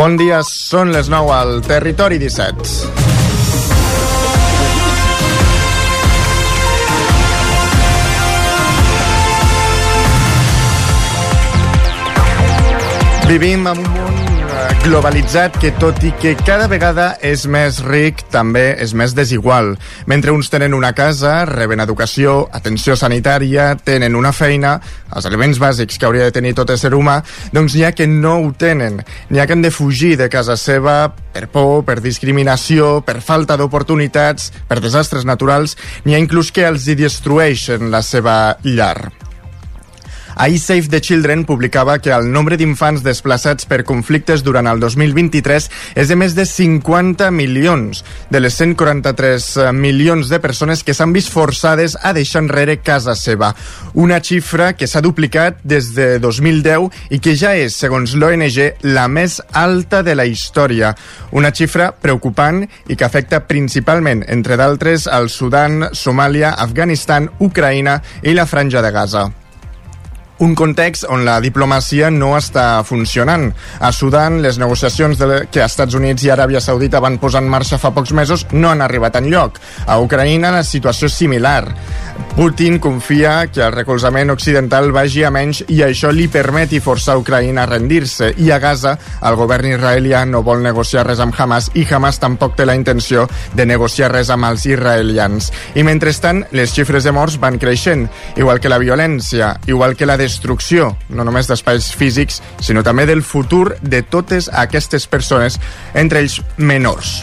Bon dia, són les 9 al Territori 17. Vivim en un món globalitzat que tot i que cada vegada és més ric, també és més desigual. Mentre uns tenen una casa, reben educació, atenció sanitària, tenen una feina, els elements bàsics que hauria de tenir tot ésser humà, doncs n'hi ha que no ho tenen. N'hi ha que han de fugir de casa seva per por, per discriminació, per falta d'oportunitats, per desastres naturals, n'hi ha inclús que els hi destrueixen la seva llar. Ahir Save the Children publicava que el nombre d'infants desplaçats per conflictes durant el 2023 és de més de 50 milions, de les 143 milions de persones que s'han vist forçades a deixar enrere casa seva. Una xifra que s'ha duplicat des de 2010 i que ja és, segons l'ONG, la més alta de la història. Una xifra preocupant i que afecta principalment, entre d'altres, el Sudan, Somàlia, Afganistan, Ucraïna i la Franja de Gaza un context on la diplomacia no està funcionant. A Sudan, les negociacions de que Estats Units i Aràbia Saudita van posar en marxa fa pocs mesos no han arribat en lloc. A Ucraïna la situació és similar. Putin confia que el recolzament occidental vagi a menys i això li permeti forçar Ucraïna a rendir-se. I a Gaza, el govern israelià no vol negociar res amb Hamas i Hamas tampoc té la intenció de negociar res amb els israelians. I mentrestant, les xifres de morts van creixent, igual que la violència, igual que la destrucció, no només d'espais físics, sinó també del futur de totes aquestes persones, entre ells menors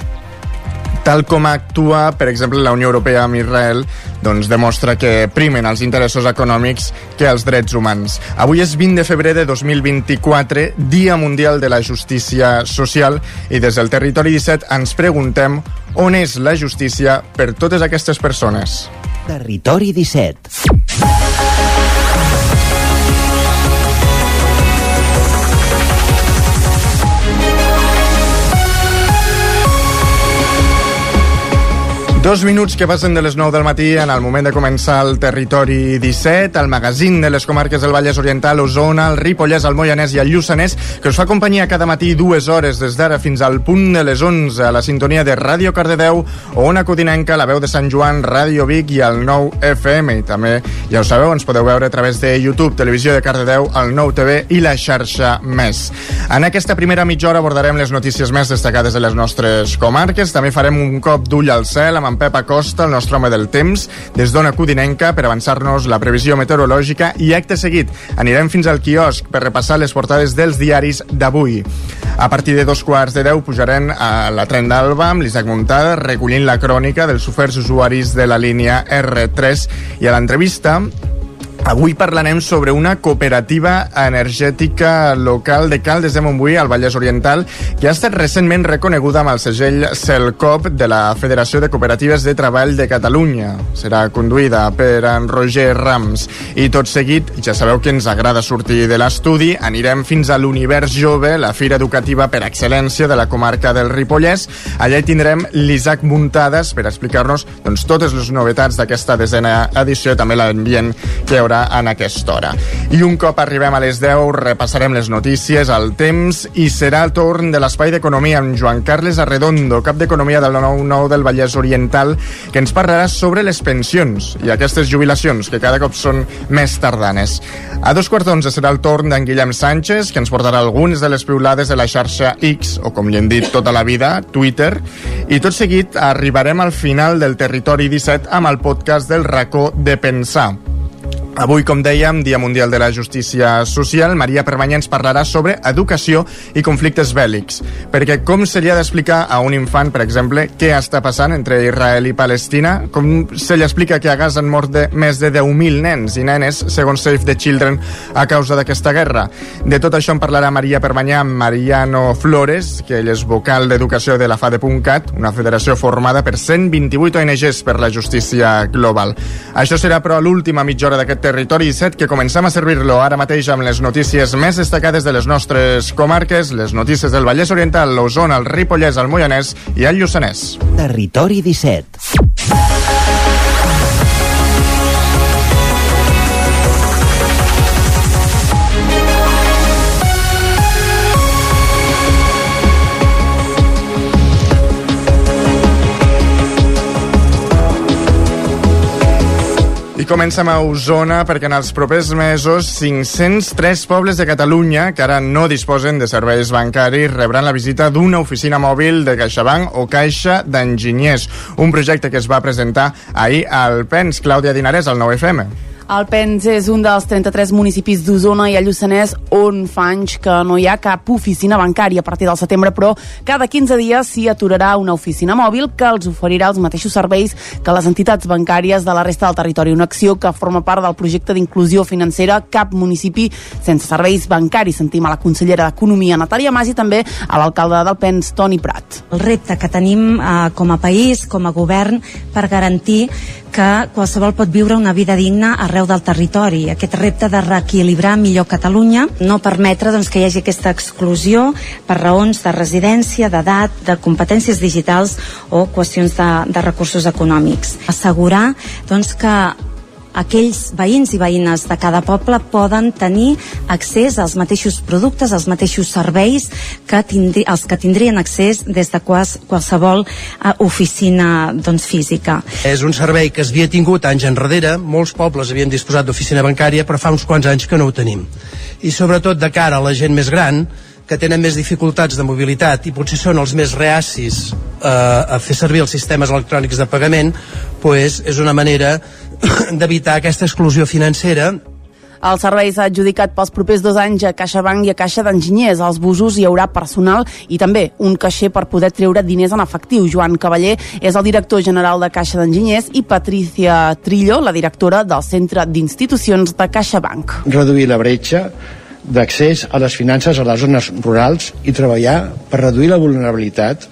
tal com actua, per exemple, la Unió Europea amb Israel, doncs demostra que primen els interessos econòmics que els drets humans. Avui és 20 de febrer de 2024, Dia Mundial de la Justícia Social, i des del Territori 17 ens preguntem on és la justícia per totes aquestes persones. Territori 17 Dos minuts que passen de les 9 del matí en el moment de començar el Territori 17, el magazín de les comarques del Vallès Oriental, Osona, el Ripollès, el Moianès i el Lluçanès, que us fa companyia cada matí dues hores des d'ara fins al punt de les 11 a la sintonia de Ràdio Cardedeu, Ona Codinenca, la veu de Sant Joan, Ràdio Vic i el 9 FM. I també, ja ho sabeu, ens podeu veure a través de YouTube, Televisió de Cardedeu, el 9 TV i la xarxa Més. En aquesta primera mitja hora abordarem les notícies més destacades de les nostres comarques. També farem un cop d'ull al cel amb Pep Acosta, el nostre home del temps, des d'Ona Codinenca per avançar-nos la previsió meteorològica i acte seguit anirem fins al quiosc per repassar les portades dels diaris d'avui. A partir de dos quarts de deu pujarem a la tren d'Alba amb l'Isaac Muntada recollint la crònica dels oferts usuaris de la línia R3 i a l'entrevista Avui parlarem sobre una cooperativa energètica local de Caldes de Montbui, al Vallès Oriental, que ha estat recentment reconeguda amb el segell CELCOP de la Federació de Cooperatives de Treball de Catalunya. Serà conduïda per en Roger Rams. I tot seguit, ja sabeu que ens agrada sortir de l'estudi, anirem fins a l'Univers Jove, la fira educativa per excel·lència de la comarca del Ripollès. Allà hi tindrem l'Isaac Muntades per explicar-nos doncs, totes les novetats d'aquesta desena edició, també l'ambient que hi haurà en aquesta hora. I un cop arribem a les 10 repassarem les notícies, el temps i serà el torn de l'Espai d'Economia amb Joan Carles Arredondo, cap d'Economia del 9-9 del Vallès Oriental, que ens parlarà sobre les pensions i aquestes jubilacions que cada cop són més tardanes. A dos quarts d'onze serà el torn d'en Guillem Sánchez, que ens portarà algunes de les piulades de la xarxa X, o com li hem dit tota la vida, Twitter, i tot seguit arribarem al final del Territori 17 amb el podcast del racó de pensar Avui, com dèiem, Dia Mundial de la Justícia Social, Maria Permanya ens parlarà sobre educació i conflictes bèl·lics. Perquè com se li ha d'explicar a un infant, per exemple, què està passant entre Israel i Palestina? Com se li explica que a Gaza han mort de més de 10.000 nens i nenes, segons Save the Children, a causa d'aquesta guerra? De tot això en parlarà Maria Permanya amb Mariano Flores, que ell és vocal d'educació de la FADE.cat, una federació formada per 128 ONGs per la justícia global. Això serà, però, l'última mitja hora d'aquest Territori 17 que comencem a servir-lo ara mateix amb les notícies més destacades de les nostres comarques, les notícies del Vallès Oriental, l'Osona, el Ripollès, el Moianès i el Lluçanès. Territori 17 comencem a Osona perquè en els propers mesos 503 pobles de Catalunya que ara no disposen de serveis bancaris rebran la visita d'una oficina mòbil de CaixaBank o Caixa d'Enginyers, un projecte que es va presentar ahir al PENS. Clàudia Dinarès, al 9FM. El Pens és un dels 33 municipis d'Osona i el Lluçanès on fa anys que no hi ha cap oficina bancària a partir del setembre, però cada 15 dies s'hi aturarà una oficina mòbil que els oferirà els mateixos serveis que les entitats bancàries de la resta del territori. Una acció que forma part del projecte d'inclusió financera Cap municipi sense serveis bancaris. Sentim a la consellera d'Economia, Natàlia Mas, i també a l'alcalde del Pens, Toni Prat. El repte que tenim eh, com a país, com a govern, per garantir que qualsevol pot viure una vida digna arreu del territori. Aquest repte de reequilibrar millor Catalunya, no permetre doncs, que hi hagi aquesta exclusió per raons de residència, d'edat, de competències digitals o qüestions de, de recursos econòmics. Assegurar doncs, que aquells veïns i veïnes de cada poble poden tenir accés als mateixos productes, als mateixos serveis que tindri, els que tindrien accés des de quals, qualsevol uh, oficina doncs, física. És un servei que es havia tingut anys enrere, molts pobles havien disposat d'oficina bancària, però fa uns quants anys que no ho tenim. I sobretot de cara a la gent més gran, que tenen més dificultats de mobilitat i potser són els més reacis eh, a fer servir els sistemes electrònics de pagament, pues és una manera d'evitar aquesta exclusió financera el servei s'ha adjudicat pels propers dos anys a CaixaBank i a Caixa d'Enginyers. Als busos hi haurà personal i també un caixer per poder treure diners en efectiu. Joan Cavaller és el director general de Caixa d'Enginyers i Patricia Trillo, la directora del Centre d'Institucions de CaixaBank. Reduir la bretxa d'accés a les finances a les zones rurals i treballar per reduir la vulnerabilitat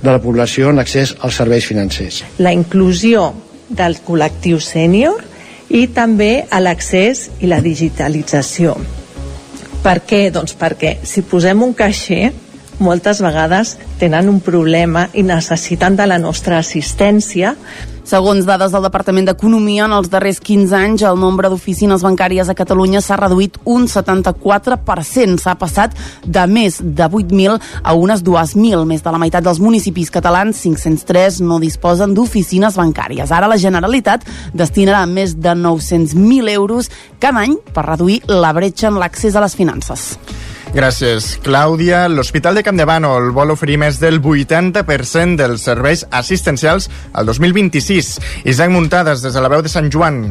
de la població en l'accés als serveis financers. La inclusió del col·lectiu sènior i també a l'accés i la digitalització. Per què? Doncs perquè si posem un caixer, moltes vegades tenen un problema i necessiten de la nostra assistència Segons dades del Departament d'Economia, en els darrers 15 anys el nombre d'oficines bancàries a Catalunya s'ha reduït un 74%. S'ha passat de més de 8.000 a unes 2.000. Més de la meitat dels municipis catalans, 503, no disposen d'oficines bancàries. Ara la Generalitat destinarà més de 900.000 euros cada any per reduir la bretxa en l'accés a les finances. Gràcies, Clàudia. L'Hospital de Camp de Bànol vol oferir més del 80% dels serveis assistencials al 2026. Isaac Muntades, des de la veu de Sant Joan.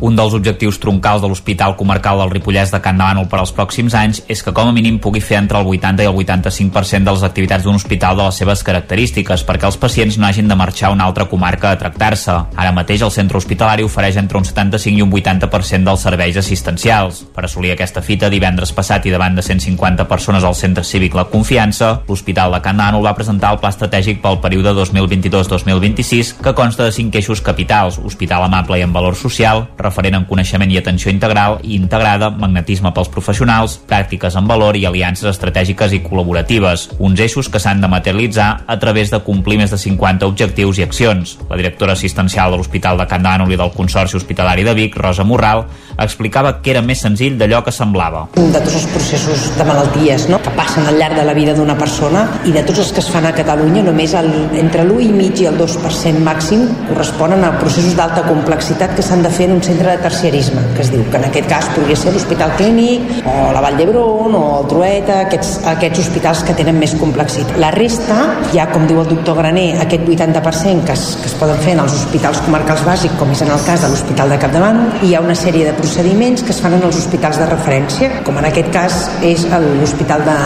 Un dels objectius troncals de l'Hospital Comarcal del Ripollès de Can Bànol per als pròxims anys és que com a mínim pugui fer entre el 80 i el 85% de les activitats d'un hospital de les seves característiques perquè els pacients no hagin de marxar a una altra comarca a tractar-se. Ara mateix el centre hospitalari ofereix entre un 75 i un 80% dels serveis assistencials. Per assolir aquesta fita, divendres passat i davant de 150 persones al centre cívic La Confiança, l'Hospital de Can Bànol va presentar el pla estratègic pel període 2022-2026 que consta de cinc eixos capitals, hospital amable i amb valor social, referent en coneixement i atenció integral i integrada, magnetisme pels professionals, pràctiques en valor i aliances estratègiques i col·laboratives, uns eixos que s'han de materialitzar a través de complir més de 50 objectius i accions. La directora assistencial de l'Hospital de Can Dànol i del Consorci Hospitalari de Vic, Rosa Morral, explicava que era més senzill d'allò que semblava. De tots els processos de malalties no? que passen al llarg de la vida d'una persona i de tots els que es fan a Catalunya, només el, entre l'1,5 i el 2% màxim corresponen a processos d'alta complexitat que s'han de fer en un centre de terciarisme, que es diu, que en aquest cas podria ser l'Hospital Clínic o la Vall d'Hebron o el Trueta, aquests, aquests hospitals que tenen més complexitat. La resta, ja com diu el doctor Graner, aquest 80% que es, que es poden fer en els hospitals comarcals bàsics, com és en el cas de l'Hospital de Capdavant, hi ha una sèrie de procediments que es fan en els hospitals de referència, com en aquest cas és l'Hospital de,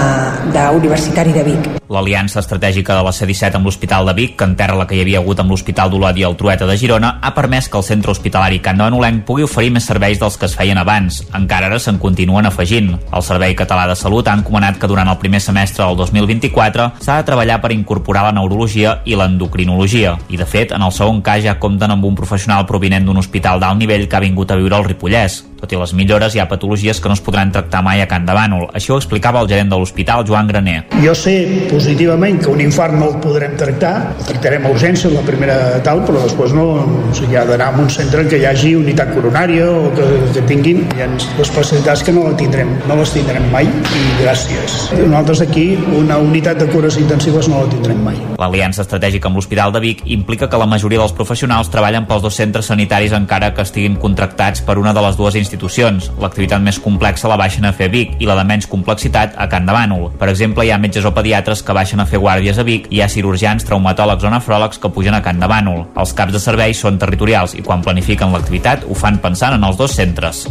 de Universitari de Vic. L'aliança estratègica de la C-17 amb l'Hospital de Vic, que enterra la que hi havia hagut amb l'Hospital d'Olot i el Trueta de Girona, ha permès que el centre hospitalari Can de Pugui oferir més serveis dels que es feien abans. Encara ara se'n continuen afegint. El Servei Català de Salut ha encomanat que durant el primer semestre del 2024 s'ha de treballar per incorporar la neurologia i l'endocrinologia. I, de fet, en el segon cas ja compten amb un professional provinent d'un hospital d'alt nivell que ha vingut a viure al Ripollès. Tot i les millores, hi ha patologies que no es podran tractar mai a Can de Bànol. Així ho explicava el gerent de l'hospital, Joan Graner. Jo sé positivament que un infart no el podrem tractar, el tractarem a urgència en la primera tal, però després no, o sigui, ha d'anar a un centre en què hi hagi unitat malaltitat coronària o que, que tinguin hi ha especialitats que no les tindrem no les tindrem mai i gràcies nosaltres aquí una unitat de cures intensives no la tindrem mai L'aliança estratègica amb l'Hospital de Vic implica que la majoria dels professionals treballen pels dos centres sanitaris encara que estiguin contractats per una de les dues institucions. L'activitat més complexa la baixen a fer a Vic i la de menys complexitat a Can de Bànol. Per exemple, hi ha metges o pediatres que baixen a fer guàrdies a Vic i hi ha cirurgians, traumatòlegs o nefròlegs que pugen a Can de Bànol. Els caps de servei són territorials i quan planifiquen l'activitat ho fan pensant en els dos centres.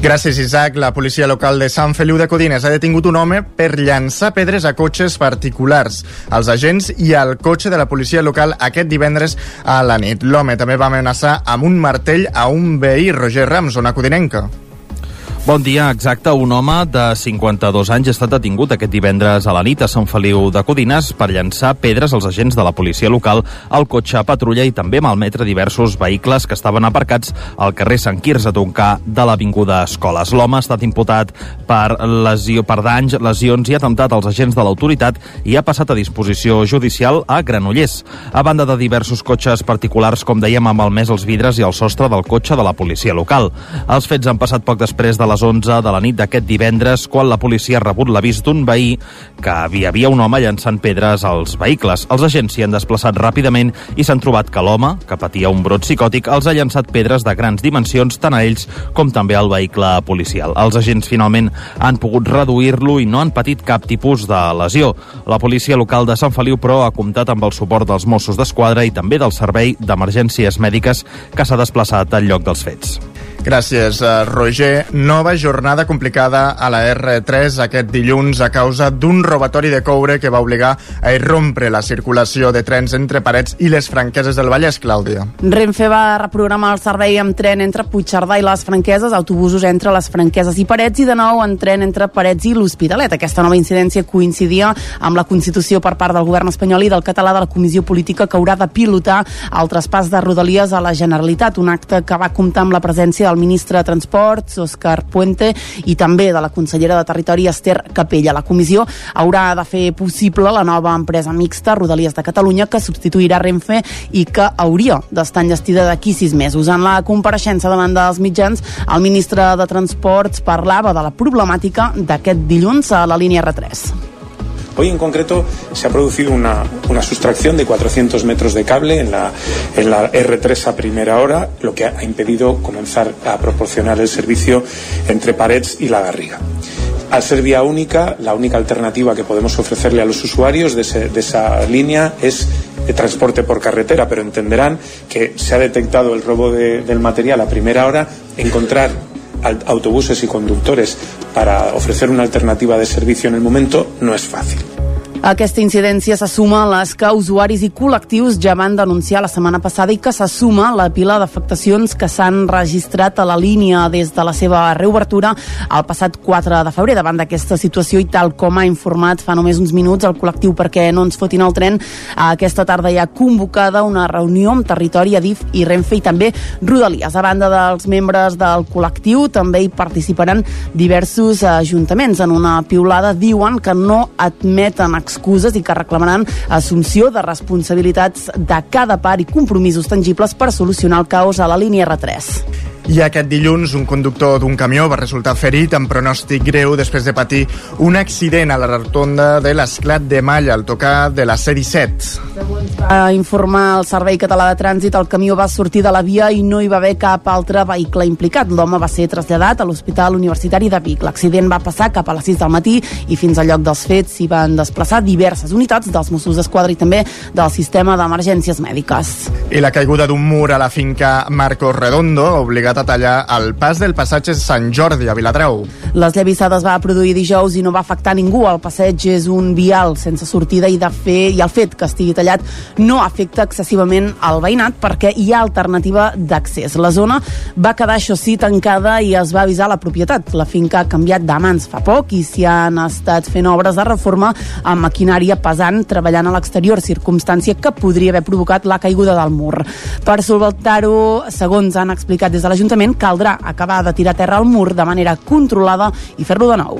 Gràcies, Isaac. La policia local de Sant Feliu de Codines ha detingut un home per llançar pedres a cotxes particulars. Els agents i al cotxe de la policia local aquest divendres a la nit. L'home també va amenaçar amb un martell a un veí, Roger Rams, zona codinenca. Bon dia, exacte. Un home de 52 anys ha estat detingut aquest divendres a la nit a Sant Feliu de Codines per llançar pedres als agents de la policia local al cotxe a patrulla i també malmetre diversos vehicles que estaven aparcats al carrer Sant Quirze a Toncar de l'Avinguda Escoles. L'home ha estat imputat per lesió per danys, lesions i atemptat als agents de l'autoritat i ha passat a disposició judicial a Granollers. A banda de diversos cotxes particulars, com dèiem, amb malmès els vidres i el sostre del cotxe de la policia local. Els fets han passat poc després de les 11 de la nit d'aquest divendres, quan la policia ha rebut l'avís d'un veí que hi havia un home llançant pedres als vehicles. Els agents s'hi han desplaçat ràpidament i s'han trobat que l'home, que patia un brot psicòtic, els ha llançat pedres de grans dimensions tant a ells com també al vehicle policial. Els agents finalment han pogut reduir-lo i no han patit cap tipus de lesió. La policia local de Sant Feliu, però, ha comptat amb el suport dels Mossos d'Esquadra i també del Servei d'Emergències Mèdiques que s'ha desplaçat al lloc dels fets. Gràcies, eh, Roger. Nova jornada complicada a la R3 aquest dilluns a causa d'un robatori de coure que va obligar a irrompre la circulació de trens entre Parets i les franqueses del Vallès, Clàudia. Renfe va reprogramar el servei amb tren entre Puigcerdà i les Franqueses, autobusos entre les Franqueses i Parets i de nou en tren entre Parets i l'Hospitalet. Aquesta nova incidència coincidia amb la Constitució per part del govern espanyol i del català de la Comissió Política que haurà de pilotar el traspàs de Rodalies a la Generalitat, un acte que va comptar amb la presència del ministre de Transports, Òscar Puente, i també de la consellera de Territori, Esther Capella. La comissió haurà de fer possible la nova empresa mixta, Rodalies de Catalunya, que substituirà Renfe i que hauria d'estar enllestida d'aquí sis mesos. En la compareixença davant dels mitjans, el ministre de Transports parlava de la problemàtica d'aquest dilluns a la línia R3. Hoy en concreto se ha producido una, una sustracción de 400 metros de cable en la, en la R3 a primera hora, lo que ha impedido comenzar a proporcionar el servicio entre Parets y La Garriga. Al ser vía única, la única alternativa que podemos ofrecerle a los usuarios de, esa línea es de transporte por carretera, pero entenderán que se ha detectado el robo de- del material a primera hora, encontrar autobuses y conductores para ofrecer una alternativa de servicio en el momento no es fácil. Aquesta incidència se suma a les que usuaris i col·lectius ja van denunciar la setmana passada i que se suma a la pila d'afectacions que s'han registrat a la línia des de la seva reobertura el passat 4 de febrer. Davant d'aquesta situació i tal com ha informat fa només uns minuts el col·lectiu perquè no ens fotin el tren, aquesta tarda hi ha convocada una reunió amb Territori, Adif i Renfe i també Rodalies. A banda dels membres del col·lectiu també hi participaran diversos ajuntaments. En una piulada diuen que no admeten excuses i que reclamaran assumpció de responsabilitats de cada part i compromisos tangibles per solucionar el caos a la línia R3. I aquest dilluns un conductor d'un camió va resultar ferit amb pronòstic greu després de patir un accident a la rotonda de l'Esclat de Malla al tocar de la C-17. A informar el Servei Català de Trànsit, el camió va sortir de la via i no hi va haver cap altre vehicle implicat. L'home va ser traslladat a l'Hospital Universitari de Vic. L'accident va passar cap a les 6 del matí i fins al lloc dels fets s'hi van desplaçar diverses unitats dels Mossos d'Esquadra i també del sistema d'emergències mèdiques. I la caiguda d'un mur a la finca Marcos Redondo obligat a tallar el pas del passatge Sant Jordi a Viladrau. L'esllavissada es va produir dijous i no va afectar ningú. El passeig és un vial sense sortida i de fer i el fet que estigui tallat no afecta excessivament el veïnat perquè hi ha alternativa d'accés. La zona va quedar, això sí, tancada i es va avisar la propietat. La finca ha canviat de mans fa poc i s'hi han estat fent obres de reforma amb maquinària pesant treballant a l'exterior, circumstància que podria haver provocat la caiguda del mur. Per solventar-ho, segons han explicat des de l'Ajuntament, caldrà acabar de tirar terra el mur de manera controlada i fer-lo de nou.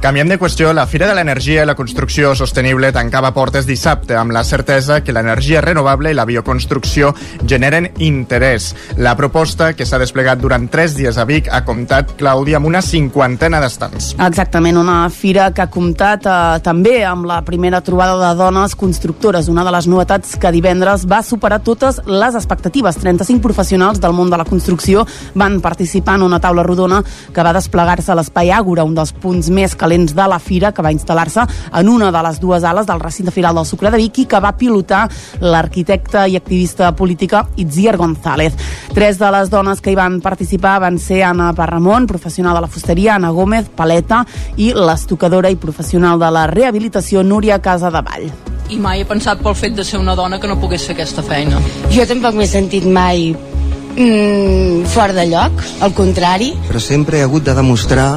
Canviem de qüestió. La Fira de l'Energia i la Construcció Sostenible tancava portes dissabte amb la certesa que l'energia renovable i la bioconstrucció generen interès. La proposta, que s'ha desplegat durant tres dies a Vic, ha comptat, Clàudia, amb una cinquantena d'estants. Exactament, una fira que ha comptat eh, també amb la primera trobada de dones constructores, una de les novetats que divendres va superar totes les expectatives. 35 professionals del món de la construcció van participar en una taula rodona que va desplegar-se a l'Espai Àgora, un dels punts més calents de la fira, que va instal·lar-se en una de les dues ales del recinte firal del Sucre de Vic i que va pilotar l'arquitecte i activista política Itziar González. Tres de les dones que hi van participar van ser Anna Parramon, professional de la fusteria, Anna Gómez, paleta, i l'estocadora i professional de la rehabilitació Núria Casa de Vall i mai he pensat pel fet de ser una dona que no pogués fer aquesta feina. Jo tampoc m'he sentit mai mm, fora de lloc, al contrari. Però sempre he hagut de demostrar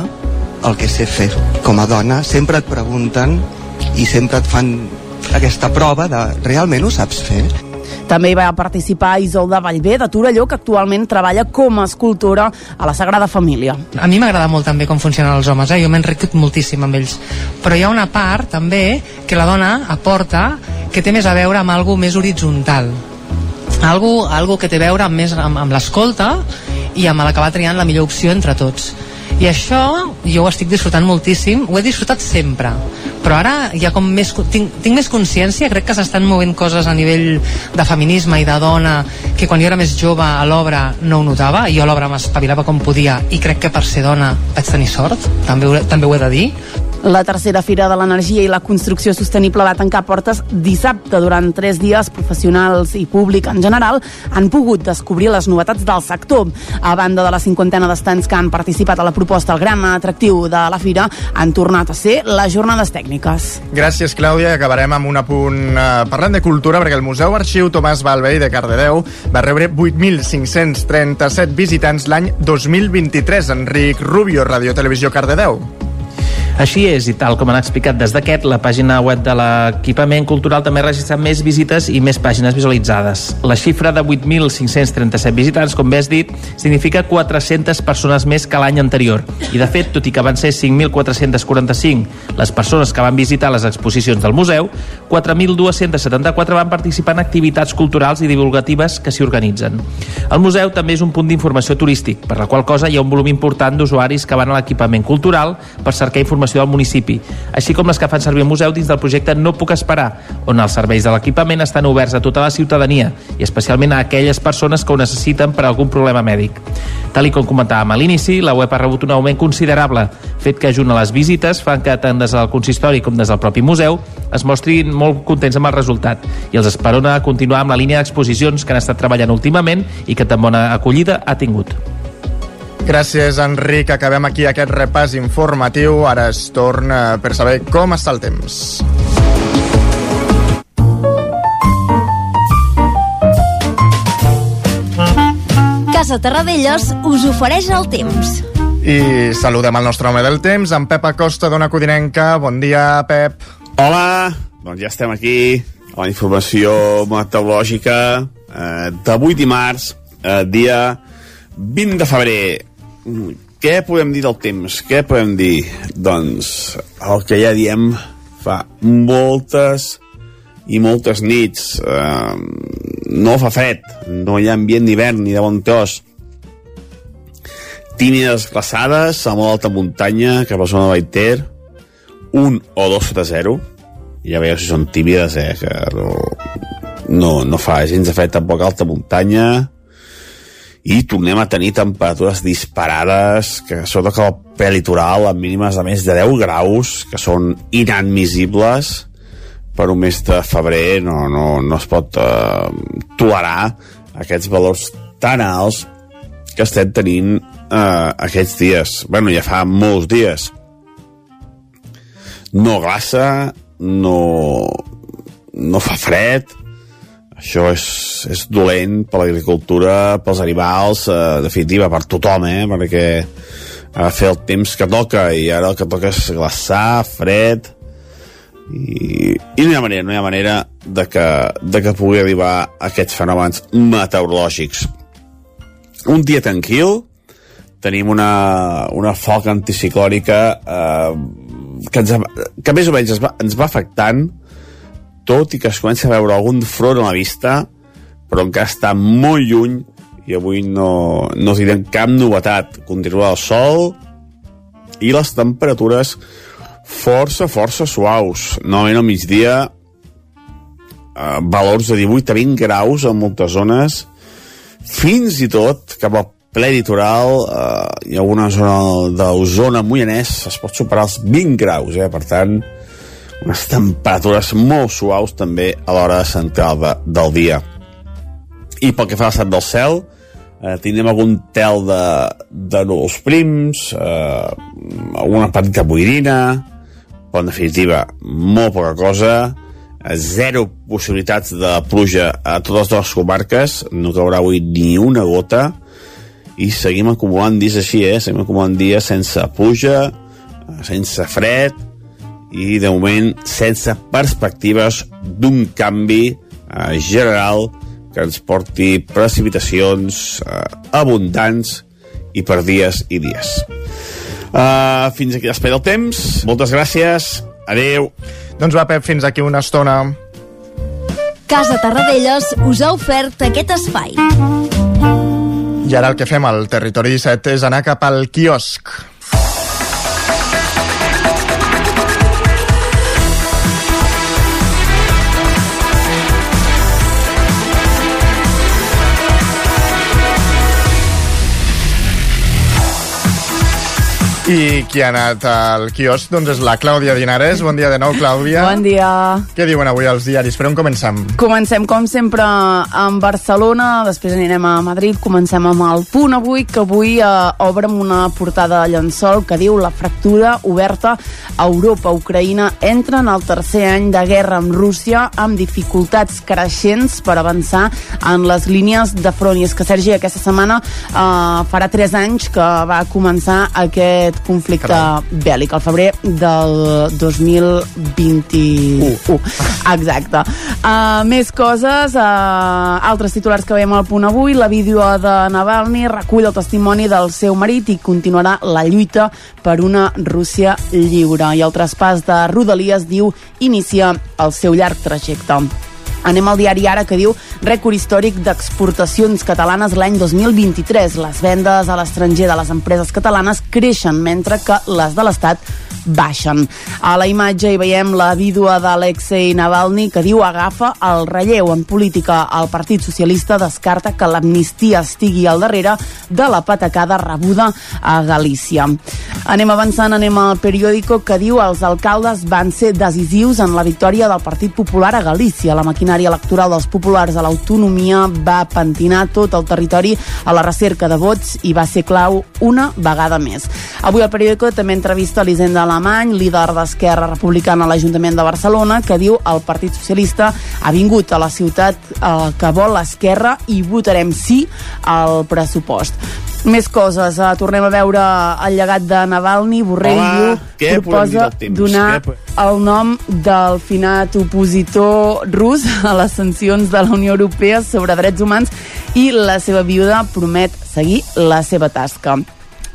el que sé fer. Com a dona sempre et pregunten i sempre et fan aquesta prova de realment ho saps fer? També hi va participar Isolda Vallvé, de Torelló, que actualment treballa com a escultora a la Sagrada Família. A mi m'agrada molt també com funcionen els homes, eh? jo m'he enriquit moltíssim amb ells. Però hi ha una part també que la dona aporta que té més a veure amb algo més horitzontal. Algo, algo que té a veure amb, més, amb, amb l'escolta i amb l'acabar triant la millor opció entre tots i això jo ho estic disfrutant moltíssim ho he disfrutat sempre. Però ara ha com més, tinc, tinc més consciència crec que s'estan movent coses a nivell de feminisme i de dona que quan jo era més jove a l'obra no ho notava jo a l'obra m'espavilava com podia i crec que per ser dona vaig tenir sort també, també ho he de dir la tercera Fira de l'Energia i la Construcció Sostenible va tancar portes dissabte. Durant tres dies, professionals i públic en general han pogut descobrir les novetats del sector. A banda de la cinquantena d'estants que han participat a la proposta, el gran atractiu de la Fira han tornat a ser les jornades tècniques. Gràcies, Clàudia. Acabarem amb un apunt eh, parlant de cultura, perquè el Museu Arxiu Tomàs Balvei de Cardedeu va rebre 8.537 visitants l'any 2023. Enric Rubio, Radio Televisió Cardedeu. Així és, i tal com han explicat des d'aquest, la pàgina web de l'equipament cultural també ha registrat més visites i més pàgines visualitzades. La xifra de 8.537 visitants, com bé has dit, significa 400 persones més que l'any anterior. I, de fet, tot i que van ser 5.445 les persones que van visitar les exposicions del museu, 4.274 van participar en activitats culturals i divulgatives que s'hi organitzen. El museu també és un punt d'informació turístic, per la qual cosa hi ha un volum important d'usuaris que van a l'equipament cultural per cercar informació informació del municipi, així com les que fan servir el museu dins del projecte No puc esperar, on els serveis de l'equipament estan oberts a tota la ciutadania i especialment a aquelles persones que ho necessiten per algun problema mèdic. Tal i com comentàvem a l'inici, la web ha rebut un augment considerable, fet que junt a les visites fan que tant des del consistori com des del propi museu es mostrin molt contents amb el resultat i els esperona a continuar amb la línia d'exposicions que han estat treballant últimament i que tan bona acollida ha tingut. Gràcies, Enric. Acabem aquí aquest repàs informatiu. Ara es torna per saber com està el temps. Casa Terradellos us ofereix el temps. I saludem el nostre home del temps, en Pep Acosta, d'Ona Codinenca. Bon dia, Pep. Hola, doncs ja estem aquí a la informació meteorològica eh, d'avui dimarts, eh, dia 20 de febrer què podem dir del temps? Què podem dir? Doncs el que ja diem fa moltes i moltes nits eh, no fa fred no hi ha ambient d'hivern ni de bon tos tímides glaçades a molt alta muntanya cap a la zona de Baiter un o dos sota zero ja veieu si són tímides eh, que no, no, no fa gens de fred tampoc alta muntanya i tornem a tenir temperatures disparades que sobretot que el prelitoral amb mínimes de més de 10 graus que són inadmissibles per un mes de febrer no, no, no es pot uh, tolerar aquests valors tan alts que estem tenint uh, aquests dies. Bueno, ja fa molts dies. No glaça no, no fa fred això és, és dolent per l'agricultura, pels animals, eh, definitiva, per tothom, eh? perquè ha de fer el temps que toca i ara el que toca és glaçar, fred i, i no hi ha manera, no hi ha manera de que, de que pugui arribar aquests fenòmens meteorològics. Un dia tranquil, tenim una, una foc anticiclòrica eh, que, ens, que més o menys ens va, ens va afectant, tot i que es comença a veure algun front a la vista, però encara està molt lluny i avui no, no tindrem cap novetat. Continua el sol i les temperatures força, força suaus. Novament al migdia eh, valors de 18 a 20 graus en moltes zones, fins i tot cap al ple litoral eh, i alguna zona d'Osona, Moianès, es pot superar els 20 graus, eh? per tant, unes temperatures molt suaus també a l'hora central de, del dia. I pel que fa a l'estat del cel, eh, tindrem algun tel de, de núvols prims, eh, alguna petita boirina, però en definitiva, molt poca cosa, eh, zero possibilitats de pluja a totes les comarques, no caurà avui ni una gota, i seguim acumulant dies així, eh? Seguim acumulant dies sense pluja, eh, sense fred, i de moment sense perspectives d'un canvi eh, general que ens porti precipitacions eh, abundants i per dies i dies. Uh, fins aquí l'espai del temps. Moltes gràcies. Adeu. Doncs va, Pep, fins aquí una estona. Casa Tarradellas us ha ofert aquest espai. I ara el que fem al Territori 17 és anar cap al quiosc. I qui ha anat al quiosc doncs és la Clàudia Dinares. Bon dia de nou, Clàudia. Bon dia. Què diuen avui els diaris? Per on comencem? Comencem, com sempre, amb Barcelona, després anirem a Madrid, comencem amb el punt avui, que avui eh, obre amb una portada de llençol que diu la fractura oberta a Europa. Ucraïna entra en el tercer any de guerra amb Rússia amb dificultats creixents per avançar en les línies de front. I és que, Sergi, aquesta setmana eh, farà tres anys que va començar aquest conflicte Carai. bèl·lic, al febrer del 2021. Uh. Exacte. Uh, més coses, uh, altres titulars que veiem al punt avui, la vídeo de Navalny recull el testimoni del seu marit i continuarà la lluita per una Rússia lliure. I el traspàs de Rodalies diu inicia el seu llarg trajecte. Anem al diari Ara que diu rècord històric d'exportacions catalanes l'any 2023. Les vendes a l'estranger de les empreses catalanes creixen mentre que les de l'Estat baixen. A la imatge hi veiem la vídua d'Alexei Navalny que diu agafa el relleu en política. El Partit Socialista descarta que l'amnistia estigui al darrere de la patacada rebuda a Galícia. Anem avançant, anem al periòdico que diu els alcaldes van ser decisius en la victòria del Partit Popular a Galícia. La maquinària electoral dels populars a l'autonomia va pentinar tot el territori a la recerca de vots i va ser clau una vegada més. Avui el periòdico també entrevista l'Hisenda Alemany, líder d'Esquerra Republicana a l'Ajuntament de Barcelona, que diu el Partit Socialista ha vingut a la ciutat eh, que vol l'esquerra i votarem sí al pressupost. Més coses, uh, tornem a veure el llegat de Navalny, Borrell què diu, proposa donar Què el nom del finat opositor rus a les sancions de la Unió Europea sobre drets humans i la seva viuda promet seguir la seva tasca.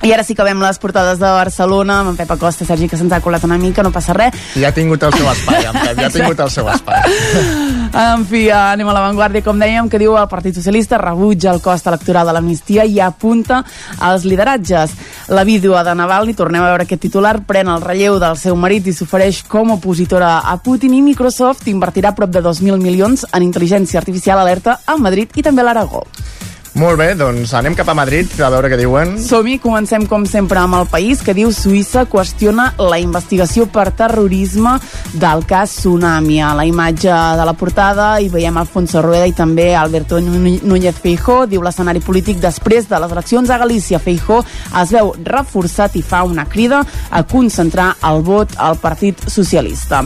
I ara sí que veiem les portades de Barcelona, amb en Pep Acosta, Sergi, que se'ns ha colat una mica, no passa res. Ja ha tingut el seu espai, en Pep, ja ha tingut el seu espai. En fi, anem a l'avantguàrdia, com dèiem, que diu el Partit Socialista rebutja el cost electoral de l'amnistia i apunta als lideratges. La vídua de Navalny, tornem a veure aquest titular, pren el relleu del seu marit i s'ofereix com a opositora a Putin i Microsoft invertirà prop de 2.000 milions en intel·ligència artificial alerta a Madrid i també a l'Aragó. Molt bé, doncs anem cap a Madrid a veure què diuen. Som-hi, comencem com sempre amb el país que diu Suïssa qüestiona la investigació per terrorisme del cas Tsunami. A la imatge de la portada hi veiem Alfonso Rueda i també Alberto Núñez Feijó. Diu l'escenari polític després de les eleccions a Galícia. Feijó es veu reforçat i fa una crida a concentrar el vot al Partit Socialista.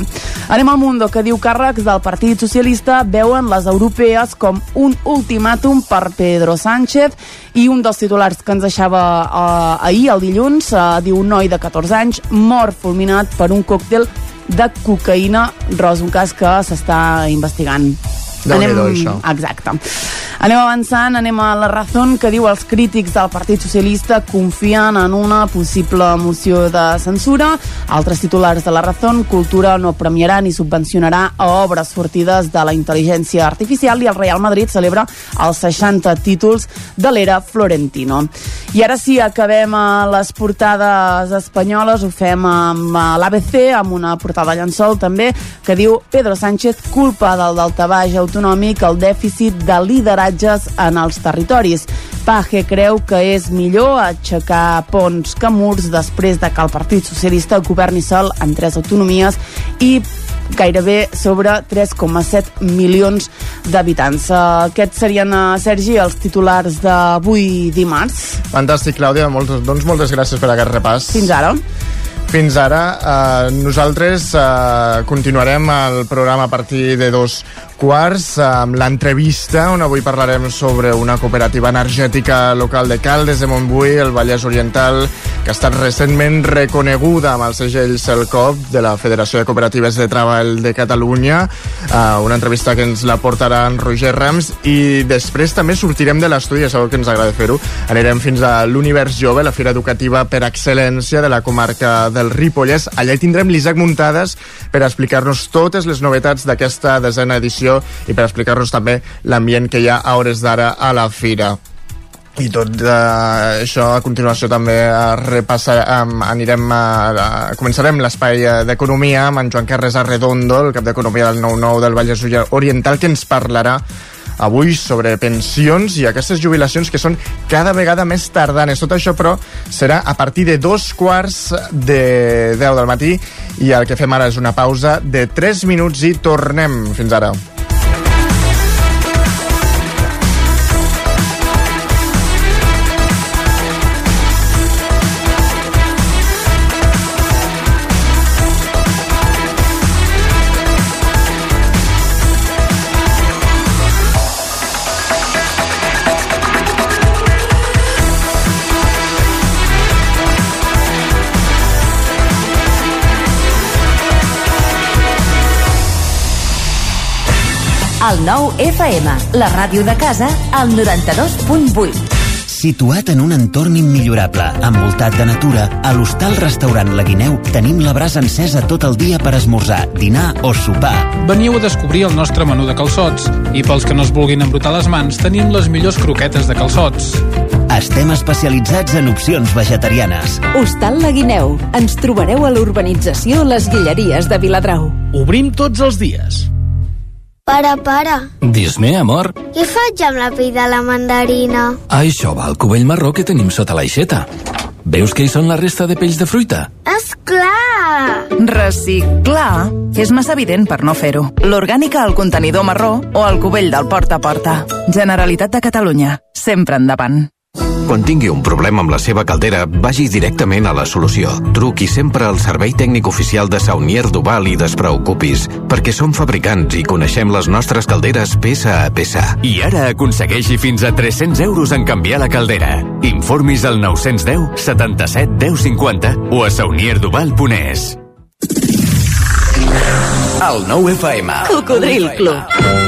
Anem al Mundo, que diu càrrecs del Partit Socialista veuen les europees com un ultimàtum per Pedro Sánchez i un dels titulars que ens deixava uh, ahir, el dilluns, uh, diu un noi de 14 anys mort fulminat per un còctel de cocaïna, Ros, un cas que s'està investigant. Déu-n'hi-do, això. Exacte. Anem avançant, anem a la Razón, que diu els crítics del Partit Socialista confien en una possible moció de censura. Altres titulars de la Razón, Cultura no premiarà ni subvencionarà a obres sortides de la intel·ligència artificial i el Real Madrid celebra els 60 títols de l'era Florentino. I ara sí, acabem a les portades espanyoles, ho fem amb eh, l'ABC, amb una portada llençol també, que diu Pedro Sánchez culpa del daltabaix autonòmic el dèficit de lideratges en els territoris. Paje creu que és millor aixecar ponts que murs després de que el Partit Socialista governi sol en tres autonomies i gairebé sobre 3,7 milions d'habitants. Aquests serien, uh, Sergi, els titulars d'avui dimarts. Fantàstic, Clàudia. Moltes, doncs moltes gràcies per aquest repàs. Fins ara. Fins ara, eh, nosaltres eh, continuarem el programa a partir de dos quarts amb l'entrevista on avui parlarem sobre una cooperativa energètica local de Caldes de Montbui, el Vallès Oriental, que ha estat recentment reconeguda amb el segell CELCOP de la Federació de Cooperatives de Treball de Catalunya. Uh, una entrevista que ens la portarà en Roger Rams i després també sortirem de l'estudi, ja que ens agrada fer-ho. Anirem fins a l'Univers Jove, la fira educativa per excel·lència de la comarca del Ripollès. Allà hi tindrem l'Isaac Muntades per explicar-nos totes les novetats d'aquesta desena edició i per explicar-nos també l'ambient que hi ha a hores d'ara a la fira i tot eh, això a continuació també a repassar, um, anirem a, a, començarem l'espai eh, d'economia amb en Joan Carles Arredondo, el cap d'economia del 9-9 del Vallès Oriental, que ens parlarà avui sobre pensions i aquestes jubilacions que són cada vegada més tardanes. Tot això, però, serà a partir de dos quarts de 10 del matí i el que fem ara és una pausa de 3 minuts i tornem. Fins ara. El nou FM, la ràdio de casa, al 92.8. Situat en un entorn immillorable, envoltat de natura, a l'hostal restaurant La Guineu tenim la brasa encesa tot el dia per esmorzar, dinar o sopar. Veniu a descobrir el nostre menú de calçots i pels que no es vulguin embrutar les mans tenim les millors croquetes de calçots. Estem especialitzats en opcions vegetarianes. Hostal La Guineu. Ens trobareu a l'urbanització Les Guilleries de Viladrau. Obrim tots els dies. Pare, pare, Dis-me, amor. què faig amb la pell de la mandarina? Això va al cubell marró que tenim sota l'aixeta. Veus que hi són la resta de pells de fruita? És clar! Reciclar és massa evident per no fer-ho. L'orgànica al contenidor marró o al cubell del porta a porta. Generalitat de Catalunya. Sempre endavant. Quan tingui un problema amb la seva caldera, vagi directament a la solució. Truqui sempre al servei tècnic oficial de Saunier Duval i despreocupis, perquè som fabricants i coneixem les nostres calderes peça a peça. I ara aconsegueixi fins a 300 euros en canviar la caldera. Informis al 910 77 10 50 o a saunierduval.es. El nou FM. Cocodril Club.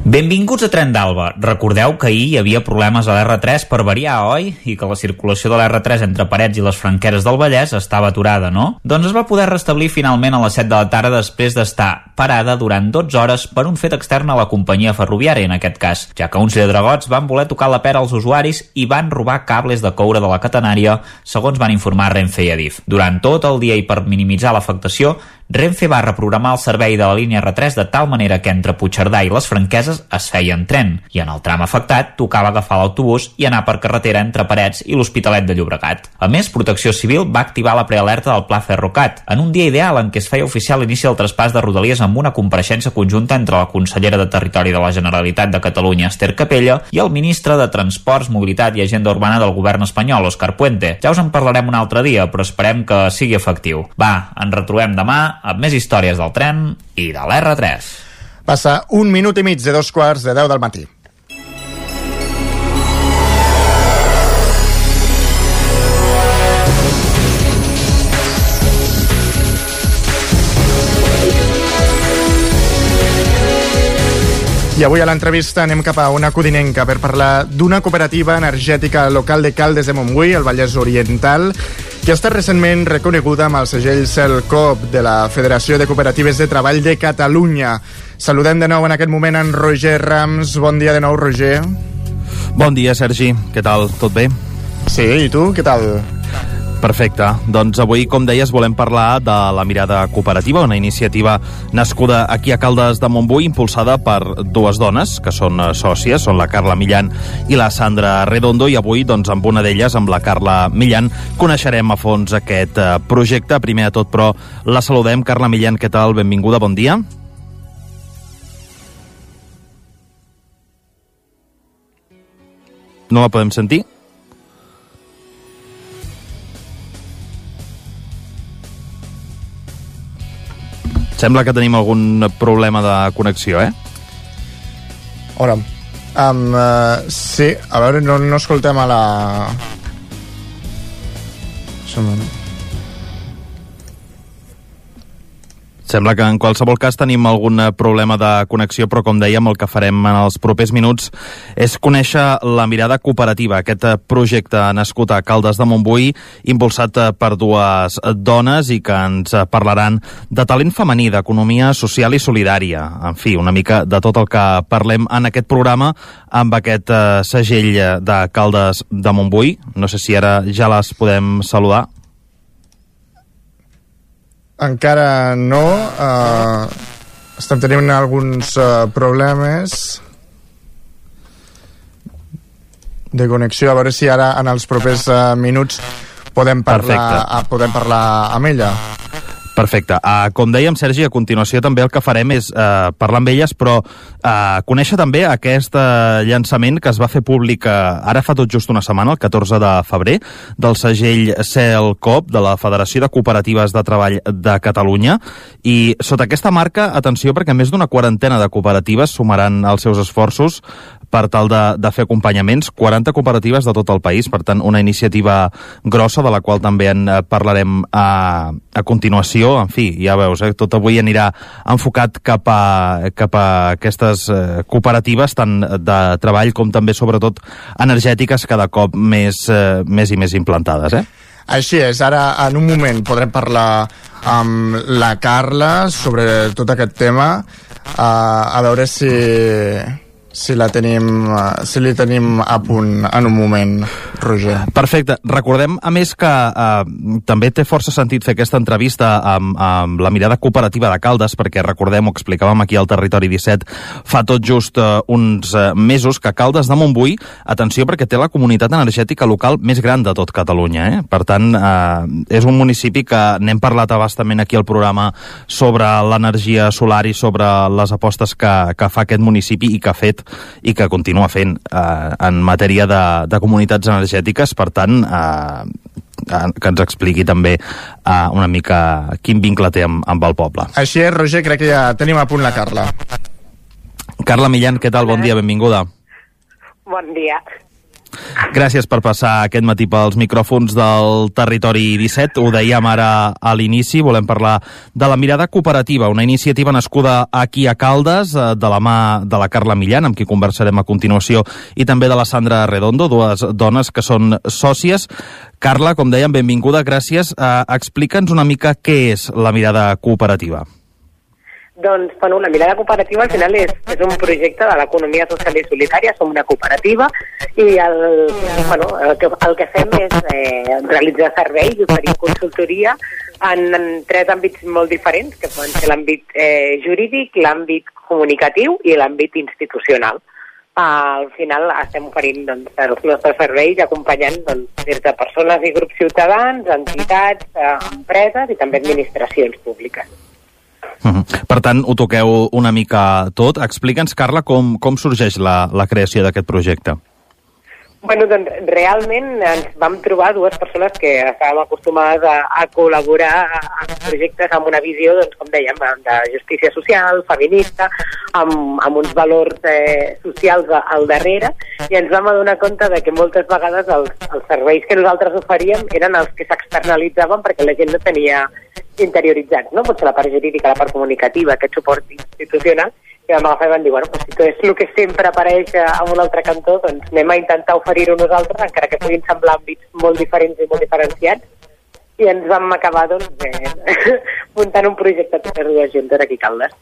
Benvinguts a Tren d'Alba. Recordeu que ahir hi havia problemes a l'R3 per variar, oi? I que la circulació de l'R3 entre Parets i les Franqueres del Vallès estava aturada, no? Doncs es va poder restablir finalment a les 7 de la tarda després d'estar parada durant 12 hores per un fet extern a la companyia ferroviària, en aquest cas, ja que uns lladregots van voler tocar la pera als usuaris i van robar cables de coure de la catenària, segons van informar Renfe i Adif. Durant tot el dia i per minimitzar l'afectació, Renfe va reprogramar el servei de la línia R3 de tal manera que entre Puigcerdà i les Franqueses es feia en tren, i en el tram afectat tocava agafar l'autobús i anar per carretera entre Parets i l'Hospitalet de Llobregat. A més, Protecció Civil va activar la prealerta del Pla Ferrocat, en un dia ideal en què es feia oficial l'inici del traspàs de Rodalies amb una compareixença conjunta entre la consellera de Territori de la Generalitat de Catalunya, Esther Capella, i el ministre de Transports, Mobilitat i Agenda Urbana del govern espanyol, Òscar Puente. Ja us en parlarem un altre dia, però esperem que sigui efectiu. Va, ens retrobem demà amb més històries del tren i de l'R3. Passa un minut i mig de dos quarts de 10 del matí. I avui a l'entrevista anem cap a una codinenca per parlar d'una cooperativa energètica local de Caldes de Montbui, al Vallès Oriental, que ha estat recentment reconeguda amb el segell CELCOP de la Federació de Cooperatives de Treball de Catalunya. Saludem de nou en aquest moment en Roger Rams. Bon dia de nou, Roger. Bon dia, Sergi. Què tal? Tot bé? Sí, i tu? Què tal? Perfecte. Doncs avui, com deies, volem parlar de la Mirada Cooperativa, una iniciativa nascuda aquí a Caldes de Montbui, impulsada per dues dones, que són eh, sòcies, són la Carla Millan i la Sandra Redondo, i avui, doncs, amb una d'elles, amb la Carla Millan, coneixerem a fons aquest eh, projecte. Primer de tot, però, la saludem. Carla Millan, què tal? Benvinguda, bon dia. No la podem sentir? Sembla que tenim algun problema de connexió, eh? Ara, um, uh, sí, a veure, no, no escoltem a la... Som... Sembla que en qualsevol cas tenim algun eh, problema de connexió, però com dèiem, el que farem en els propers minuts és conèixer la mirada cooperativa, aquest eh, projecte nascut a Caldes de Montbui, impulsat eh, per dues dones i que ens parlaran de talent femení, d'economia social i solidària. En fi, una mica de tot el que parlem en aquest programa amb aquest segell de Caldes de Montbui. No sé si ara ja les podem saludar. Encara no. Uh, estem tenint alguns uh, problemes de connexió. A veure si ara en els propers uh, minuts podem parlar, uh, podem parlar amb ella. Perfecte. Uh, com dèiem, Sergi, a continuació també el que farem és uh, parlar amb elles, però uh, conèixer també aquest uh, llançament que es va fer públic uh, ara fa tot just una setmana, el 14 de febrer, del segell CELCOP, de la Federació de Cooperatives de Treball de Catalunya, i sota aquesta marca, atenció, perquè més d'una quarantena de cooperatives sumaran els seus esforços per tal de, de fer acompanyaments, 40 cooperatives de tot el país, per tant, una iniciativa grossa de la qual també en parlarem a, a continuació. En fi, ja veus, eh, tot avui anirà enfocat cap a, cap a aquestes eh, cooperatives, tant de treball com també, sobretot, energètiques, cada cop més, eh, més i més implantades, eh? Així és, ara en un moment podrem parlar amb la Carla sobre tot aquest tema, uh, a veure si si la tenim, eh, si li tenim a punt en un moment, Roger. Perfecte. Recordem, a més, que eh, també té força sentit fer aquesta entrevista amb, amb la mirada cooperativa de Caldes, perquè recordem, ho explicàvem aquí al Territori 17, fa tot just eh, uns eh, mesos que Caldes de Montbui, atenció, perquè té la comunitat energètica local més gran de tot Catalunya. Eh? Per tant, eh, és un municipi que n'hem parlat abastament aquí al programa sobre l'energia solar i sobre les apostes que, que fa aquest municipi i que ha fet i que continua fent eh, en matèria de, de comunitats energètiques, per tant, eh, que ens expliqui també eh, una mica quin vincle té amb, amb el poble. Així és, Roger, crec que ja tenim a punt la Carla. Carla Millan, què tal? Bon dia, benvinguda. Bon dia. Gràcies per passar aquest matí pels micròfons del Territori 17. Ho dèiem ara a l'inici, volem parlar de la mirada cooperativa, una iniciativa nascuda aquí a Caldes, eh, de la mà de la Carla Millan, amb qui conversarem a continuació, i també de la Sandra Redondo, dues dones que són sòcies. Carla, com dèiem, benvinguda, gràcies. Uh, Explica'ns una mica què és la mirada cooperativa. Doncs, bueno, la mirada cooperativa al final és, és un projecte de l'economia social i solidària, som una cooperativa i el, bueno, el, que, el que fem és eh, realitzar serveis i oferir consultoria en, en tres àmbits molt diferents, que poden ser l'àmbit eh, jurídic, l'àmbit comunicatiu i l'àmbit institucional. Al final estem oferint doncs, els nostres serveis acompanyant doncs, des de persones i grups ciutadans, entitats, uh, empreses i també administracions públiques. -huh. Per tant, ho toqueu una mica tot. Explica'ns, Carla, com, com sorgeix la, la creació d'aquest projecte. Bueno, doncs realment ens vam trobar dues persones que estàvem acostumades a, a col·laborar en projectes amb una visió, doncs, com dèiem, de justícia social, feminista, amb, amb uns valors eh, socials al darrere, i ens vam adonar compte de que moltes vegades els, els serveis que nosaltres oferíem eren els que s'externalitzaven perquè la gent no tenia interioritzats, no? potser la part jurídica, la part comunicativa, aquest suport institucional, i vam agafar i vam dir, bueno, pues, si és el que sempre apareix a un altre cantó, doncs anem a intentar oferir-ho nosaltres, encara que puguin semblar àmbits molt diferents i molt diferenciats, i ens vam acabar doncs, eh, muntant un projecte totes dues juntes aquí a Caldes.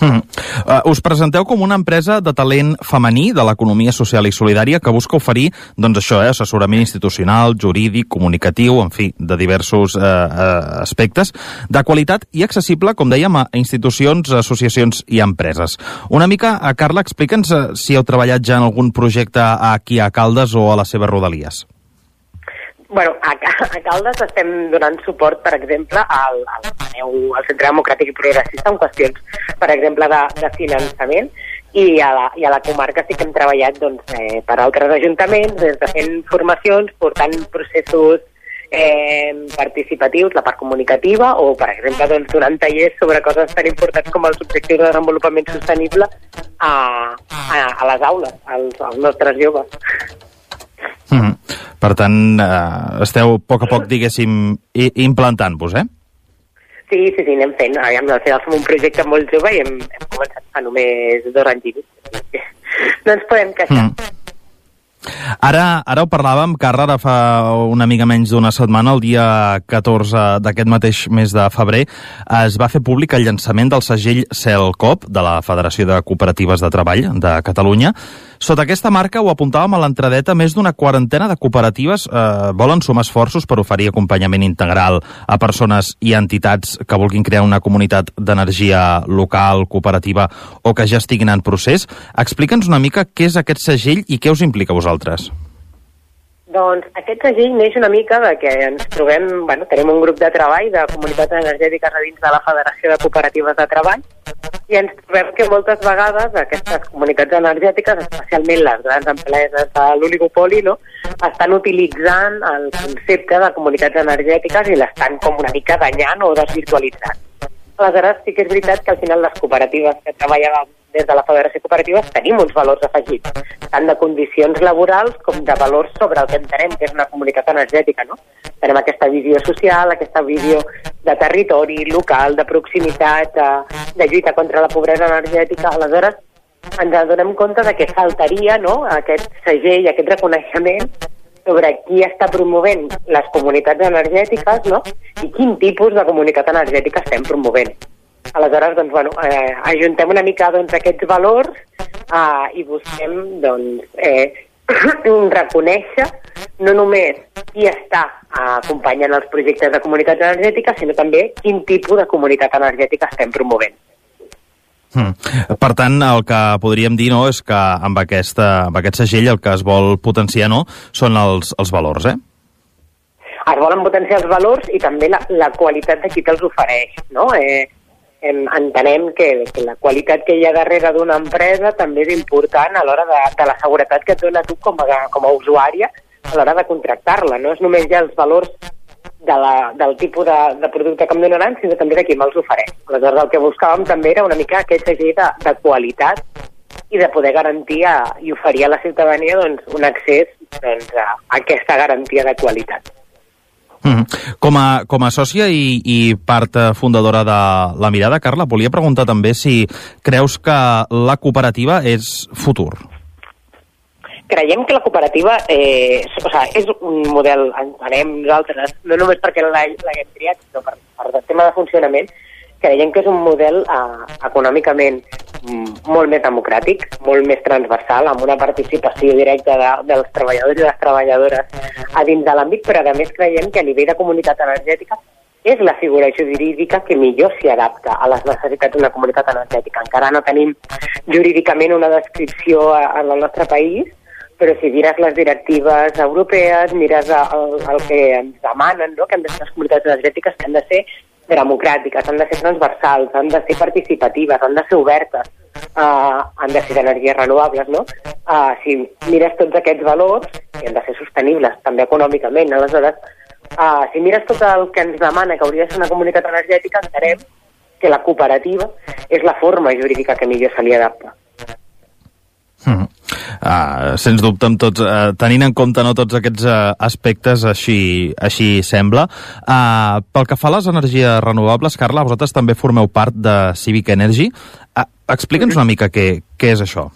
Mm. Uh, us presenteu com una empresa de talent femení de l'economia social i solidària que busca oferir, doncs això, eh, assessorament institucional, jurídic, comunicatiu, en fi, de diversos uh, uh, aspectes, de qualitat i accessible, com dèiem, a institucions, associacions i empreses. Una mica, a Carla, explica'ns si heu treballat ja en algun projecte aquí a Caldes o a les seves rodalies. Bueno, a, a Caldes estem donant suport, per exemple, al, al, al Centre Democràtic i Progressista en qüestions, per exemple, de, de finançament, i a, la, i a la comarca sí que hem treballat doncs, eh, per altres ajuntaments, des de fent formacions, portant processos eh, participatius, la part comunicativa, o, per exemple, doncs, donant tallers sobre coses tan importants com els objectius de desenvolupament sostenible a, a, a les aules, als, als nostres joves. Mm -hmm. Per tant, eh, esteu a poc a poc, diguéssim, implantant-vos, eh? Sí, sí, sí, anem fent. Aviam, al final som un projecte molt jove i hem, hem començat fa només dos anys i mig. No ens podem queixar. Mm. Ara, ara ho parlàvem, Carla, ara fa una mica menys d'una setmana, el dia 14 d'aquest mateix mes de febrer, es va fer públic el llançament del segell CELCOP, de la Federació de Cooperatives de Treball de Catalunya. Sota aquesta marca, ho apuntàvem a l'entradeta, més d'una quarantena de cooperatives eh, volen sumar esforços per oferir acompanyament integral a persones i entitats que vulguin crear una comunitat d'energia local, cooperativa o que ja estiguin en procés. Explica'ns una mica què és aquest segell i què us implica a vosaltres. Doncs aquest segell neix una mica de que ens trobem, bueno, tenim un grup de treball de comunitats energètiques a dins de la Federació de Cooperatives de Treball i ens trobem que moltes vegades aquestes comunitats energètiques, especialment les grans empreses de l'oligopoli, no, estan utilitzant el concepte de comunitats energètiques i l'estan com una mica danyant o desvirtualitzant. Aleshores, sí que és veritat que al final les cooperatives que treballàvem des de la Federació Cooperativa tenim uns valors afegits, tant de condicions laborals com de valors sobre el que entenem que és una comunitat energètica. No? Tenem aquesta visió social, aquesta visió de territori local, de proximitat, de, de lluita contra la pobresa energètica. Aleshores, ens adonem compte de que faltaria no, aquest segell, aquest reconeixement sobre qui està promovent les comunitats energètiques no? i quin tipus de comunitat energètica estem promovent. Aleshores, doncs, bueno, eh, ajuntem una mica doncs, aquests valors eh, i busquem doncs, eh, reconèixer no només qui està eh, acompanyant els projectes de comunitats energètiques, sinó també quin tipus de comunitat energètica estem promovent. Hmm. Per tant, el que podríem dir no, és que amb, aquesta, amb aquest segell el que es vol potenciar no, són els, els valors, eh? Es volen potenciar els valors i també la, la qualitat de qui te'ls ofereix, no? Eh, en, entenem que, que la qualitat que hi ha darrere d'una empresa també és important a l'hora de, de la seguretat que et dona tu com a, com a usuària a l'hora de contractar-la. No és només ja els valors de la, del tipus de, de producte que em donaran, sinó també de qui me'ls ofereix. Aleshores, el que buscàvem també era una mica aquest segell de, de qualitat i de poder garantir a, i oferir a la ciutadania doncs, un accés doncs, a, aquesta garantia de qualitat. Mm. Com, a, com a sòcia i, i part eh, fundadora de La Mirada, Carla, volia preguntar també si creus que la cooperativa és futur. Creiem que la cooperativa eh, o sigui, és un model, entenem nosaltres, no només perquè l'haguem triat, sinó per, per tema de funcionament, creiem que és un model eh, econòmicament mm, molt més democràtic, molt més transversal, amb una participació directa de, dels treballadors i les treballadores a dins de l'àmbit, però a més creiem que a nivell de comunitat energètica és la figura jurídica que millor s'hi adapta a les necessitats d'una comunitat energètica. Encara no tenim jurídicament una descripció en el nostre país, però si mires les directives europees, mires el, el que ens demanen, no? que han de ser les comunitats energètiques, que han de ser democràtiques, han de ser transversals, han de ser participatives, han de ser obertes, uh, han de ser d'energies renovables, no? Uh, si mires tots aquests valors, i han de ser sostenibles també econòmicament, aleshores, uh, si mires tot el que ens demana que hauria de ser una comunitat energètica, entenem que la cooperativa és la forma jurídica que millor se li adapta. Mm. Uh, sens dubte, amb tots, uh, tenint en compte no, tots aquests uh, aspectes, així, així sembla. Uh, pel que fa a les energies renovables, Carla, vosaltres també formeu part de Civic Energy. Uh, Explica'ns una mica què, què és això.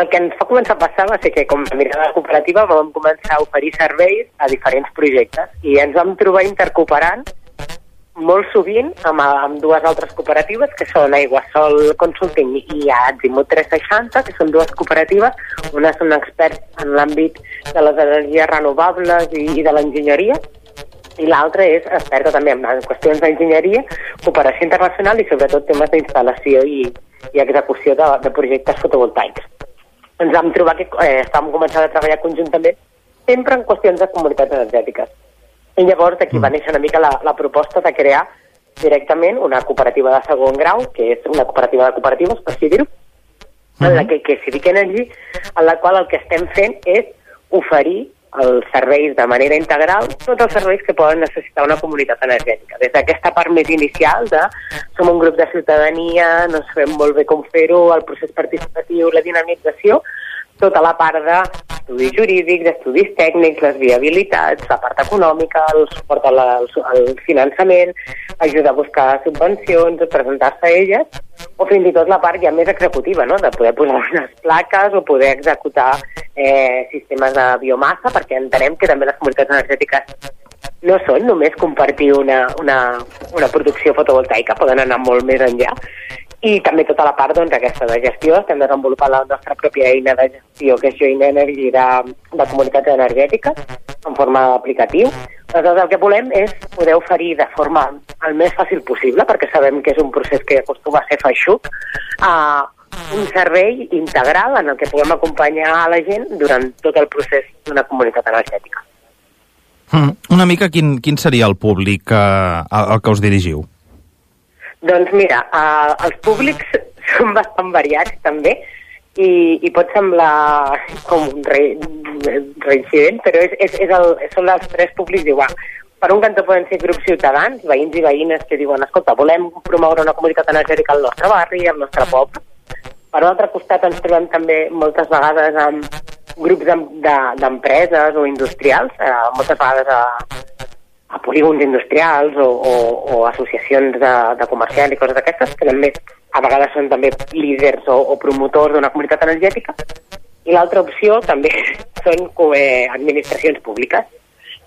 El que ens va començar a passar va ser que, com a mirada cooperativa, vam començar a oferir serveis a diferents projectes i ens vam trobar intercooperant molt sovint amb, amb dues altres cooperatives, que són Aiguasol Consulting i Azimut 360, que són dues cooperatives. Una són experts en l'àmbit de les energies renovables i, i de l'enginyeria, i l'altra és experta també en qüestions d'enginyeria, cooperació internacional i sobretot temes d'instal·lació i, i execució de, de projectes fotovoltaics. Ens vam trobar que eh, estàvem començant a treballar conjuntament sempre en qüestions de comunitats energètiques i llavors d'aquí mm. va néixer una mica la, la proposta de crear directament una cooperativa de segon grau, que és una cooperativa de cooperatives, per així dir-ho, mm. en la que, que Civic Energy, en la qual el que estem fent és oferir els serveis de manera integral, tots els serveis que poden necessitar una comunitat energètica. Des d'aquesta part més inicial de som un grup de ciutadania, no sabem molt bé com fer-ho, el procés participatiu, la dinamització, tota la part d'estudis jurídics, d'estudis tècnics, les viabilitats, la part econòmica, el suport al, al finançament, ajuda a buscar subvencions, presentar-se a elles, o fins i tot la part ja més executiva, no? de poder posar unes plaques o poder executar eh, sistemes de biomassa, perquè entenem que també les comunitats energètiques no són només compartir una, una, una producció fotovoltaica, poden anar molt més enllà i també tota la part doncs, aquesta de gestió, estem desenvolupant la nostra pròpia eina de gestió que és Join Energy de, de comunitats energètiques en forma d'aplicatiu. Aleshores el que volem és poder oferir de forma el més fàcil possible, perquè sabem que és un procés que acostuma a ser feixuc, a un servei integral en el que puguem acompanyar a la gent durant tot el procés d'una comunitat energètica. Mm, una mica quin, quin seria el públic eh, al que us dirigiu? Doncs mira, uh, els públics són bastant variats també i, i pot semblar com un re, reincident, però és, és, és el, són els tres públics igual. Per un cantó poden ser grups ciutadans, veïns i veïnes que diuen escolta, volem promoure una comunitat energètica al nostre barri, al nostre poble. Per un altre costat ens trobem també moltes vegades amb grups d'empreses o industrials, eh, moltes vegades a, a polígons industrials o, o, o associacions de, de comerciants i coses d'aquestes, que també a vegades són també líders o, o promotors d'una comunitat energètica. I l'altra opció també són eh, administracions públiques.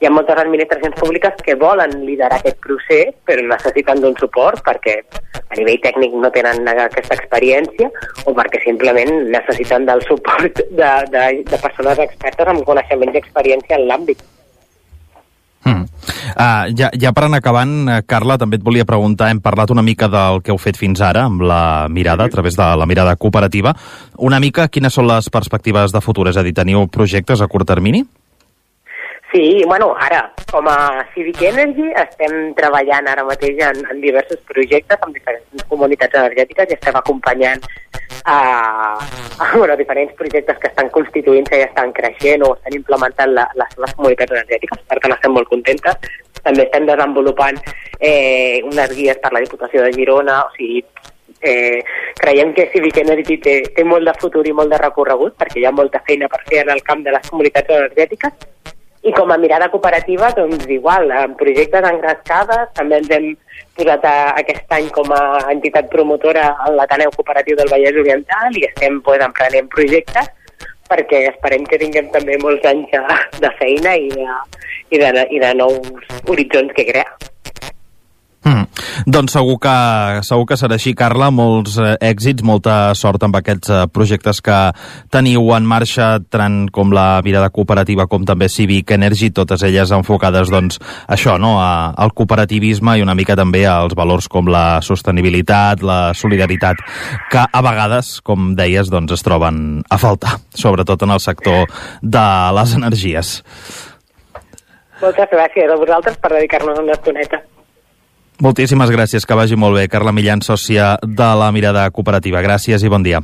hi ha moltes administracions públiques que volen liderar aquest procés, però necessiten d'un suport perquè a nivell tècnic no tenen aquesta experiència o perquè simplement necessiten del suport de, de, de persones expertes amb coneixements i experiència en l'àmbit. Uh, ja, ja per anar acabant, eh, Carla, també et volia preguntar, hem parlat una mica del que heu fet fins ara amb la mirada, a través de la mirada cooperativa. Una mica, quines són les perspectives de futur? És a dir, teniu projectes a curt termini? Sí, bueno, ara, com a Civic Energy, estem treballant ara mateix en, en diversos projectes amb diferents comunitats energètiques i estem acompanyant a, a bueno, diferents projectes que estan constituint-se i estan creixent o estan implementant la, les seves comunitats energètiques, per tant estem molt contentes. També estem desenvolupant eh, unes guies per la Diputació de Girona, o sigui, eh, creiem que Civic Energy té, té molt de futur i molt de recorregut perquè hi ha molta feina per fer en el camp de les comunitats energètiques i com a mirada cooperativa, doncs igual, en projectes engrescades, també ens hem posat a, aquest any com a entitat promotora en l'Ateneu Cooperatiu del Vallès Oriental i estem pues, emprenent projectes perquè esperem que tinguem també molts anys de, de feina i de, i, de, i de nous horitzons que crear. Mm. Doncs segur que, segur que serà així, Carla. Molts eh, èxits, molta sort amb aquests eh, projectes que teniu en marxa, tant com la mirada cooperativa com també Civic Energy, totes elles enfocades doncs, això, no? A, al cooperativisme i una mica també als valors com la sostenibilitat, la solidaritat, que a vegades, com deies, doncs, es troben a faltar, sobretot en el sector de les energies. Moltes gràcies a vosaltres per dedicar-nos una estoneta. Moltíssimes gràcies, que vagi molt bé. Carla Millan, sòcia de la Mirada Cooperativa. Gràcies i bon dia.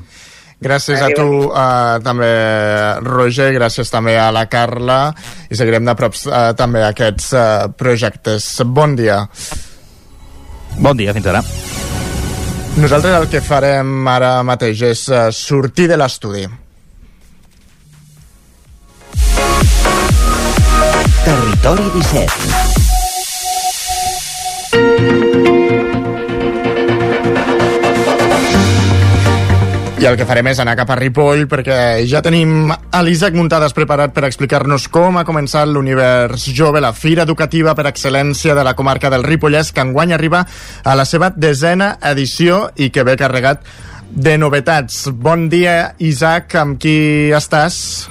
Gràcies a tu uh, també, Roger, gràcies també a la Carla i seguirem de prop uh, també aquests uh, projectes. Bon dia. Bon dia, fins ara. Nosaltres el que farem ara mateix és uh, sortir de l'estudi. Territori 17 I el que farem és anar cap a Ripoll perquè ja tenim a l'Isaac Muntades preparat per explicar-nos com ha començat l'Univers Jove, la fira educativa per excel·lència de la comarca del Ripollès, que enguany arriba a la seva desena edició i que ve carregat de novetats. Bon dia, Isaac, amb qui estàs?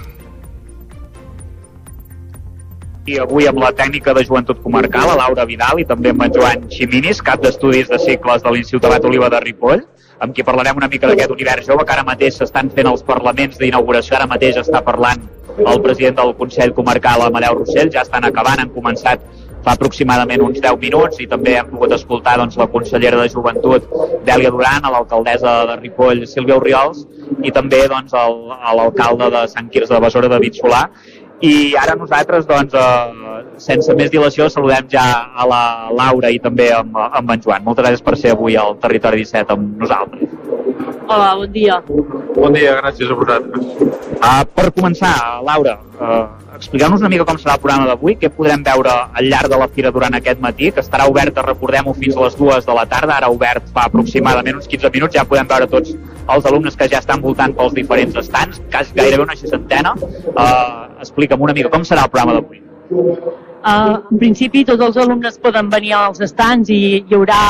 i avui amb la tècnica de joventut comarcal, la Laura Vidal, i també amb en Joan Ximinis, cap d'estudis de cicles de l'Institut Abat Oliva de Ripoll, amb qui parlarem una mica d'aquest univers jove que ara mateix s'estan fent els parlaments d'inauguració, ara mateix està parlant el president del Consell Comarcal, Amadeu Rossell, ja estan acabant, han començat fa aproximadament uns 10 minuts i també hem pogut escoltar doncs, la consellera de Joventut, Dèlia Duran, a l'alcaldessa de Ripoll, Sílvia Oriols, i també doncs, l'alcalde de Sant Quirze de Besora, David Solà, i ara nosaltres, doncs, eh, sense més dilació, saludem ja a la Laura i també amb, amb en Joan. Moltes gràcies per ser avui al Territori 17 amb nosaltres. Hola, bon dia. Bon dia, gràcies a vosaltres. Uh, per començar, Laura, uh, expliqueu-nos una mica com serà el programa d'avui, què podrem veure al llarg de la fira durant aquest matí, que estarà oberta, recordem-ho, fins a les dues de la tarda, ara obert fa aproximadament uns 15 minuts, ja podem veure tots els alumnes que ja estan voltant pels diferents estants, quasi gairebé una seixantena. Uh, explica'm una mica com serà el programa d'avui. Uh, en principi tots els alumnes poden venir als estants i hi haurà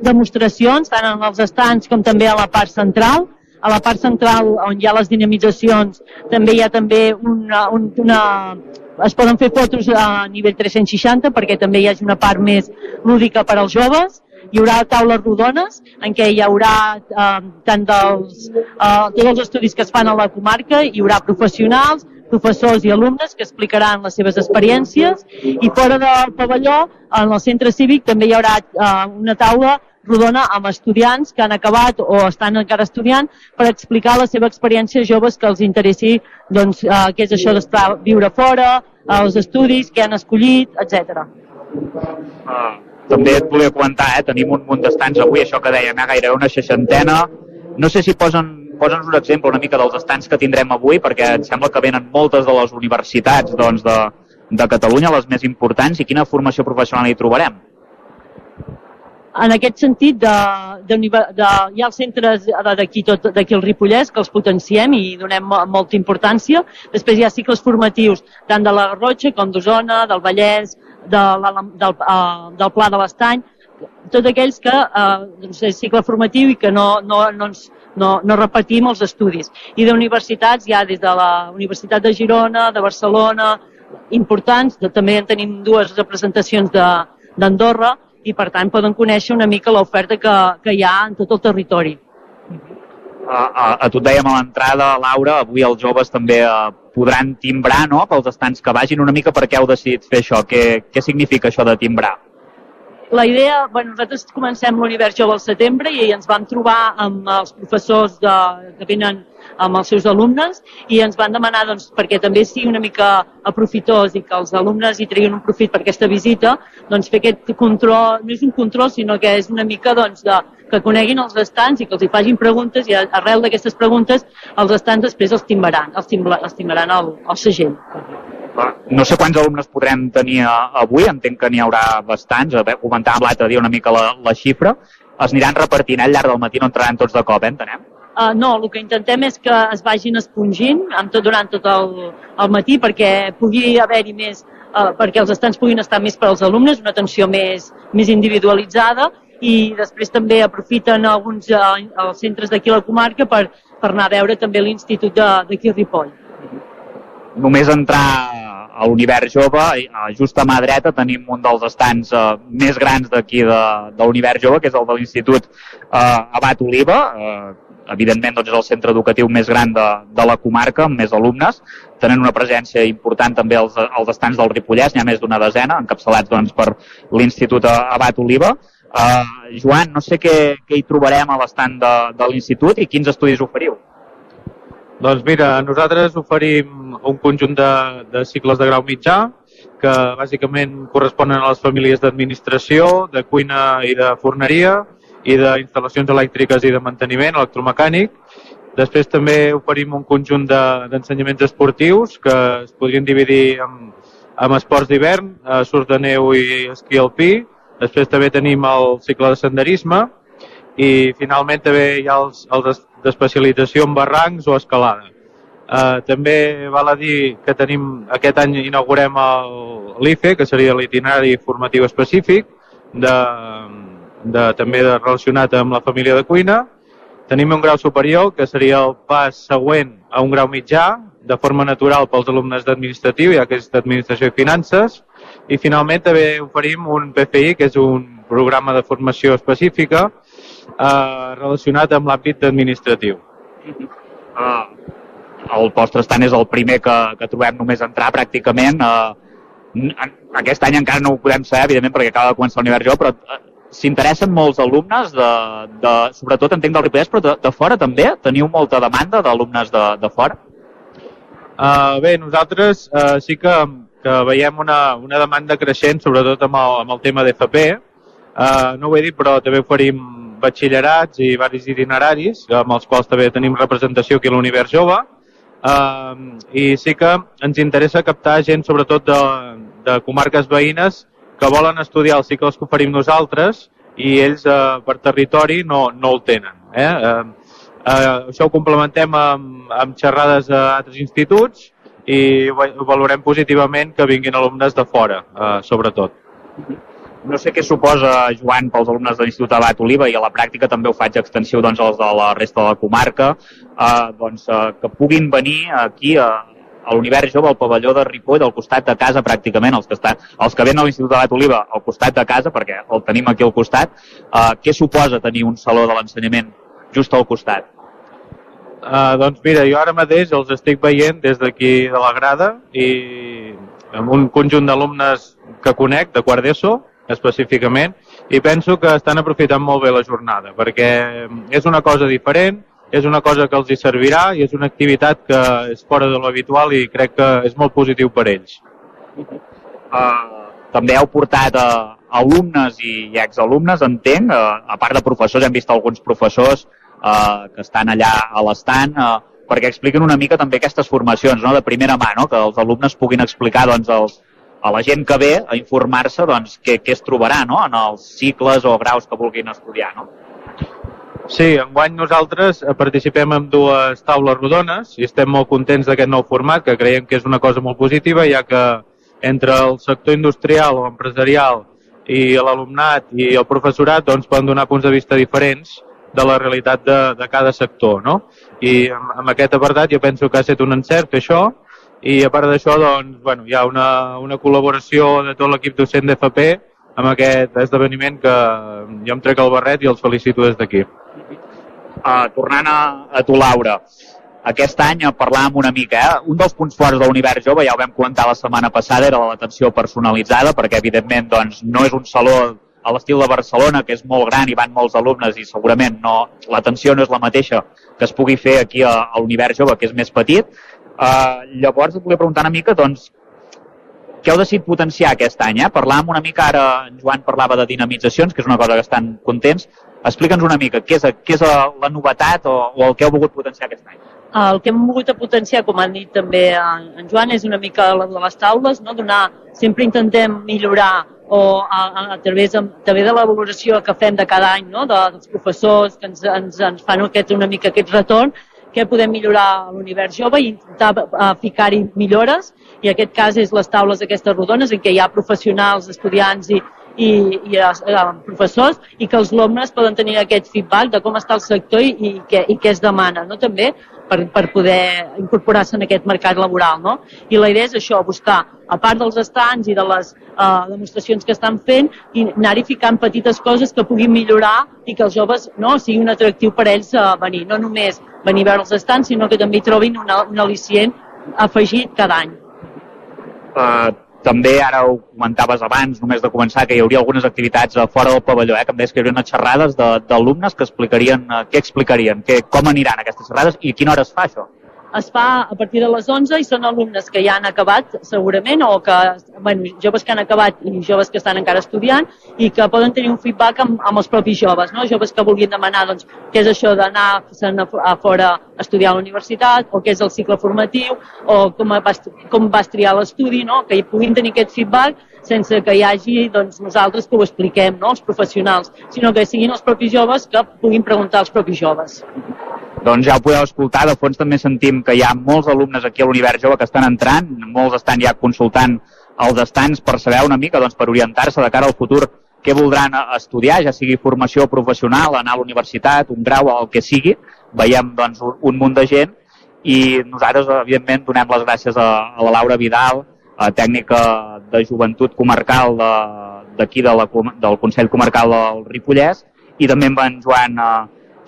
demostracions tant en els estants com també a la part central. A la part central on hi ha les dinamitzacions també hi ha també una, una es poden fer fotos a nivell 360 perquè també hi hagi una part més lúdica per als joves. Hi haurà taules rodones en què hi haurà eh, tant dels, eh, tots els estudis que es fan a la comarca, hi haurà professionals, professors i alumnes que explicaran les seves experiències i fora del pavelló, en el centre cívic, també hi haurà eh, una taula rodona amb estudiants que han acabat o estan encara estudiant per explicar la seva experiència joves que els interessi doncs, eh, què és això d'estar viure fora, eh, els estudis, què han escollit, etc. Ah, també et volia comentar, eh, tenim un munt d'estants avui, això que dèiem, eh, gairebé una seixantena. No sé si posen posa'ns un exemple una mica dels estants que tindrem avui, perquè em sembla que venen moltes de les universitats doncs, de, de Catalunya, les més importants, i quina formació professional hi trobarem? en aquest sentit, de, de, de, hi ha els centres d'aquí d'aquí al Ripollès que els potenciem i donem molta importància. Després hi ha cicles formatius tant de la Garrotxa com d'Osona, del Vallès, de la, del, uh, del Pla de l'Estany, tots aquells que uh, doncs és cicle formatiu i que no, no, no, ens, no, no repetim els estudis. I d'universitats, ja des de la Universitat de Girona, de Barcelona, importants, també en tenim dues representacions d'Andorra, i per tant poden conèixer una mica l'oferta que, que hi ha en tot el territori. A, a, a tu et dèiem a l'entrada, Laura, avui els joves també uh, podran timbrar no, pels estants que vagin. Una mica per què heu decidit fer això? Què, què significa això de timbrar? La idea, bueno, nosaltres comencem l'univers jove al setembre i ens vam trobar amb els professors de, que venen amb els seus alumnes i ens van demanar, doncs, perquè també sigui una mica aprofitós i que els alumnes hi treguin un profit per aquesta visita, doncs fer aquest control, no és un control, sinó que és una mica doncs, de, que coneguin els estants i que els hi facin preguntes i arrel d'aquestes preguntes els estants després els timbaran, els, timbaran al, al segell. No sé quants alumnes podrem tenir avui, entenc que n'hi haurà bastants, comentàvem l'altre dia una mica la, la xifra, es aniran repartint al llarg del matí, no entraran tots de cop, eh, entenem? Uh, no, el que intentem és que es vagin espongint amb tot, durant tot el, el matí perquè pugui haver-hi més, uh, perquè els estants puguin estar més per als alumnes, una atenció més, més individualitzada i després també aprofiten alguns uh, els centres d'aquí a la comarca per, per anar a veure també l'Institut d'aquí a Ripoll. Només entrar a l'univers jove, just a mà dreta tenim un dels estants uh, més grans d'aquí de, de l'univers jove, que és el de l'Institut uh, Abat Oliva, uh, evidentment doncs, és el centre educatiu més gran de, de la comarca, amb més alumnes, tenen una presència important també als, als estants del Ripollès, n'hi ha més d'una desena, encapçalats doncs, per l'Institut Abat Oliva. Uh, Joan, no sé què, què hi trobarem a l'estand de, de l'Institut i quins estudis oferiu. Doncs mira, nosaltres oferim un conjunt de, de cicles de grau mitjà que bàsicament corresponen a les famílies d'administració, de cuina i de forneria, i d'instal·lacions elèctriques i de manteniment electromecànic. Després també oferim un conjunt d'ensenyaments de, esportius que es podrien dividir en, en esports d'hivern, eh, surf de neu i esquí alpí. Després també tenim el cicle de senderisme i finalment també hi ha els, els d'especialització en barrancs o escalada. Eh, també val a dir que tenim, aquest any inaugurem l'IFE, que seria l'itinerari formatiu específic de, de, també de, relacionat amb la família de cuina. Tenim un grau superior, que seria el pas següent a un grau mitjà, de forma natural pels alumnes d'administratiu, ja que és d'administració i finances. I finalment també oferim un PFI, que és un programa de formació específica eh, relacionat amb l'àmbit administratiu. Ah, el vostre estant és el primer que, que trobem només entrar pràcticament. Eh, aquest any encara no ho podem saber, evidentment, perquè acaba de començar l'univers jo, però eh, s'interessen molts alumnes, de, de, sobretot entenc del Ripollès, però de, de fora també? Teniu molta demanda d'alumnes de, de fora? Uh, bé, nosaltres uh, sí que, que veiem una, una demanda creixent, sobretot amb el, amb el tema d'FP. Uh, no ho he dit, però també oferim batxillerats i varis itineraris, amb els quals també tenim representació aquí a l'Univers Jove. Uh, I sí que ens interessa captar gent, sobretot de, de comarques veïnes, que volen estudiar els cicles que oferim nosaltres i ells eh, per territori no, no el tenen. Eh? Eh, eh, això ho complementem amb, amb xerrades a altres instituts i valorem positivament que vinguin alumnes de fora, eh, sobretot. No sé què suposa, Joan, pels alumnes de l'Institut Abat Oliva i a la pràctica també ho faig extensiu doncs, als de la resta de la comarca, eh, doncs, eh, que puguin venir aquí a, a l'univers jove, al pavelló de Ripoll, al costat de casa pràcticament, els que, estan, els que venen a l'Institut de Oliva al costat de casa, perquè el tenim aquí al costat, eh, què suposa tenir un saló de l'ensenyament just al costat? Uh, doncs mira, jo ara mateix els estic veient des d'aquí de la grada i amb un conjunt d'alumnes que conec, de quart d'ESO, específicament, i penso que estan aprofitant molt bé la jornada, perquè és una cosa diferent, és una cosa que els hi servirà i és una activitat que és fora de l'habitual i crec que és molt positiu per ells. Uh, també heu portat uh, alumnes i, i exalumnes, entenc, uh, a part de professors, hem vist alguns professors uh, que estan allà a l'estant, uh, perquè expliquen una mica també aquestes formacions no? de primera mà, no? que els alumnes puguin explicar doncs, els, a la gent que ve a informar-se doncs, què, què es trobarà no? en els cicles o graus que vulguin estudiar. No? Sí, enguany nosaltres eh, participem en dues taules rodones i estem molt contents d'aquest nou format, que creiem que és una cosa molt positiva, ja que entre el sector industrial o empresarial i l'alumnat i el professorat doncs, poden donar punts de vista diferents de la realitat de, de cada sector. No? I amb, amb aquest apartat jo penso que ha estat un encert això i a part d'això doncs, bueno, hi ha una, una col·laboració de tot l'equip docent d'FP amb aquest esdeveniment que jo em trec el barret i els felicito des d'aquí. Uh, tornant a, a tu, Laura, aquest any parlàvem una mica, eh? un dels punts forts de l'univers jove, ja ho vam comentar la setmana passada, era l'atenció personalitzada, perquè evidentment doncs, no és un saló a l'estil de Barcelona, que és molt gran i van molts alumnes i segurament no, l'atenció no és la mateixa que es pugui fer aquí a, a l'univers jove, que és més petit, Uh, llavors et volia preguntar una mica, doncs, què heu decidit potenciar aquest any? Eh? Parlàvem una mica, ara en Joan parlava de dinamitzacions, que és una cosa que estan contents. Explica'ns una mica, què és, què és la novetat o, o el que heu volgut potenciar aquest any? El que hem volgut potenciar, com han dit també en Joan, és una mica la de les taules, no? donar, sempre intentem millorar o a, a, través de, també de la valoració que fem de cada any no? de, dels professors que ens, ens, ens fan aquest, una mica aquest retorn què podem millorar a l'univers jove i intentar uh, ficar-hi millores i aquest cas és les taules aquestes rodones en què hi ha professionals, estudiants i, i, i uh, professors i que els alumnes poden tenir aquest feedback de com està el sector i, i, què, i què es demana. No? També per, per poder incorporar-se en aquest mercat laboral. No? I la idea és això, buscar, a part dels estants i de les uh, demostracions que estan fent, i anar-hi ficant petites coses que puguin millorar i que els joves no, sigui un atractiu per ells uh, venir. No només venir a veure els estants, sinó que també trobin una, un al·licient afegit cada any. Uh, també ara ho comentaves abans, només de començar, que hi hauria algunes activitats a fora del pavelló, eh? que em deies que hi hauria xerrades d'alumnes que explicarien, eh, què explicarien, que, com aniran aquestes xerrades i a quina hora es fa això? Es fa a partir de les 11 i són alumnes que ja han acabat segurament o que, bueno, joves que han acabat i joves que estan encara estudiant i que poden tenir un feedback amb, amb els propis joves, no? joves que vulguin demanar doncs, què és això d'anar a, fora a estudiar a la universitat o què és el cicle formatiu o com vas, com vas triar l'estudi, no? que hi puguin tenir aquest feedback sense que hi hagi doncs, nosaltres que ho expliquem, no? els professionals, sinó que siguin els propis joves que puguin preguntar als propis joves. Doncs ja ho podeu escoltar, de fons també sentim que hi ha molts alumnes aquí a l'Univers Jove que estan entrant, molts estan ja consultant els estants per saber una mica, doncs, per orientar-se de cara al futur què voldran estudiar, ja sigui formació professional, anar a la universitat, un grau, el que sigui. Veiem doncs, un, un munt de gent i nosaltres, evidentment, donem les gràcies a, a la Laura Vidal, a tècnica de joventut comarcal d'aquí de, de la, del Consell Comarcal del Ripollès i també amb en Joan eh,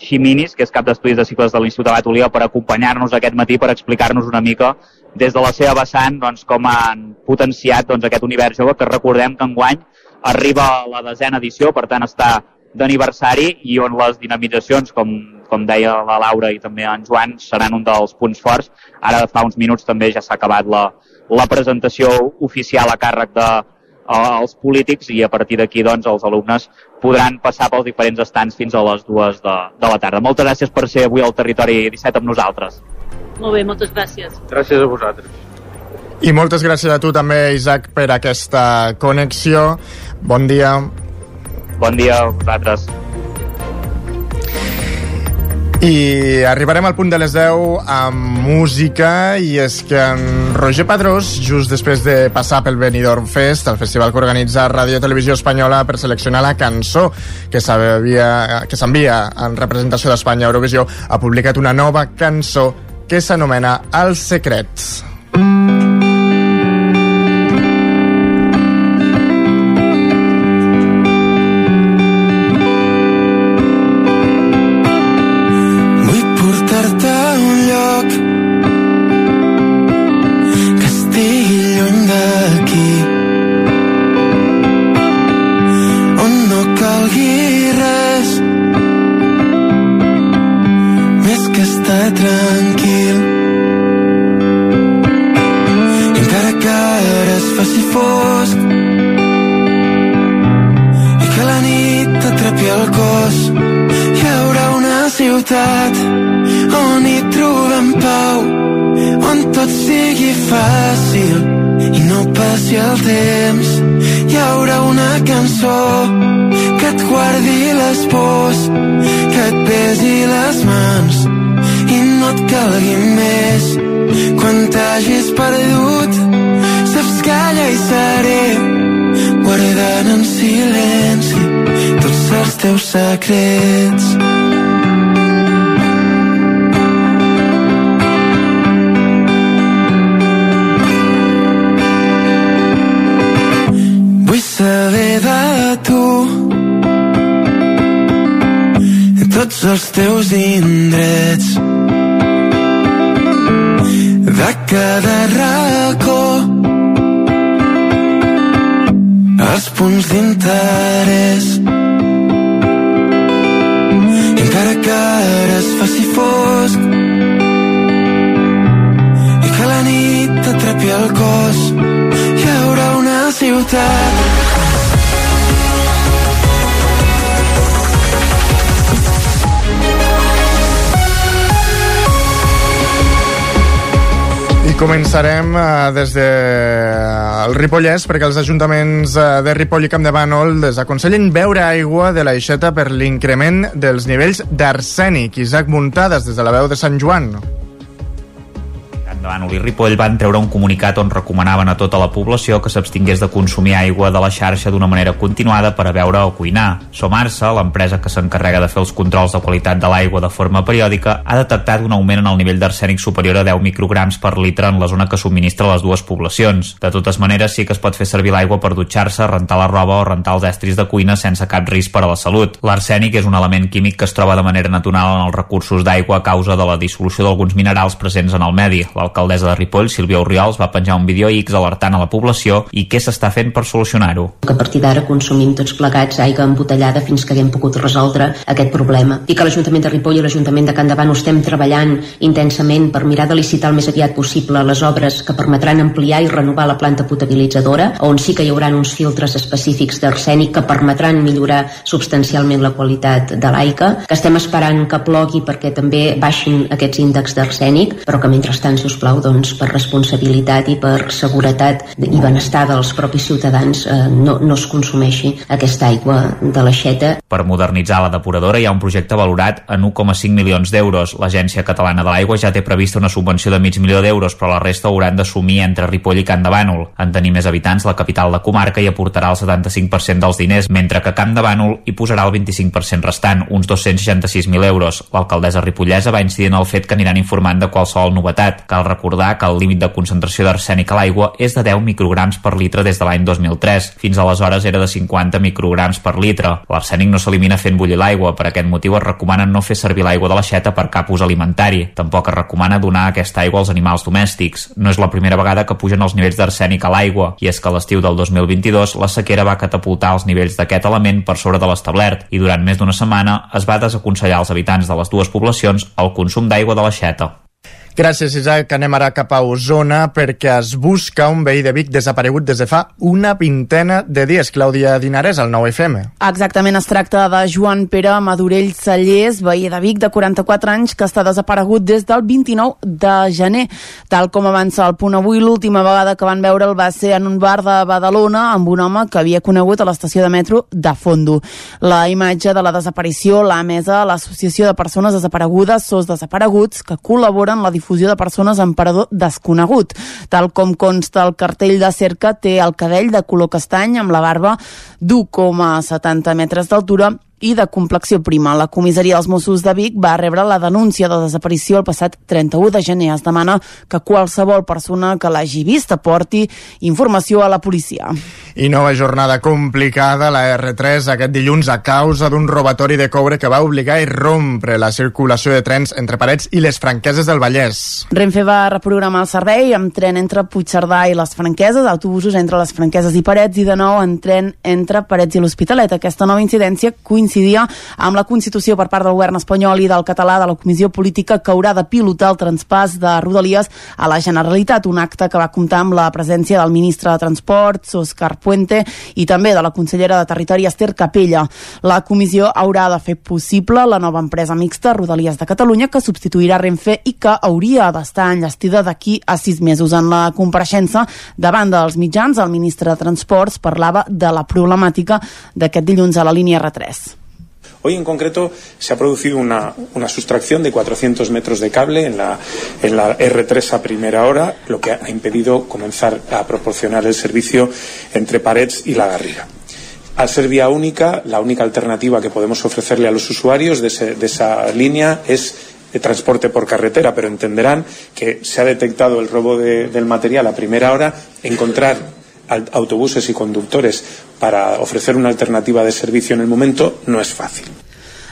Ximinis, que és cap d'estudis de cicles de l'Institut Abat Oliva, per acompanyar-nos aquest matí, per explicar-nos una mica des de la seva vessant doncs, com han potenciat doncs, aquest univers jove, que recordem que enguany arriba a la desena edició, per tant està d'aniversari i on les dinamitzacions, com, com deia la Laura i també en Joan, seran un dels punts forts. Ara fa uns minuts també ja s'ha acabat la, la presentació oficial a càrrec de, als polítics i a partir d'aquí doncs, els alumnes podran passar pels diferents estants fins a les dues de, de la tarda. Moltes gràcies per ser avui al Territori 17 amb nosaltres. Molt bé, moltes gràcies. Gràcies a vosaltres. I moltes gràcies a tu també, Isaac, per aquesta connexió. Bon dia. Bon dia a vosaltres. I arribarem al punt de les 10 amb música i és que en Roger Padrós, just després de passar pel Benidorm Fest, el festival que organitza Radio Televisió Espanyola per seleccionar la cançó que s'envia en representació d'Espanya a Eurovisió, ha publicat una nova cançó que s'anomena Els Secrets. T'hagis perdut. Saps que allà hi seré guardant en silenci tots els teus secrets. Vull saber de tu tots els teus indrets de cada racó. Els punts d'interès. I encara que ara es faci fosc i que la nit t'atrapi el cos hi haurà una ciutat començarem uh, des de el Ripollès perquè els ajuntaments uh, de Ripoll i Camp de Bànol desaconsellen beure aigua de l'aixeta per l'increment dels nivells d'arsènic. Isaac Muntades, des de la veu de Sant Joan. De Bànol i Ripoll van treure un comunicat on recomanaven a tota la població que s'abstingués de consumir aigua de la xarxa d'una manera continuada per a beure o cuinar. Somarsa, l'empresa que s'encarrega de fer els controls de qualitat de l'aigua de forma periòdica, ha detectat un augment en el nivell d'arsènic superior a 10 micrograms per litre en la zona que subministra les dues poblacions. De totes maneres, sí que es pot fer servir l'aigua per dutxar-se, rentar la roba o rentar els estris de cuina sense cap risc per a la salut. L'arsènic és un element químic que es troba de manera natural en els recursos d'aigua a causa de la dissolució d'alguns minerals presents en el medi. L'alcaldessa de Ripoll, Sílvia Oriols, va penjar un vídeo X alertant a la població i què s'està fent per solucionar-ho. que a partir d'ara consumim tots plegats aigua embotellada fins que haguem pogut resoldre aquest problema. I que l'Ajuntament de Ripoll i l'Ajuntament de Can Davant estem treballant intensament per mirar de licitar el més aviat possible les obres que permetran ampliar i renovar la planta potabilitzadora, on sí que hi haurà uns filtres específics d'arsènic que permetran millorar substancialment la qualitat de l'aigua, que estem esperant que plogui perquè també baixin aquests índexs d'arsènic, però que mentrestant, si us plau, doncs, per responsabilitat i per seguretat i benestar dels propis ciutadans eh, no, no es consumeixi aquesta aigua de l'aixeta. Per modernitzar la depuradora hi ha un projecte valorat en 1,5 milions d'euros. L'Agència Catalana de l'Aigua ja té prevista una subvenció de mig milió d'euros, però la resta hauran d'assumir entre Ripoll i Can de Bànol. En tenir més habitants, la capital de comarca hi aportarà el 75% dels diners, mentre que Camp de Bànol hi posarà el 25% restant, uns 266.000 euros. L'alcaldessa ripollesa va incidir en el fet que aniran informant de qualsevol novetat. Cal recordar que el límit de concentració d'arsènic a l'aigua és de 10 micrograms per litre des de l'any 2003. Fins aleshores era de 50 micrograms per litre. L'arsènic no s'elimina fent bullir l'aigua. Per aquest motiu es recomana no fer servir l'aigua de l'aixeta per cap ús alimentari. Tampoc es recomana donar aquesta aigua als animals domèstics. No és la primera vegada que pugen els nivells d'arsènic a l'aigua, i és que a l'estiu del 2022 la sequera va catapultar els nivells d'aquest element per sobre de l'establert, i durant més d'una setmana es va desaconsellar als habitants de les dues poblacions el consum d'aigua de l'aixeta. Gràcies, Isaac. Anem ara cap a Osona perquè es busca un veí de Vic desaparegut des de fa una vintena de dies. Clàudia Dinares, al 9FM. Exactament, es tracta de Joan Pere Madurell Sallés, veí de Vic de 44 anys, que està desaparegut des del 29 de gener. Tal com avança el punt avui, l'última vegada que van veure'l va ser en un bar de Badalona amb un home que havia conegut a l'estació de metro de Fondo. La imatge de la desaparició l'ha emesa l'Associació de Persones Desaparegudes, SOS Desapareguts, que col·laboren en la difusió de persones en parador desconegut. Tal com consta el cartell de cerca, té el cabell de color castany amb la barba d'1,70 metres d'altura i de complexió prima. La comissaria dels Mossos de Vic va rebre la denúncia de desaparició el passat 31 de gener. Es demana que qualsevol persona que l'hagi vist aporti informació a la policia. I nova jornada complicada la R3 aquest dilluns a causa d'un robatori de coure que va obligar a irrompre la circulació de trens entre Parets i les Franqueses del Vallès. Renfe va reprogramar el servei amb tren entre Puigcerdà i les Franqueses, autobusos entre les Franqueses i Parets i de nou en tren entre Parets i l'Hospitalet. Aquesta nova incidència coincideix coincidia amb la Constitució per part del govern espanyol i del català de la Comissió Política que haurà de pilotar el transpàs de Rodalies a la Generalitat, un acte que va comptar amb la presència del ministre de Transports, Òscar Puente, i també de la consellera de Territori, Esther Capella. La comissió haurà de fer possible la nova empresa mixta Rodalies de Catalunya que substituirà Renfe i que hauria d'estar enllestida d'aquí a sis mesos. En la compareixença davant dels mitjans, el ministre de Transports parlava de la problemàtica d'aquest dilluns a la línia R3. Hoy en concreto se ha producido una, una, sustracción de 400 metros de cable en la, en la R3 a primera hora, lo que ha impedido comenzar a proporcionar el servicio entre Parets y La Garriga. Al ser vía única, la única alternativa que podemos ofrecerle a los usuarios de, esa línea es de transporte por carretera, pero entenderán que se ha detectado el robo de, del material a primera hora, encontrar autobuses y conductores para ofrecer una alternativa de servicio en el momento no es fácil.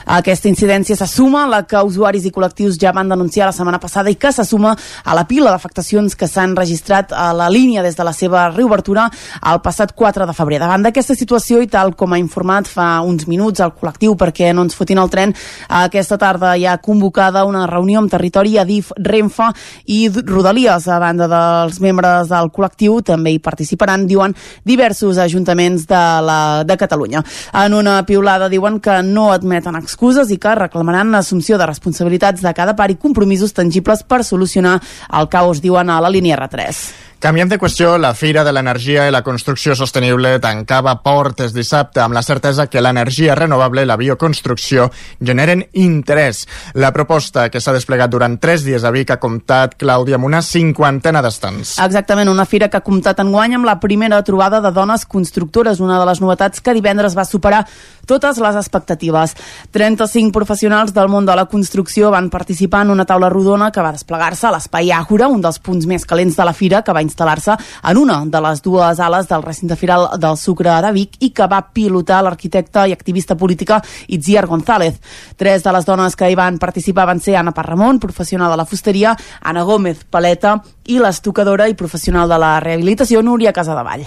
Aquesta incidència se suma a la que usuaris i col·lectius ja van denunciar la setmana passada i que se suma a la pila d'afectacions que s'han registrat a la línia des de la seva reobertura el passat 4 de febrer. Davant d'aquesta situació i tal com ha informat fa uns minuts el col·lectiu perquè no ens fotin el tren, aquesta tarda hi ha convocada una reunió amb territori Adif, Renfe i Rodalies. A banda dels membres del col·lectiu també hi participaran, diuen, diversos ajuntaments de, la, de Catalunya. En una piulada diuen que no admeten excuses excuses i que reclamaran l'assumpció de responsabilitats de cada part i compromisos tangibles per solucionar el caos, diuen a la línia R3. Canviem de qüestió, la Fira de l'Energia i la Construcció Sostenible tancava portes dissabte amb la certesa que l'energia renovable i la bioconstrucció generen interès. La proposta que s'ha desplegat durant tres dies a Vic ha comptat, Clàudia, amb una cinquantena d'estants. Exactament, una fira que ha comptat enguany amb la primera trobada de dones constructores, una de les novetats que divendres va superar totes les expectatives. 35 professionals del món de la construcció van participar en una taula rodona que va desplegar-se a l'Espai Àgora, un dels punts més calents de la fira, que va instal·lar-se en una de les dues ales del recinte firal del Sucre de Vic i que va pilotar l'arquitecte i activista política Itziar González. Tres de les dones que hi van participar van ser Anna Parramon, professional de la fusteria, Anna Gómez, paleta, i l'estocadora i professional de la rehabilitació, Núria Casadevall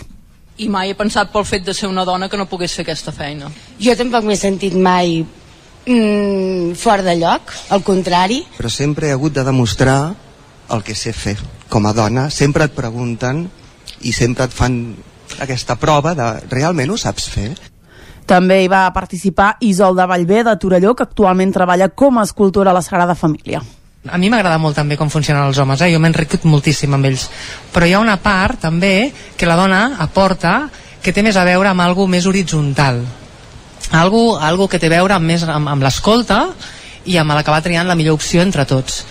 i mai he pensat pel fet de ser una dona que no pogués fer aquesta feina. Jo tampoc m'he sentit mai mm, fora de lloc, al contrari. Però sempre he hagut de demostrar el que sé fer com a dona sempre et pregunten i sempre et fan aquesta prova de realment ho saps fer també hi va participar Isolda Vallvé de Torelló, que actualment treballa com a escultora a la Sagrada Família. A mi m'agrada molt també com funcionen els homes, eh? jo m'he enriquit moltíssim amb ells. Però hi ha una part també que la dona aporta que té més a veure amb algo més horitzontal. Algo, algo que té a veure amb, més amb, amb l'escolta i amb l'acabar triant la millor opció entre tots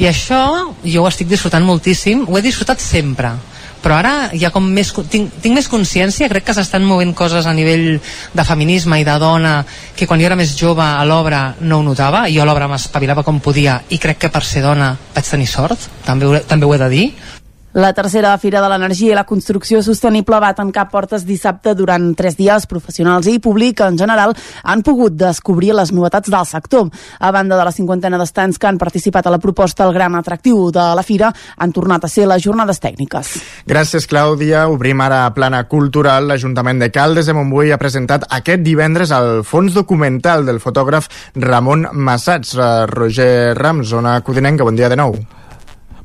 i això jo ho estic disfrutant moltíssim ho he disfrutat sempre però ara ha com més, tinc, tinc més consciència crec que s'estan movent coses a nivell de feminisme i de dona que quan jo era més jove a l'obra no ho notava jo a l'obra m'espavilava com podia i crec que per ser dona vaig tenir sort també ho, també ho he de dir la tercera Fira de l'Energia i la Construcció Sostenible va tancar portes dissabte durant tres dies. Professionals i públic en general han pogut descobrir les novetats del sector. A banda de la cinquantena d'estants que han participat a la proposta, el gran atractiu de la Fira han tornat a ser les jornades tècniques. Gràcies, Clàudia. Obrim ara a plana cultural. L'Ajuntament de Caldes de Montbui ha presentat aquest divendres el fons documental del fotògraf Ramon Massats. Roger Rams, zona codinenca. Bon dia de nou.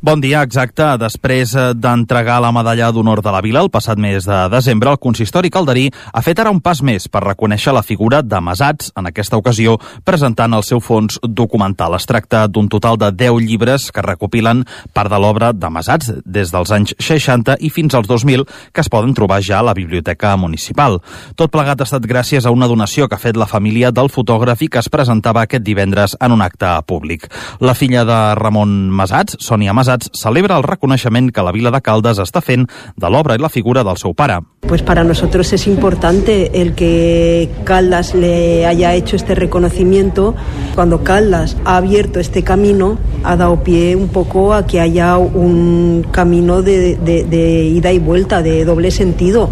Bon dia, exacte. Després eh, d'entregar la medalla d'honor de la Vila el passat mes de desembre, el consistori calderí ha fet ara un pas més per reconèixer la figura de Masats, en aquesta ocasió presentant el seu fons documental. Es tracta d'un total de 10 llibres que recopilen part de l'obra de Masats des dels anys 60 i fins als 2000 que es poden trobar ja a la Biblioteca Municipal. Tot plegat ha estat gràcies a una donació que ha fet la família del fotògraf i que es presentava aquest divendres en un acte públic. La filla de Ramon Masats, Sònia Masats, Casats celebra el reconeixement que la vila de Caldes està fent de l'obra i la figura del seu pare. Pues para nosotros es importante el que Caldas le haya hecho este reconocimiento. Cuando Caldas ha abierto este camino, ha dado pie un poco a que haya un camino de, de, de ida y vuelta, de doble sentido,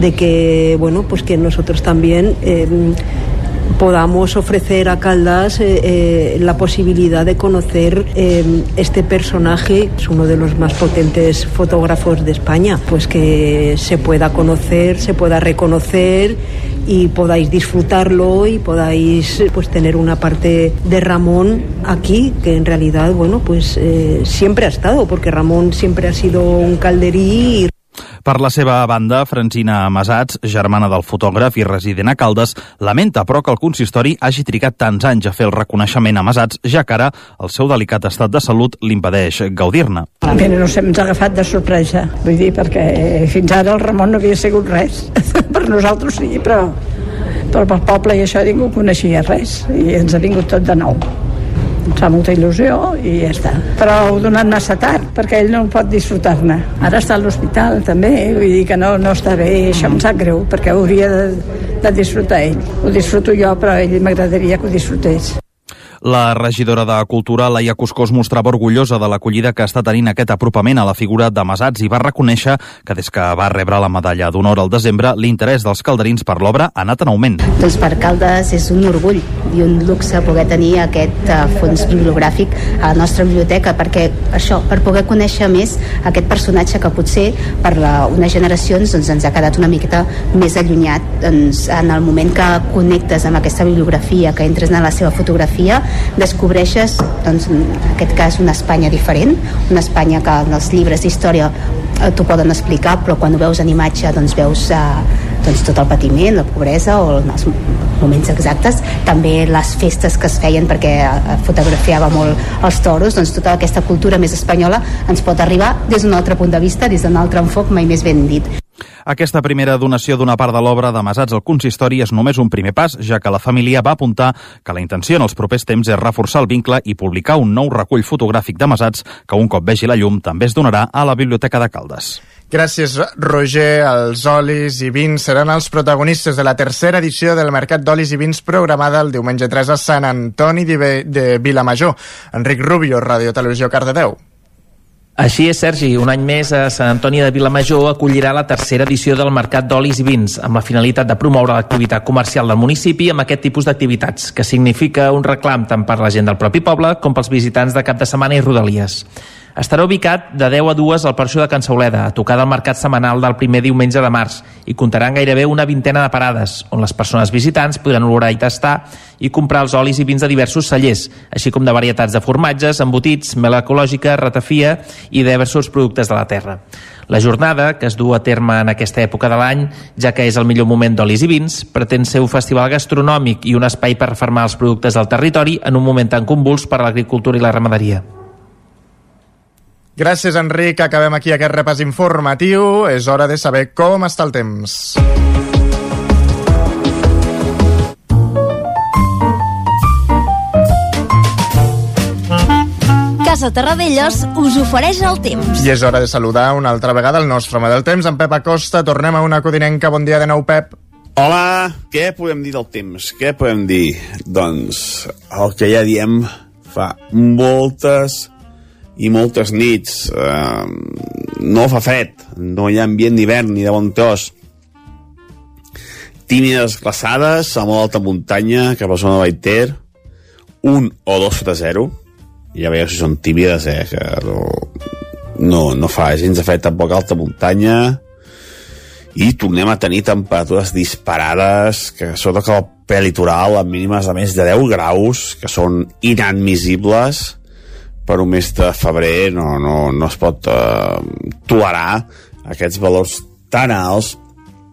de que, bueno, pues que nosotros también eh, podamos ofrecer a Caldas eh, eh, la posibilidad de conocer eh, este personaje, es uno de los más potentes fotógrafos de España, pues que se pueda conocer, se pueda reconocer y podáis disfrutarlo y podáis pues tener una parte de Ramón aquí que en realidad bueno pues eh, siempre ha estado porque Ramón siempre ha sido un calderí Per la seva banda, Francina Masats, germana del fotògraf i resident a Caldes, lamenta però que el consistori hagi trigat tants anys a fer el reconeixement a Masats, ja que ara el seu delicat estat de salut l'impedeix gaudir-ne. Mira, no ens ha agafat de sorpresa, vull dir, perquè fins ara el Ramon no havia sigut res. per nosaltres sí, però, però pel poble i això ningú coneixia res i ens ha vingut tot de nou ens fa molta il·lusió i ja està. Però ho donat massa tard, perquè ell no pot disfrutar-ne. Ara està a l'hospital també, vull dir que no, no està bé, i això em sap greu, perquè hauria de, de disfrutar ell. Ho disfruto jo, però ell m'agradaria que ho disfrutés. La regidora de Cultura, Laia Cuscós, mostrava orgullosa de l'acollida que està tenint aquest apropament a la figura de Masats i va reconèixer que des que va rebre la medalla d'honor al desembre, l'interès dels calderins per l'obra ha anat en augment. Doncs per Caldes és un orgull i un luxe poder tenir aquest uh, fons bibliogràfic a la nostra biblioteca perquè això, per poder conèixer més aquest personatge que potser per la, unes generacions doncs, ens ha quedat una miqueta més allunyat doncs, en el moment que connectes amb aquesta bibliografia, que entres en la seva fotografia descobreixes doncs, en aquest cas una Espanya diferent una Espanya que en els llibres d'història eh, t'ho poden explicar però quan ho veus en imatge doncs veus eh, doncs, tot el patiment, la pobresa o els moments exactes. També les festes que es feien perquè eh, fotografiava molt els toros doncs tota aquesta cultura més espanyola ens pot arribar des d'un altre punt de vista des d'un altre enfoc mai més ben dit aquesta primera donació d'una part de l'obra de Masats al consistori és només un primer pas, ja que la família va apuntar que la intenció en els propers temps és reforçar el vincle i publicar un nou recull fotogràfic de Masats que un cop vegi la llum també es donarà a la Biblioteca de Caldes. Gràcies, Roger. Els olis i vins seran els protagonistes de la tercera edició del Mercat d'Olis i Vins programada el diumenge 3 a Sant Antoni de, Vilamajor. Enric Rubio, Radio Televisió Cardedeu. Així és, Sergi. Un any més a Sant Antoni de Vilamajor acollirà la tercera edició del Mercat d'Olis i Vins, amb la finalitat de promoure l'activitat comercial del municipi amb aquest tipus d'activitats, que significa un reclam tant per la gent del propi poble com pels visitants de cap de setmana i rodalies. Estarà ubicat de 10 a 2 al Porxo de Can Sauleda, a tocar del mercat setmanal del primer diumenge de març, i comptarà amb gairebé una vintena de parades, on les persones visitants podran olorar i tastar i comprar els olis i vins de diversos cellers, així com de varietats de formatges, embotits, mel ecològica, ratafia i diversos productes de la terra. La jornada, que es du a terme en aquesta època de l'any, ja que és el millor moment d'olis i vins, pretén ser un festival gastronòmic i un espai per reformar els productes del territori en un moment tan convuls per a l'agricultura i la ramaderia. Gràcies, Enric. Acabem aquí aquest repàs informatiu. És hora de saber com està el temps. Casa Terradellos us ofereix el temps. I és hora de saludar una altra vegada el nostre home del temps, en Pep Acosta. Tornem a una codinenca. Bon dia de nou, Pep. Hola, què podem dir del temps? Què podem dir? Doncs el que ja diem fa moltes i moltes nits. Eh, no fa fred, no hi ha ambient d'hivern ni de bon tros. Tímides glaçades a molt alta muntanya cap a la zona de Baiter, un o dos sota zero, ja veieu si són tímides, eh, que no, no, no fa gens de fred tampoc alta muntanya, i tornem a tenir temperatures disparades que sobretot que el prelitoral amb mínimes de més de 10 graus que són inadmissibles per un mes de febrer no, no, no es pot uh, tolerar aquests valors tan alts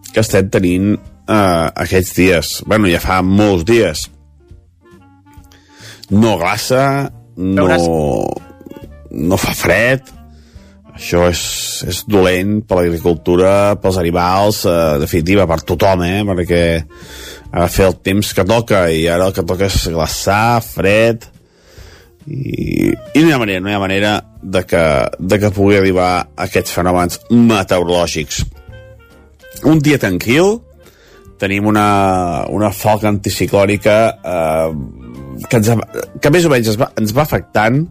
que estem tenint uh, aquests dies. Bueno, ja fa molts dies. No glaça no, no fa fred. Això és, és dolent per l'agricultura, pels animals, eh, definitiva, per tothom, eh? perquè ha de fer el temps que toca i ara el que toca és glaçar, fred, i, i no hi ha manera, no hi ha manera de que, de que pugui arribar aquests fenòmens meteorològics. Un dia tranquil, tenim una, una falca anticiclònica eh, que, ens, que més o menys ens va, ens va afectant,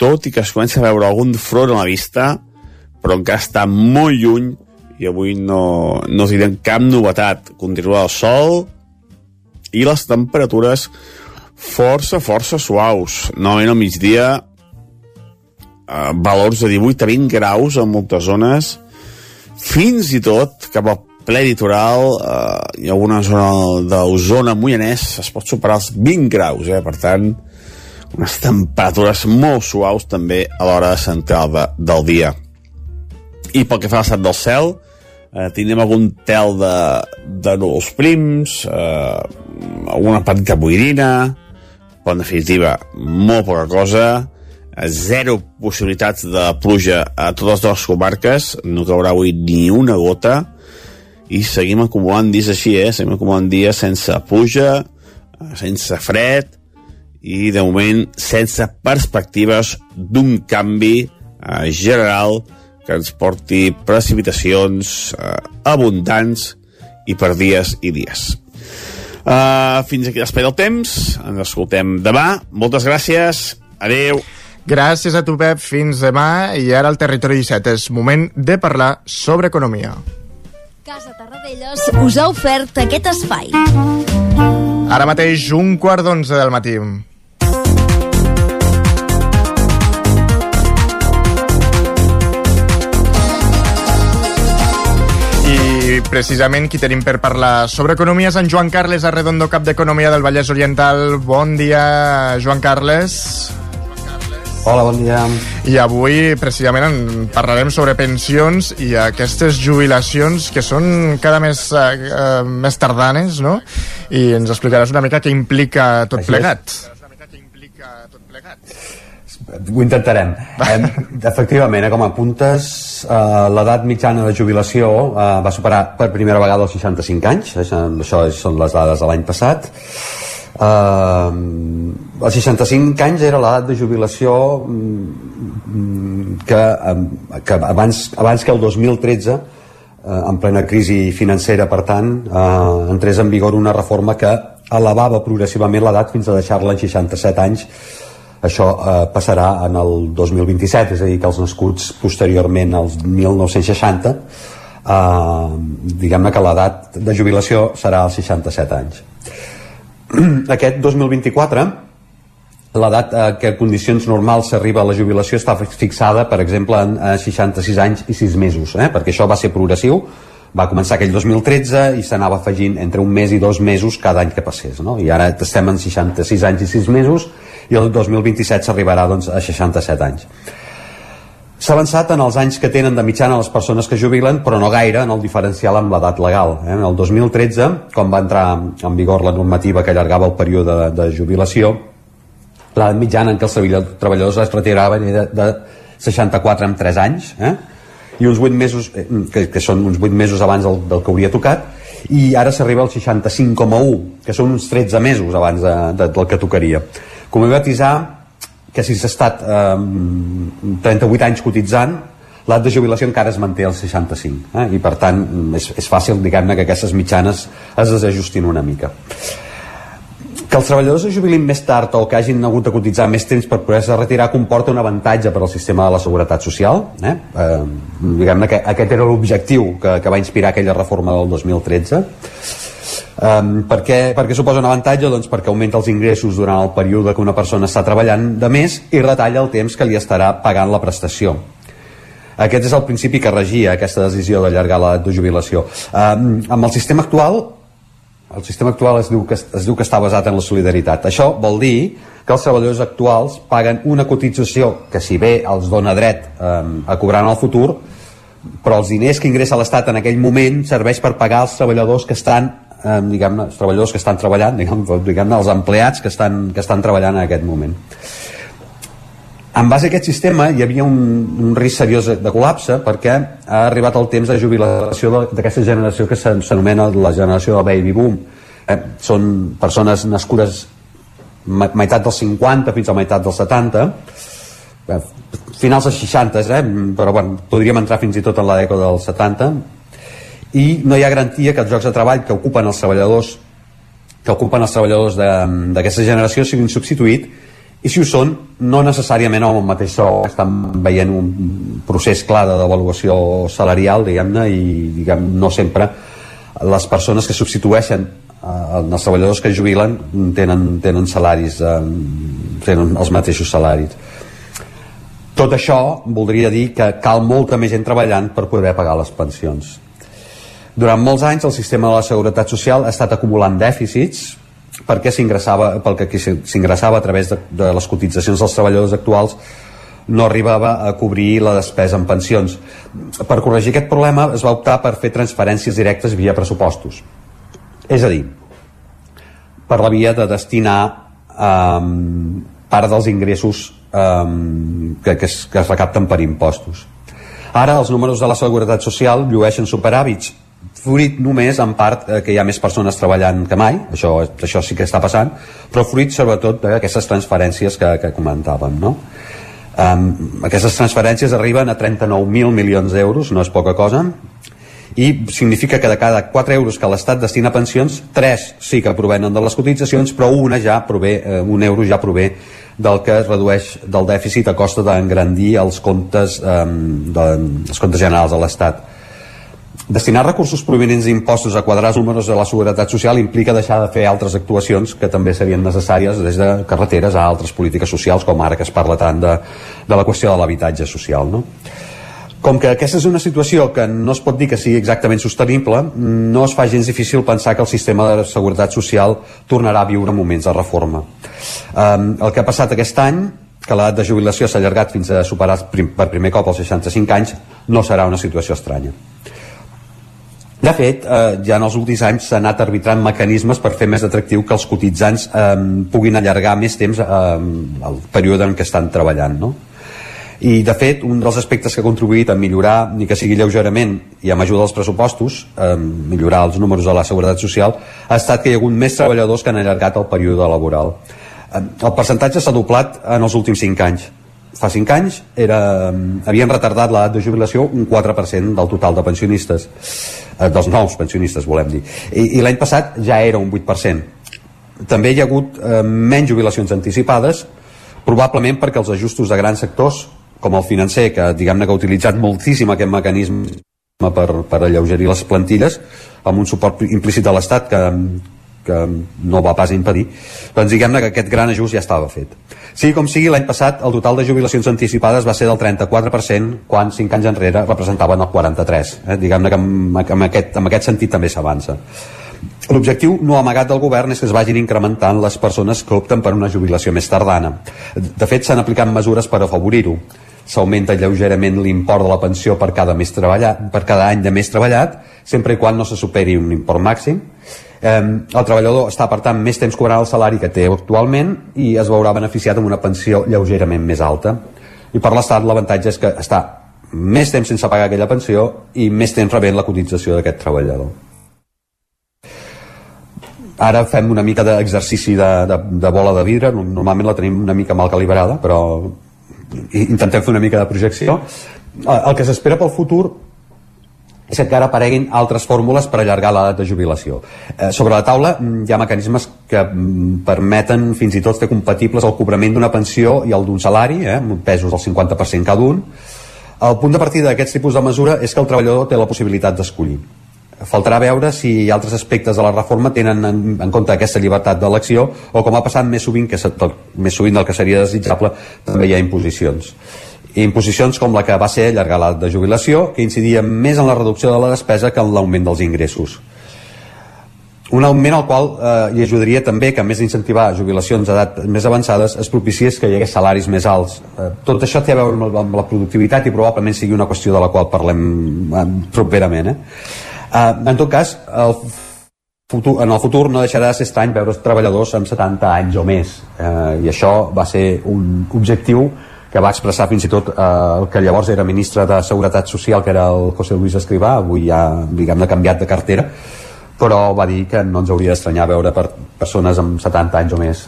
tot i que es comença a veure algun front a la vista, però encara està molt lluny i avui no, no tindrem cap novetat. Continua el sol i les temperatures força, força suaus. Normalment al migdia eh, valors de 18 a 20 graus en moltes zones, fins i tot cap al ple litoral, eh, ha alguna zona d'Osona, Moianès, es pot superar els 20 graus, eh? per tant, unes temperatures molt suaus també a l'hora central de, del dia. I pel que fa a l'estat del cel, eh, tindrem algun tel de, de núvols prims, eh, alguna petita boirina, però en definitiva, molt poca cosa, zero possibilitats de pluja a totes dues comarques, no caurà avui ni una gota, i seguim acumulant dies així, eh? Seguim acumulant dies sense pluja, sense fred, i de moment sense perspectives d'un canvi eh, general que ens porti precipitacions eh, abundants i per dies i dies. Uh, fins aquí l'espai del temps, ens escoltem demà. Moltes gràcies, adeu. Gràcies a tu, Pep. Fins demà. I ara al Territori 17 és moment de parlar sobre economia. Casa Tarradellas us ha ofert aquest espai. Ara mateix un quart d'onze del matí. Precisament qui tenim per parlar sobre economia és en Joan Carles Arredondo, cap d'Economia del Vallès Oriental. Bon dia, Joan Carles. Hola, bon dia. I avui precisament en parlarem sobre pensions i aquestes jubilacions que són cada més, eh, eh, més tardanes, no? I ens explicaràs una mica què implica tot Així plegat. Ho intentarem. Eh, efectivament, eh, com apuntes, eh, l'edat mitjana de jubilació eh, va superar per primera vegada els 65 anys, això, això són les dades de l'any passat. Eh, els 65 anys era l'edat de jubilació mm, que, eh, que abans, abans que el 2013 eh, en plena crisi financera, per tant, eh, entrés en vigor una reforma que elevava progressivament l'edat fins a deixar-la en 67 anys això eh, passarà en el 2027, és a dir, que els nascuts posteriorment als 1960, eh, diguem-ne que l'edat de jubilació serà als 67 anys. Aquest 2024, l'edat a què en condicions normals s'arriba a la jubilació està fixada, per exemple, en eh, 66 anys i 6 mesos, eh? perquè això va ser progressiu, va començar aquell 2013 i s'anava afegint entre un mes i dos mesos cada any que passés, no? i ara estem en 66 anys i 6 mesos, i el 2027 s'arribarà doncs, a 67 anys. S'ha avançat en els anys que tenen de mitjana les persones que jubilen, però no gaire en el diferencial amb l'edat legal. Eh? El 2013, quan va entrar en vigor la normativa que allargava el període de, de jubilació, l'edat mitjana en què els treballadors es retiraven era de 64 amb 3 anys, eh? i uns 8 mesos, eh, que, que són uns 8 mesos abans del, del que hauria tocat, i ara s'arriba al 65,1, que són uns 13 mesos abans de, de, del que tocaria. Com he batisar que si s'ha estat eh, 38 anys cotitzant, l'edat de jubilació encara es manté als 65 eh? i per tant és, és fàcil diguem-ne que aquestes mitjanes es desajustin una mica que els treballadors es jubilin més tard o que hagin hagut de cotitzar més temps per poder-se retirar comporta un avantatge per al sistema de la seguretat social eh? Eh, diguem-ne que aquest era l'objectiu que, que va inspirar aquella reforma del 2013 Um, per, què, per què suposa un avantatge? Doncs perquè augmenta els ingressos durant el període que una persona està treballant de més i retalla el temps que li estarà pagant la prestació. Aquest és el principi que regia aquesta decisió d'allargar l'edat de jubilació. Um, amb el sistema actual, el sistema actual es diu, que, es diu que està basat en la solidaritat. Això vol dir que els treballadors actuals paguen una cotització que si bé els dona dret um, a cobrar en el futur, però els diners que ingressa l'Estat en aquell moment serveix per pagar els treballadors que estan eh, diguem-ne, els treballadors que estan treballant, diguem-ne, diguem els empleats que estan, que estan treballant en aquest moment. En base a aquest sistema hi havia un, un risc seriós de col·lapse perquè ha arribat el temps de jubilació d'aquesta generació que s'anomena la generació del baby boom. Eh, són persones nascudes meitat dels 50 fins a meitat dels 70 eh, finals dels 60 eh? però bueno, podríem entrar fins i tot en la dècada dels 70 i no hi ha garantia que els llocs de treball que ocupen els treballadors que ocupen els treballadors d'aquesta generació siguin substituïts i si ho són, no necessàriament amb el mateix sou. Estan veient un procés clar de devaluació salarial, diguem-ne, i diguem, no sempre les persones que substitueixen eh, els treballadors que jubilen tenen, tenen salaris, eh, tenen els mateixos salaris. Tot això voldria dir que cal molta més gent treballant per poder pagar les pensions. Durant molts anys el sistema de la Seguretat Social ha estat acumulant dèficits perquè s'ingressava pel que s'ingressava a través de, de les cotitzacions dels treballadors actuals no arribava a cobrir la despesa en pensions. Per corregir aquest problema es va optar per fer transferències directes via pressupostos. És a dir, per la via de destinar um, part dels ingressos um, que, que, es, que es recapten per impostos. Ara els números de la Seguretat Social llueixen superàvits, fruit només en part eh, que hi ha més persones treballant que mai, això, això sí que està passant, però fruit sobretot d'aquestes transferències que, que comentàvem. No? Um, aquestes transferències arriben a 39.000 milions d'euros, no és poca cosa, i significa que de cada 4 euros que l'Estat destina a pensions, 3 sí que provenen de les cotitzacions, però una ja prové, eh, un euro ja prové del que es redueix del dèficit a costa d'engrandir els comptes, eh, de, els comptes generals de l'Estat. Destinar recursos provenents d'impostos a quadrar els números de la seguretat social implica deixar de fer altres actuacions que també serien necessàries des de carreteres a altres polítiques socials, com ara que es parla tant de, de la qüestió de l'habitatge social. No? Com que aquesta és una situació que no es pot dir que sigui exactament sostenible, no es fa gens difícil pensar que el sistema de seguretat social tornarà a viure moments de reforma. El que ha passat aquest any que l'edat de jubilació s'ha allargat fins a superar per primer cop els 65 anys no serà una situació estranya. De fet, eh, ja en els últims anys s'ha anat arbitrant mecanismes per fer més atractiu que els cotitzants eh, puguin allargar més temps eh, el període en què estan treballant. No? I, de fet, un dels aspectes que ha contribuït a millorar, ni que sigui lleugerament, i amb ajuda dels pressupostos, eh, millorar els números de la Seguretat Social, ha estat que hi ha hagut més treballadors que han allargat el període laboral. Eh, el percentatge s'ha doblat en els últims 5 anys fa 5 anys era, havien retardat l'edat de jubilació un 4% del total de pensionistes eh, dels nous pensionistes volem dir. I, i l'any passat ja era un 8% també hi ha hagut eh, menys jubilacions anticipades probablement perquè els ajustos de grans sectors com el financer que diguem-ne que ha utilitzat moltíssim aquest mecanisme per, per alleugerir les plantilles amb un suport implícit de l'Estat que, que no va pas impedir, doncs diguem-ne que aquest gran ajust ja estava fet. Sigui com sigui, l'any passat el total de jubilacions anticipades va ser del 34%, quan 5 anys enrere representaven el 43%. Eh? Diguem-ne que amb, aquest, amb aquest sentit també s'avança. L'objectiu no amagat del govern és que es vagin incrementant les persones que opten per una jubilació més tardana. De fet, s'han aplicat mesures per afavorir-ho. S'augmenta lleugerament l'import de la pensió per cada, més treballat, per cada any de més treballat, sempre i quan no se superi un import màxim Eh, el treballador està, per tant, més temps cobrant el salari que té actualment i es veurà beneficiat amb una pensió lleugerament més alta. I per l'Estat l'avantatge és que està més temps sense pagar aquella pensió i més temps rebent la cotització d'aquest treballador. Ara fem una mica d'exercici de, de, de bola de vidre, normalment la tenim una mica mal calibrada, però intentem fer una mica de projecció. El que s'espera pel futur és que encara apareguin altres fórmules per allargar l'edat de jubilació. Eh, sobre la taula mm, hi ha mecanismes que mm, permeten fins i tot fer compatibles el cobrament d'una pensió i el d'un salari, eh, pesos del 50% cada un. El punt de partida d'aquests tipus de mesura és que el treballador té la possibilitat d'escollir. Faltarà veure si altres aspectes de la reforma tenen en, en compte aquesta llibertat d'elecció o com ha passat més sovint, que més sovint del que seria desitjable, també hi ha imposicions imposicions com la que va ser allargar l'edat de jubilació, que incidia més en la reducció de la despesa que en l'augment dels ingressos. Un augment al qual eh, hi ajudaria també que, a més d'incentivar jubilacions d'edat més avançades, es propiciés que hi hagués salaris més alts. Eh, tot això té a veure amb, amb la productivitat i probablement sigui una qüestió de la qual parlem eh, properament. Eh? Eh, en tot cas, el futur, en el futur no deixarà de ser estrany veure treballadors amb 70 anys o més. Eh, I això va ser un objectiu que va expressar fins i tot eh, el que llavors era ministre de Seguretat Social, que era el José Luis Escrivà, avui ja, diguem-ne, canviat de cartera, però va dir que no ens hauria d'estranyar veure per persones amb 70 anys o més.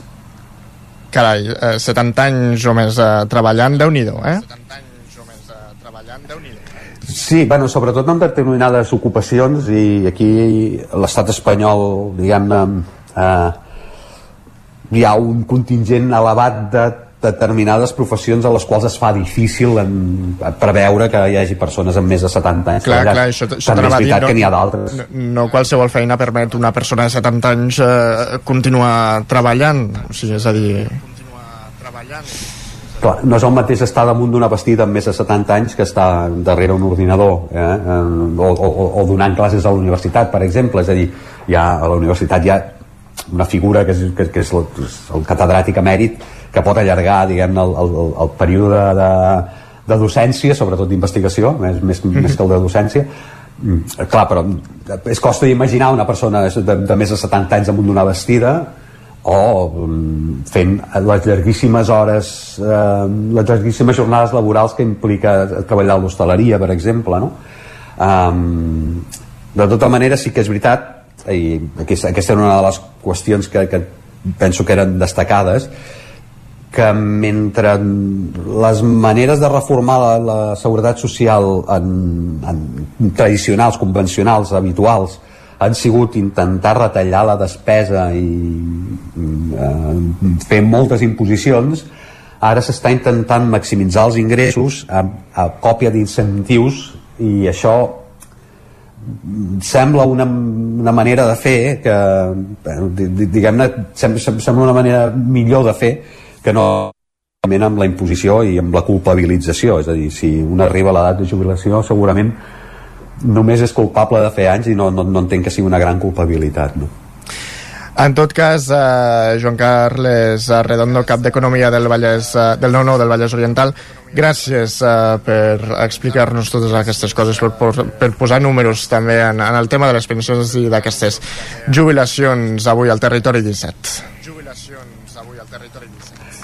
Carai, eh, 70 anys o més eh, treballant, déu nhi eh? 70 anys o més eh, treballant, déu nhi Sí, bueno, sobretot en determinades ocupacions i aquí l'estat espanyol, diguem-ne, eh, hi ha un contingent elevat de determinades professions a les quals es fa difícil en, preveure que hi hagi persones amb més de 70 anys clar, clar, això, això també és veritat no, que n'hi ha d'altres no, no qualsevol feina permet una persona de 70 anys eh, continuar treballant o sigui, és a dir continuar treballant clar, no és el mateix estar damunt d'una bastida amb més de 70 anys que estar darrere un ordinador eh? o, o, o donant classes a la universitat, per exemple. És a dir, ja a la universitat hi ha una figura que és, que, que és el, el catedràtic emèrit que pot allargar diguem el, el, el període de, de docència, sobretot d'investigació, més, més, mm -hmm. més que el de docència, mm, clar, però és costa d'imaginar una persona de, de més de 70 anys damunt d'una vestida o um, fent les llarguíssimes hores eh, les llarguíssimes jornades laborals que implica treballar a l'hostaleria per exemple no? um, de tota manera sí que és veritat i aquesta, aquesta era una de les qüestions que, que penso que eren destacades que mentre les maneres de reformar la, la seguretat social en, en tradicionals, convencionals, habituals, han sigut intentar retallar la despesa i eh, fer moltes imposicions, ara s'està intentant maximitzar els ingressos a, a còpia d'incentius i això sembla una, una manera de fer que diguem-ne sembla una manera millor de fer que no amb la imposició i amb la culpabilització és a dir, si un arriba a l'edat de jubilació segurament només és culpable de fer anys i no, no, no entenc que sigui una gran culpabilitat no? En tot cas, eh, Joan Carles Redondo, cap d'Economia del Vallès, eh, del 9-9 del Vallès Oriental, gràcies eh, per explicar-nos totes aquestes coses, per, per posar números també en, en el tema de les pensions i d'aquestes jubilacions avui al territori 17.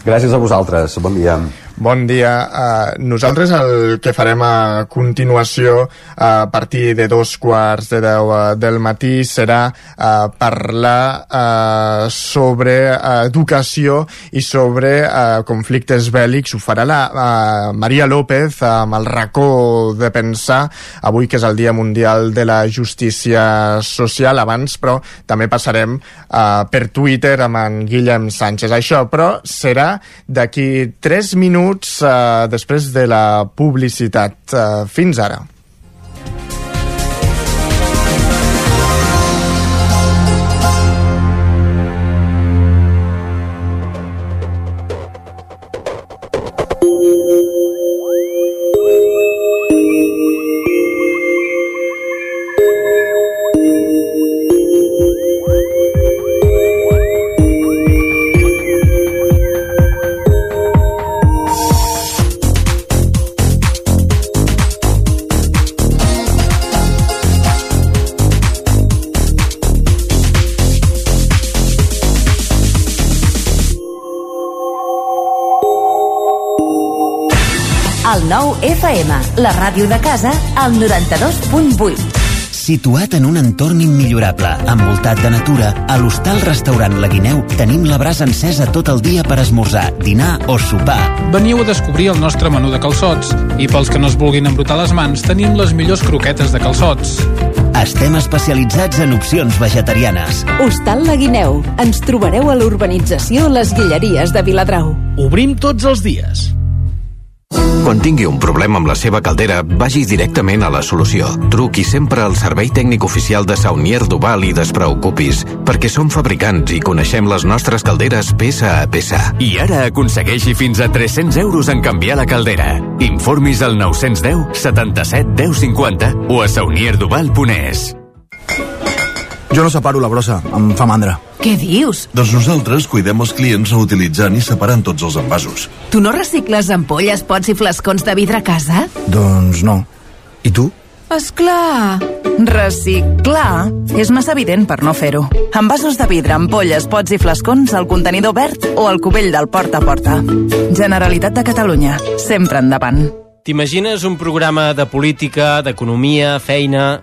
Gràcies a vosaltres, bon dia. Bon dia. Uh, nosaltres el que farem a continuació a partir de dos quarts de deu uh, del matí serà uh, parlar uh, sobre uh, educació i sobre uh, conflictes bèl·lics. Ho farà la uh, Maria López amb el racó de pensar avui que és el Dia Mundial de la Justícia Social abans, però també passarem uh, per Twitter amb en Guillem Sánchez. Això, però, serà d'aquí tres minuts minuts eh, després de la publicitat. Eh, fins ara. La ràdio de casa, al 92.8 situat en un entorn immillorable, envoltat de natura, a l'hostal restaurant La Guineu tenim la brasa encesa tot el dia per esmorzar, dinar o sopar. Veniu a descobrir el nostre menú de calçots i pels que no es vulguin embrutar les mans tenim les millors croquetes de calçots. Estem especialitzats en opcions vegetarianes. Hostal La Guineu. Ens trobareu a l'urbanització Les Guilleries de Viladrau. Obrim tots els dies. Quan tingui un problema amb la seva caldera, vagi directament a la solució. Truqui sempre al servei tècnic oficial de Saunier Duval i despreocupis, perquè som fabricants i coneixem les nostres calderes peça a peça. I ara aconsegueixi fins a 300 euros en canviar la caldera. Informis al 910 77 10 50 o a saunierduval.es. Jo no separo la brossa, em fa mandra. Què dius? Doncs nosaltres cuidem els clients reutilitzant i separant tots els envasos. Tu no recicles ampolles, pots i flascons de vidre a casa? Doncs no. I tu? És clar. Reciclar és massa evident per no fer-ho. Envasos de vidre, ampolles, pots i flascons al contenidor verd o al cubell del porta a porta. Generalitat de Catalunya. Sempre endavant. T'imagines un programa de política, d'economia, feina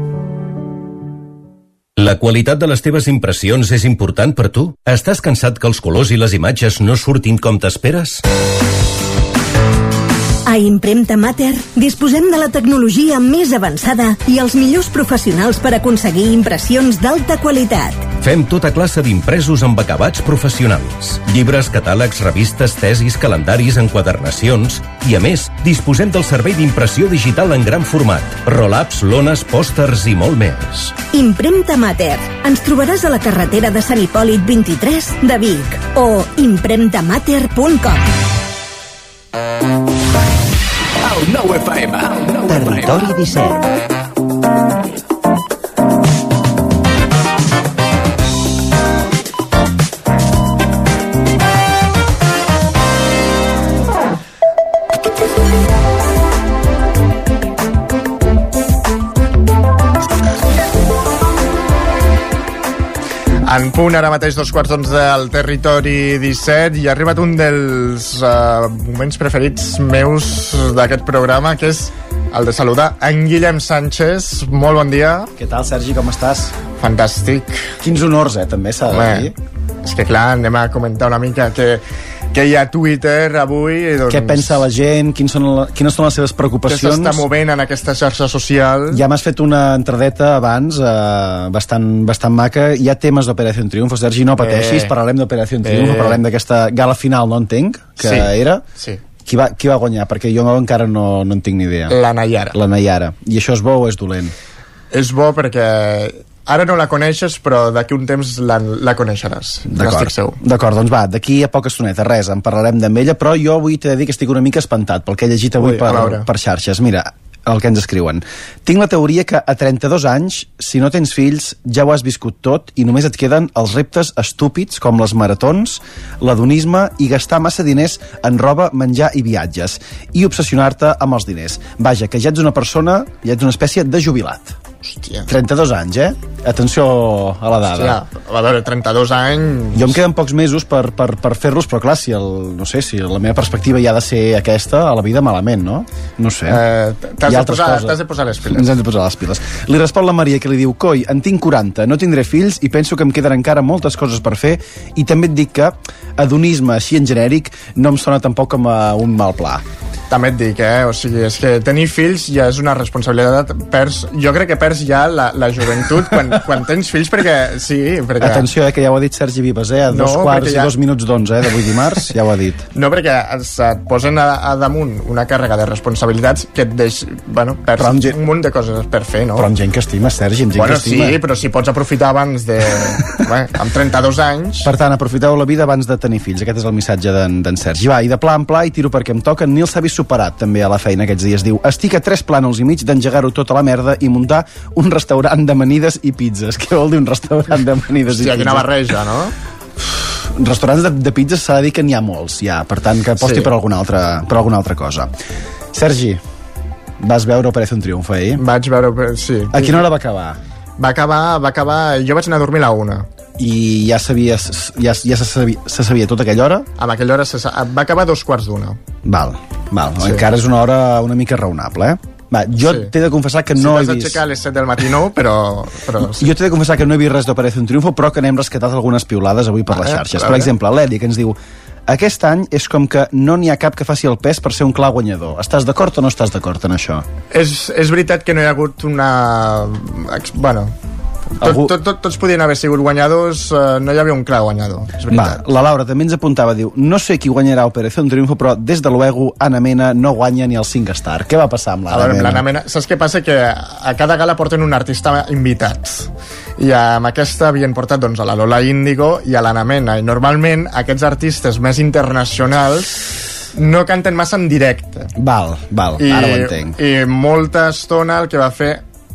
La qualitat de les teves impressions és important per tu? Estàs cansat que els colors i les imatges no surtin com t'esperes? A Impremta Mater disposem de la tecnologia més avançada i els millors professionals per aconseguir impressions d'alta qualitat. Fem tota classe d'impresos amb acabats professionals. Llibres, catàlegs, revistes, tesis, calendaris, enquadernacions... I, a més, disposem del servei d'impressió digital en gran format, roll-ups, lones, pòsters i molt més. Impremta Mater. Ens trobaràs a la carretera de Sant Hipòlit 23 de Vic o impremtamater.com. Territori 17. En punt, ara mateix dos quarts d'onze del territori 17 i ha arribat un dels uh, moments preferits meus d'aquest programa, que és el de saludar en Guillem Sánchez. Molt bon dia. Què tal, Sergi, com estàs? Fantàstic. Quins honors, eh, també s'ha de dir. És que clar, anem a comentar una mica que, que hi ha Twitter avui. i Doncs, Què pensa la gent? Quins són la, quines són les seves Què preocupacions? s'està movent en aquesta xarxa social? Ja m'has fet una entradeta abans, eh, bastant, bastant maca. Hi ha temes d'Operació Triunfo, Sergi, no pateixis, Eh. parlarem d'Operació Triunfo, Eh. parlarem d'aquesta gala final, no entenc, que Sí, era. sí. Qui va, qui va guanyar? Perquè jo encara no, no en tinc ni idea. La Nayara. La Nayara. I això és bo o és dolent? És bo perquè ara no la coneixes, però d'aquí un temps la, la coneixeràs. Segur. D'acord, doncs va, d'aquí a poca estoneta, res, en parlarem amb ella, però jo avui t'he de dir que estic una mica espantat pel que he llegit avui Ui, per, per xarxes. Mira, el que ens escriuen. Tinc la teoria que a 32 anys, si no tens fills, ja ho has viscut tot i només et queden els reptes estúpids com les maratons, l'adonisme i gastar massa diners en roba, menjar i viatges i obsessionar-te amb els diners. Vaja, que ja ets una persona, ja ets una espècie de jubilat. Hòstia. 32 anys, eh? Atenció a la dada. Hòstia, a veure, 32 anys... Jo em queden pocs mesos per, per, per fer-los, però clar, si el, no sé, si la meva perspectiva ja ha de ser aquesta, a la vida malament, no? No sé. Eh, t'has de posar- de posar les piles. Ens hem de posar les piles. Li respon la Maria, que li diu, coi, en tinc 40, no tindré fills i penso que em queden encara moltes coses per fer i també et dic que adonisme així en genèric no em sona tampoc com a un mal pla. També et dic, eh? O sigui, és que tenir fills ja és una responsabilitat. Perds, jo crec que perds ja la, la joventut quan, quan tens fills, perquè sí, perquè... Atenció, eh, que ja ho ha dit Sergi Vives, eh? A dos No, quarts perquè i ja- dos minuts d'onze, eh? D'avui dimarts, ja ho ha dit. No, perquè et posen a, a damunt una càrrega de responsabilitats que et deix... Bueno, perds amb gent- un munt de coses per fer, no? Però amb gent que estima, Sergi, amb gent bueno, que estima. sí, però si pots aprofitar abans de... bé, amb 32 anys... Per tant, aprofiteu la vida abans de tenir fills. Aquest és el missatge d'en Sergi. Va, i de pla en pla, i tiro perquè em toca. Nil s'ha vist superat també a la feina aquests dies. Diu, estic a tres plànols i mig d'engegar-ho tot a la merda i muntar un restaurant d'amanides i pizzas. Què vol dir un restaurant d'amanides i Hòstia, pizzas? quina barreja, no? Restaurants de, de pizzas s'ha de dir que n'hi ha molts, ja. Per tant, que aposti Sí. per, alguna altra, per alguna altra cosa. Sergi, vas veure Operació un Triomf ahir? Vaig veure... Sí. A quina hora va acabar? Va acabar, va acabar... Jo vaig anar a dormir a la una. I ja sabies, ja, ja se, sabia, se sabia tota aquella hora? Amb aquella hora se, va acabar a dos quarts d'una. Val, val. Sí. Encara és una hora una mica raonable, eh? Va, jo Sí. t'he de confessar que si no he t'has vist... d'aixecar a les 7 del matí no, però... però sí. Jo t'he de confessar que no he vist res d'Operació un Triunfo, però que n'hem rescatat algunes piulades avui per A les xarxes. Per exemple, l'Eli, que ens diu aquest any és com que no n'hi ha cap que faci el pes per ser un clar guanyador. Estàs d'acord o no estàs d'acord en això? És, és veritat que no hi ha hagut una... Bueno, Algú- tot, tot, tots podien haver sigut guanyadors, eh, no hi havia un clar guanyador, és Va, la Laura també ens apuntava, diu no sé qui guanyarà Operació un Triunfo, però des de luego Ana Mena no guanya ni el 5 star. Què va passar amb A l'Anna Mena? Mena, saps què passa? Que a cada gala porten un artista invitat. I amb aquesta havien portat doncs, a la Lola Índigo i a l'Anna Mena. I normalment aquests artistes més internacionals no canten massa en directe. Val, val, I, ara ho entenc. I molta estona el que va fer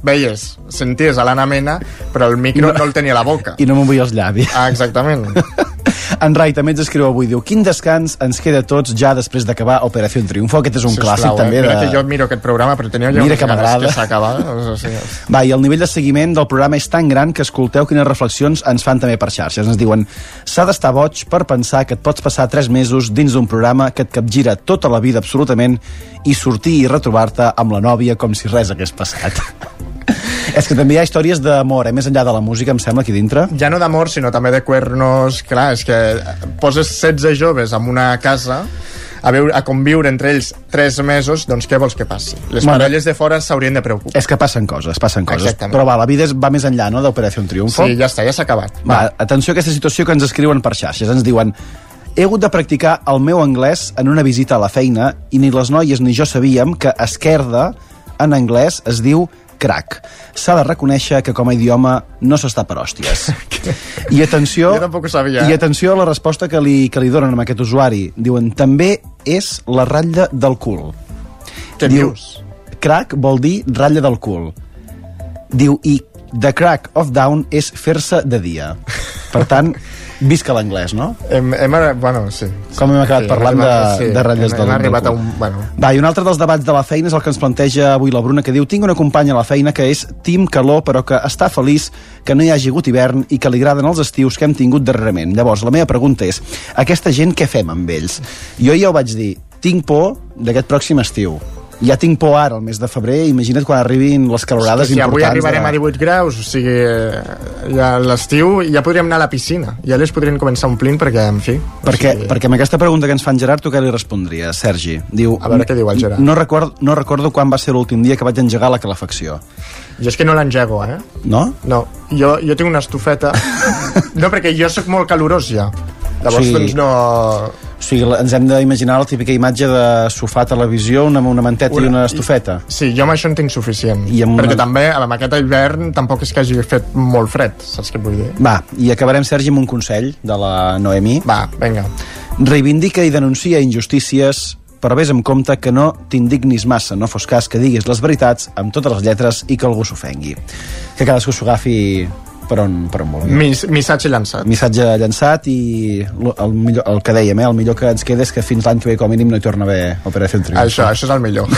veies, senties a l'Anna Mena, però el micro no, No. el tenia a la boca. I no m'ho vull els llavis. Ah, exactament. En Rai també ens escriu avui, diu, quin descans ens queda tots ja després d'acabar Operació Triunfo? Aquest és un Sisplau, clàssic eh? també Mira de... que jo miro aquest programa, però tenia ja Mira que m'agrada. O sigui, Va, i el nivell de seguiment del programa és tan gran que escolteu quines reflexions ens fan també per xarxes. Ens diuen, s'ha d'estar boig per pensar que et pots passar 3 mesos dins d'un programa que et capgira tota la vida absolutament i sortir i retrobar-te amb la nòvia com si res hagués passat. és que també hi ha històries d'amor, eh? més enllà de la música, em sembla, aquí dintre. ja no d'amor, sinó també de cuernos... Clar, és que poses 16 joves en una casa a, veure, a conviure entre ells 3 mesos, doncs què vols que passi? Les Bueno. parelles de fora s'haurien de preocupar. És que passen coses, passen coses. Exactament. Però va, la vida va més enllà, no?, d'Operació Triunfo. Sí, ja està, ja s'ha acabat. Va, atenció a aquesta situació que ens escriuen per xarxes. Ens diuen he hagut de practicar el meu anglès en una visita a la feina i ni les noies ni jo sabíem que esquerda en anglès es diu crack. S'ha de reconèixer que com a idioma no s'està per hòsties. I atenció, Jo tampoc ho sabia. I atenció a la resposta que li, que li donen a aquest usuari. Diuen, també és la ratlla del cul. Què Diu, dius? Crack vol dir ratlla del cul. Diu, i the crack of down és fer-se de dia. Per tant, visca l'anglès, no? Hem, hem, bueno, sí. Com hem acabat Sí, parlant hem de, arribat- sí, de ratlles hem, del, hem arribat a un... Bueno, Va, i un altre dels debats de la feina és el que ens planteja avui la Bruna, que diu tinc una companya a la feina que és team calor, però que està feliç que no hi hagi hagut hivern i que li agraden els estius que hem tingut darrerament. Llavors, la meva pregunta és, aquesta gent què fem amb ells? Jo ja ho vaig dir, tinc por d'aquest pròxim estiu. Ja tinc por ara, el mes de febrer, imagina't quan arribin les calorades que si avui importants. arribarem de... a 18 graus, o sigui, eh, ja l'estiu ja podríem anar a la piscina. Ja les podrien començar omplint perquè, en fi... Perquè, perquè amb aquesta pregunta que ens fan Gerard, tu què li respondries, Sergi? Diu, A veure què diu el Gerard. No recordo, no recordo quan va ser l'últim dia que vaig engegar la calefacció. Jo és que no l'engego, eh? No? No, jo, jo tinc una estufeta... no, perquè jo sóc molt calorós ja. Llavors, Sí. doncs no... O sigui, ens hem d'imaginar la típica imatge de sofà, televisió, una, una manteta i una estufeta. Sí, jo amb això en tinc suficient. I amb Perquè una- també a la maqueta hivern tampoc és que hagi fet molt fred, saps què vull dir? Va, i acabarem, Sergi, amb un consell de la Noemi. Va, vinga. Reivindica i denuncia injustícies, però vés amb compte que no t'indignis massa, no fos cas que diguis les veritats amb totes les lletres i que algú s'ofengui. Que cadascú s'ho agafi per on, per on vulgui. Mis, missatge llançat. Missatge llançat i el, millor, el que dèiem, eh, el millor que ens queda és que fins l'any que ve com a mínim no hi torna a haver Operació Triunfo. Això, això és el millor.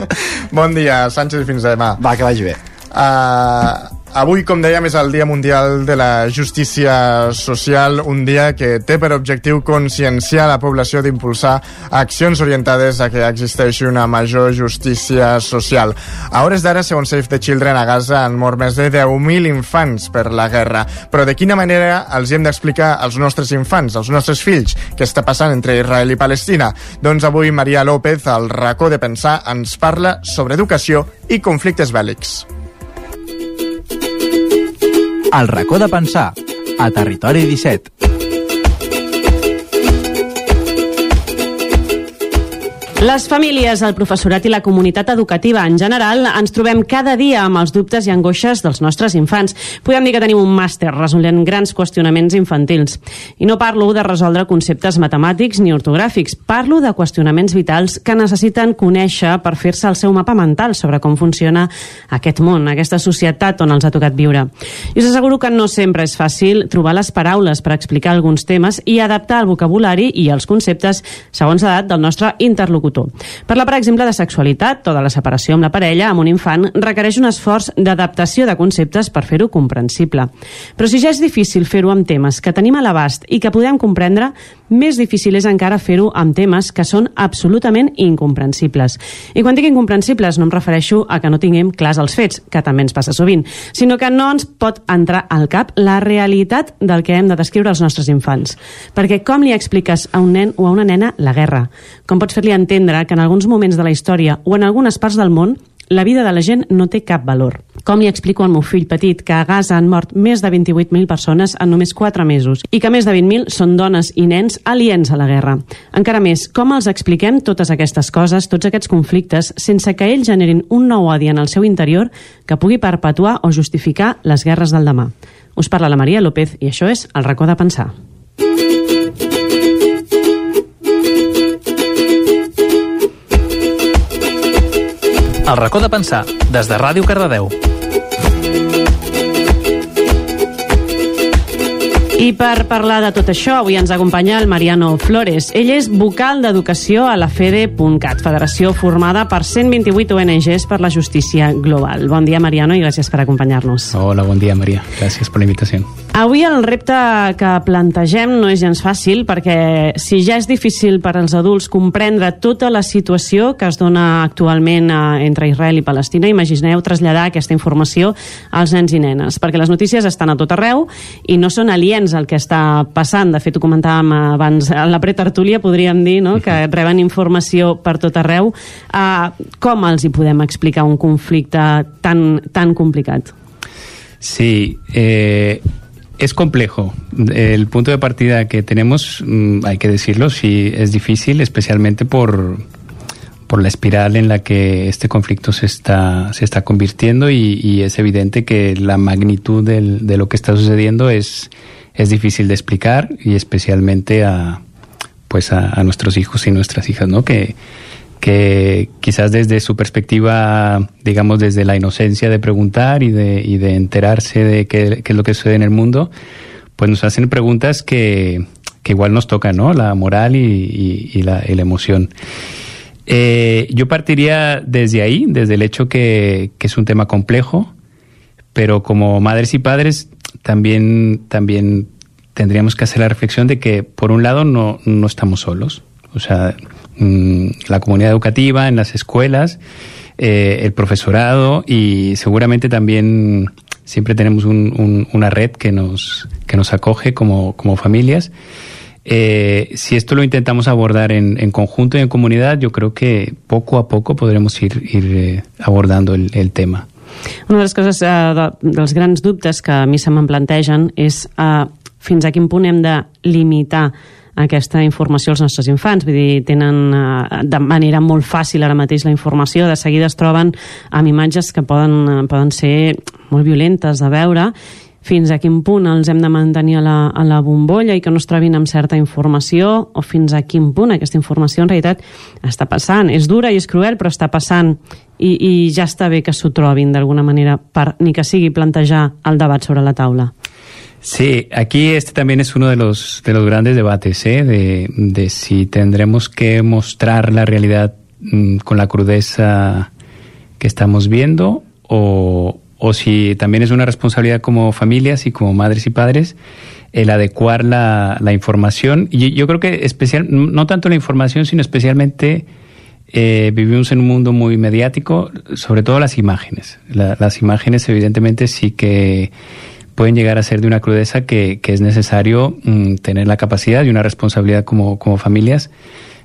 bon dia, Sánchez, i fins demà. Va, que vagi bé. Uh, avui, com dèiem, és el Dia Mundial de la Justícia Social, un dia que té per objectiu conscienciar la població d'impulsar accions orientades a que existeixi una major justícia social. A hores d'ara, segons Save the Children, a Gaza han mort més de 10.000 infants per la guerra. Però de quina manera els hem d'explicar als nostres infants, als nostres fills, què està passant entre Israel i Palestina? Doncs avui Maria López, al racó de pensar, ens parla sobre educació i conflictes bèl·lics. El racó de pensar, a Territori 17. Les famílies, el professorat i la comunitat educativa en general ens trobem cada dia amb els dubtes i angoixes dels nostres infants. Podem dir que tenim un màster resolent grans qüestionaments infantils. I no parlo de resoldre conceptes matemàtics ni ortogràfics, parlo de qüestionaments vitals que necessiten conèixer per fer-se el seu mapa mental sobre com funciona aquest món, aquesta societat on els ha tocat viure. I us asseguro que no sempre és fàcil trobar les paraules per explicar alguns temes i adaptar el vocabulari i els conceptes segons l'edat del nostre interlocutor. Parlar, per exemple, de sexualitat o de la separació amb la parella amb un infant requereix un esforç d'adaptació de conceptes per fer-ho comprensible. Però si ja és difícil fer-ho amb temes que tenim a l'abast i que podem comprendre, més difícil és encara fer-ho amb temes que són absolutament incomprensibles. I quan dic incomprensibles no em refereixo a que no tinguem clars els fets, que també ens passa sovint, sinó que no ens pot entrar al cap la realitat del que hem de descriure als nostres infants. Perquè com li expliques a un nen o a una nena la guerra? Com pots fer-li entendre que en alguns moments de la història o en algunes parts del món la vida de la gent no té cap valor. Com li explico al meu fill petit que a Gaza han mort més de 28.000 persones en només 4 mesos i que més de 20.000 són dones i nens aliens a la guerra? Encara més, com els expliquem totes aquestes coses, tots aquests conflictes, sense que ells generin un nou odi en el seu interior que pugui perpetuar o justificar les guerres del demà? Us parla la Maria López i això és El racó de pensar. El racó de pensar, des de Ràdio Cardedeu. I per parlar de tot això, avui ens acompanya el Mariano Flores. Ell és vocal d'educació a la FEDE.cat, federació formada per 128 ONGs per la justícia global. Bon dia, Mariano, i gràcies per acompanyar-nos. Hola, bon dia, Maria. Gràcies per la invitació. Avui el repte que plantegem no és gens fàcil perquè si ja és difícil per als adults comprendre tota la situació que es dona actualment eh, entre Israel i Palestina, imagineu traslladar aquesta informació als nens i nenes, perquè les notícies estan a tot arreu i no són aliens al que està passant. De fet, ho comentàvem abans en la pretertúlia, podríem dir, no? que reben informació per tot arreu. Uh, com els hi podem explicar un conflicte tan, tan complicat? Sí, eh, es complejo. El punto de partida que tenemos, mm, hay que decirlo, sí es difícil, especialmente por, por la espiral en la que este conflicto se está, se está convirtiendo y, y es evidente que la magnitud de lo que está sucediendo es, es difícil de explicar y especialmente a, pues a, a nuestros hijos y nuestras hijas, ¿no? Que, que quizás desde su perspectiva, digamos, desde la inocencia de preguntar y de, y de enterarse de qué, qué, es lo que sucede en el mundo, pues nos hacen preguntas que, que igual nos tocan, ¿no? La moral y, la, emoción. Eh, yo partiría desde ahí, desde el hecho que, que, es un tema complejo, pero como madres y padres también, también tendríamos que hacer la reflexión de que, por un lado, no, no estamos solos. O sea, la comunidad educativa, en las escuelas, eh, el profesorado y seguramente también siempre tenemos un, un, una red que nos, que nos acoge como, como familias. Eh, si esto lo intentamos abordar en, conjunto y en comunidad, yo creo que poco a poco podremos ir, ir eh, abordando el, el, tema. Una de les coses, eh, de, dels grans dubtes que a mi se me'n plantegen és eh, fins a quin punt hem de limitar aquesta informació als nostres infants. Vull dir, tenen eh, de manera molt fàcil ara mateix la informació, de seguida es troben amb imatges que poden, eh, poden ser molt violentes de veure fins a quin punt els hem de mantenir a la, a la bombolla i que no es trobin amb certa informació o fins a quin punt aquesta informació en realitat està passant. És dura i és cruel, però està passant i, i ja està bé que s'ho trobin d'alguna manera per ni que sigui plantejar el debat sobre la taula. Sí, aquí este también es uno de los, de los grandes debates, ¿eh? de, de si tendremos que mostrar la realidad mmm, con la crudeza que estamos viendo o, o si también es una responsabilidad como familias y como madres y padres el adecuar la, la información. Y yo creo que especial, no tanto la información, sino especialmente eh, vivimos en un mundo muy mediático, sobre todo las imágenes. La, las imágenes evidentemente sí que pueden llegar a ser de una crudeza que, es necesario mmm, tener la capacidad y una responsabilidad como, familias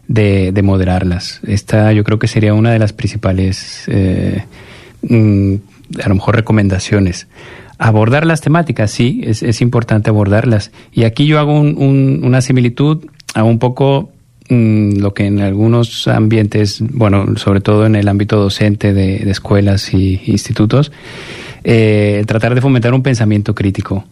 de, de, moderarlas. Esta yo creo que sería una de las principales, eh, mmm, a lo mejor, recomendaciones. Abordar las temáticas, sí, es, importante abordarlas. Y aquí yo hago un, un, una similitud a un poco mmm, lo que en algunos ambientes, bueno, sobre todo en el ámbito docente de, de escuelas y institutos, eh, tratar de fomentar un pensamiento crítico.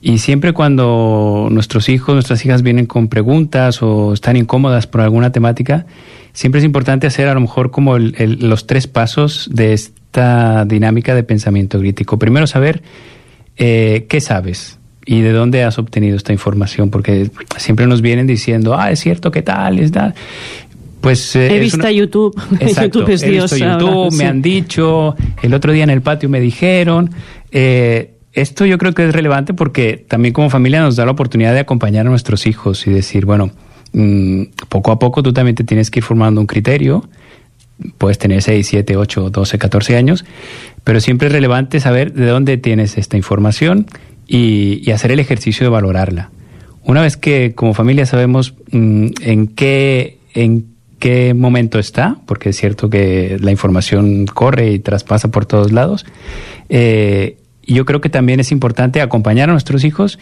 Y siempre cuando nuestros hijos, nuestras hijas vienen con preguntas o están incómodas por alguna temática, siempre es importante hacer a lo mejor como el, los tres pasos de esta dinámica de pensamiento crítico. Primero saber eh, qué sabes y de dónde has obtenido esta información, porque siempre nos vienen diciendo, ah, es cierto, ¿qué tal? Es tal. Pues, eh, He visto una... YouTube. Exacto, YouTube es he Dios visto YouTube, ahora, me sí. han dicho, el otro día en el patio me dijeron. Eh, esto yo creo que es relevante porque también como familia nos da la oportunidad de acompañar a nuestros hijos y decir, bueno, mmm, poco a poco tú también te tienes que ir formando un criterio. Puedes tener 6, 7, 8, 12, 14 años, pero siempre es relevante saber de dónde tienes esta información y, y hacer el ejercicio de valorarla. Una vez que como familia sabemos mmm, en qué, en qué momento está, porque es cierto que la información corre y traspasa por todos lados. Eh, yo creo que también es importante acompañar a nuestros hijos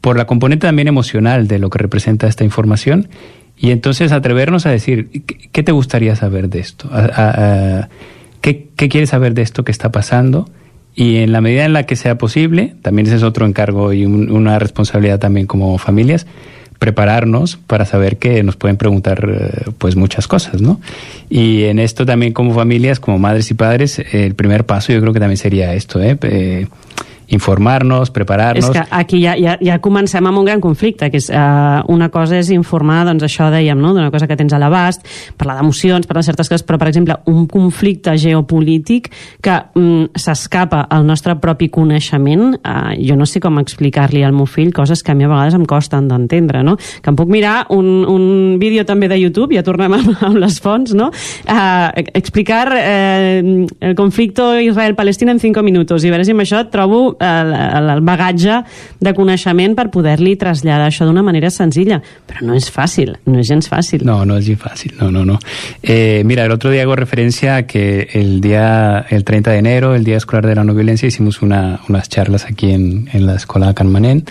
por la componente también emocional de lo que representa esta información y entonces atrevernos a decir, ¿qué, te gustaría saber de esto? ¿qué, ¿Qué quieres saber de esto que está pasando? Y en la medida en la que sea posible, también ese es otro encargo y un, una responsabilidad también como familias, prepararnos para saber que nos pueden preguntar pues muchas cosas, ¿no? Y en esto también como familias, como madres y padres, el primer paso yo creo que también sería esto, ¿eh? eh informar-nos, preparar-nos... És que aquí ja, ja, ja comencem amb un gran conflicte, que és uh, una cosa és informar, doncs això dèiem, no? d'una cosa que tens a l'abast, parlar d'emocions, parlar de certes coses, però per exemple un conflicte geopolític que mm, s'escapa al nostre propi coneixement, uh, jo no sé com explicar-li al meu fill coses que a mi a vegades em costen d'entendre, no? Que em puc mirar un, un vídeo també de YouTube, ja tornem amb, amb les fonts, no? Uh, explicar uh, el conflicte Israel-Palestina en 5 minuts i a veure si amb això trobo el, el bagatge de coneixement per poder-li traslladar això d'una manera senzilla. Però no és fàcil, no és gens fàcil. No, no es bien fácil, no, no, no. Eh, mira, el otro día hago referencia a que el día, el 30 de enero, el Día Escolar de la No Violencia, hicimos una, unas charlas aquí en, en la Escuela Canmanén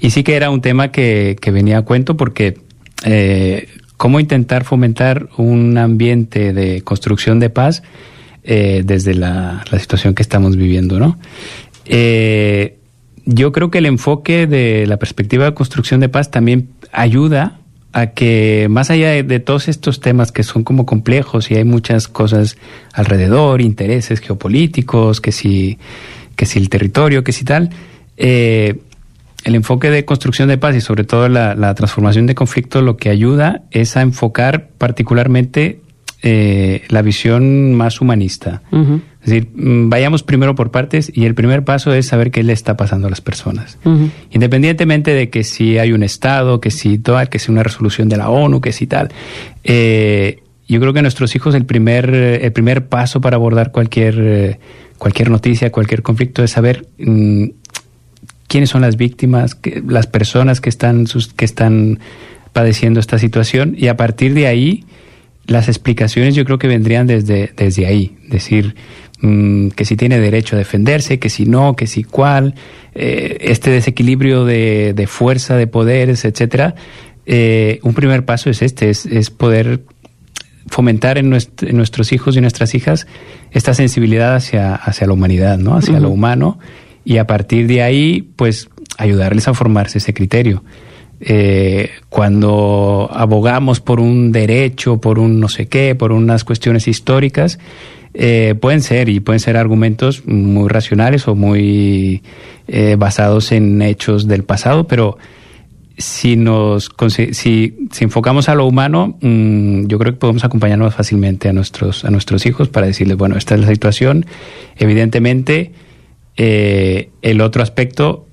y sí que era un tema que, que venía a cuento porque eh, cómo intentar fomentar un ambiente de construcción de paz eh, desde la, la situación que estamos viviendo, ¿no? Eh, yo creo que el enfoque de la perspectiva de construcción de paz también ayuda a que más allá de, todos estos temas que son como complejos y hay muchas cosas alrededor, intereses geopolíticos, que si, que si el territorio, que si tal, eh, el enfoque de construcción de paz y sobre todo la, la, transformación de conflicto lo que ayuda es a enfocar particularmente eh, la visión más humanista. Uh -huh. Es decir, mm, vayamos primero por partes y el primer paso es saber qué le está pasando a las personas. Uh -huh. Independientemente de que si hay un Estado, que si toda, que si una resolución de la ONU, que si tal. Eh, yo creo que nuestros hijos el primer, el primer paso para abordar cualquier, cualquier noticia, cualquier conflicto es saber mmm, quiénes son las víctimas, que, las personas que están, sus, que están padeciendo esta situación y a partir de ahí las explicaciones yo creo que vendrían desde, desde ahí, decir mmm, que si tiene derecho a defenderse, que si no, que si cuál, eh, este desequilibrio de, de, fuerza, de poderes, etcétera. Eh, un primer paso es este, es, es poder fomentar en, nuest en, nuestros hijos y nuestras hijas esta sensibilidad hacia, hacia la humanidad, ¿no? hacia uh -huh. lo humano, y a partir de ahí, pues, ayudarles a formarse ese criterio. Eh, cuando abogamos por un derecho, por un no sé qué, por unas cuestiones históricas, eh, pueden ser y pueden ser argumentos muy racionales o muy eh, basados en hechos del pasado, pero si nos si, si enfocamos a lo humano, mmm, yo creo que podemos acompañarnos fácilmente a nuestros a nuestros hijos para decirles, bueno, esta es la situación. Evidentemente, eh, el otro aspecto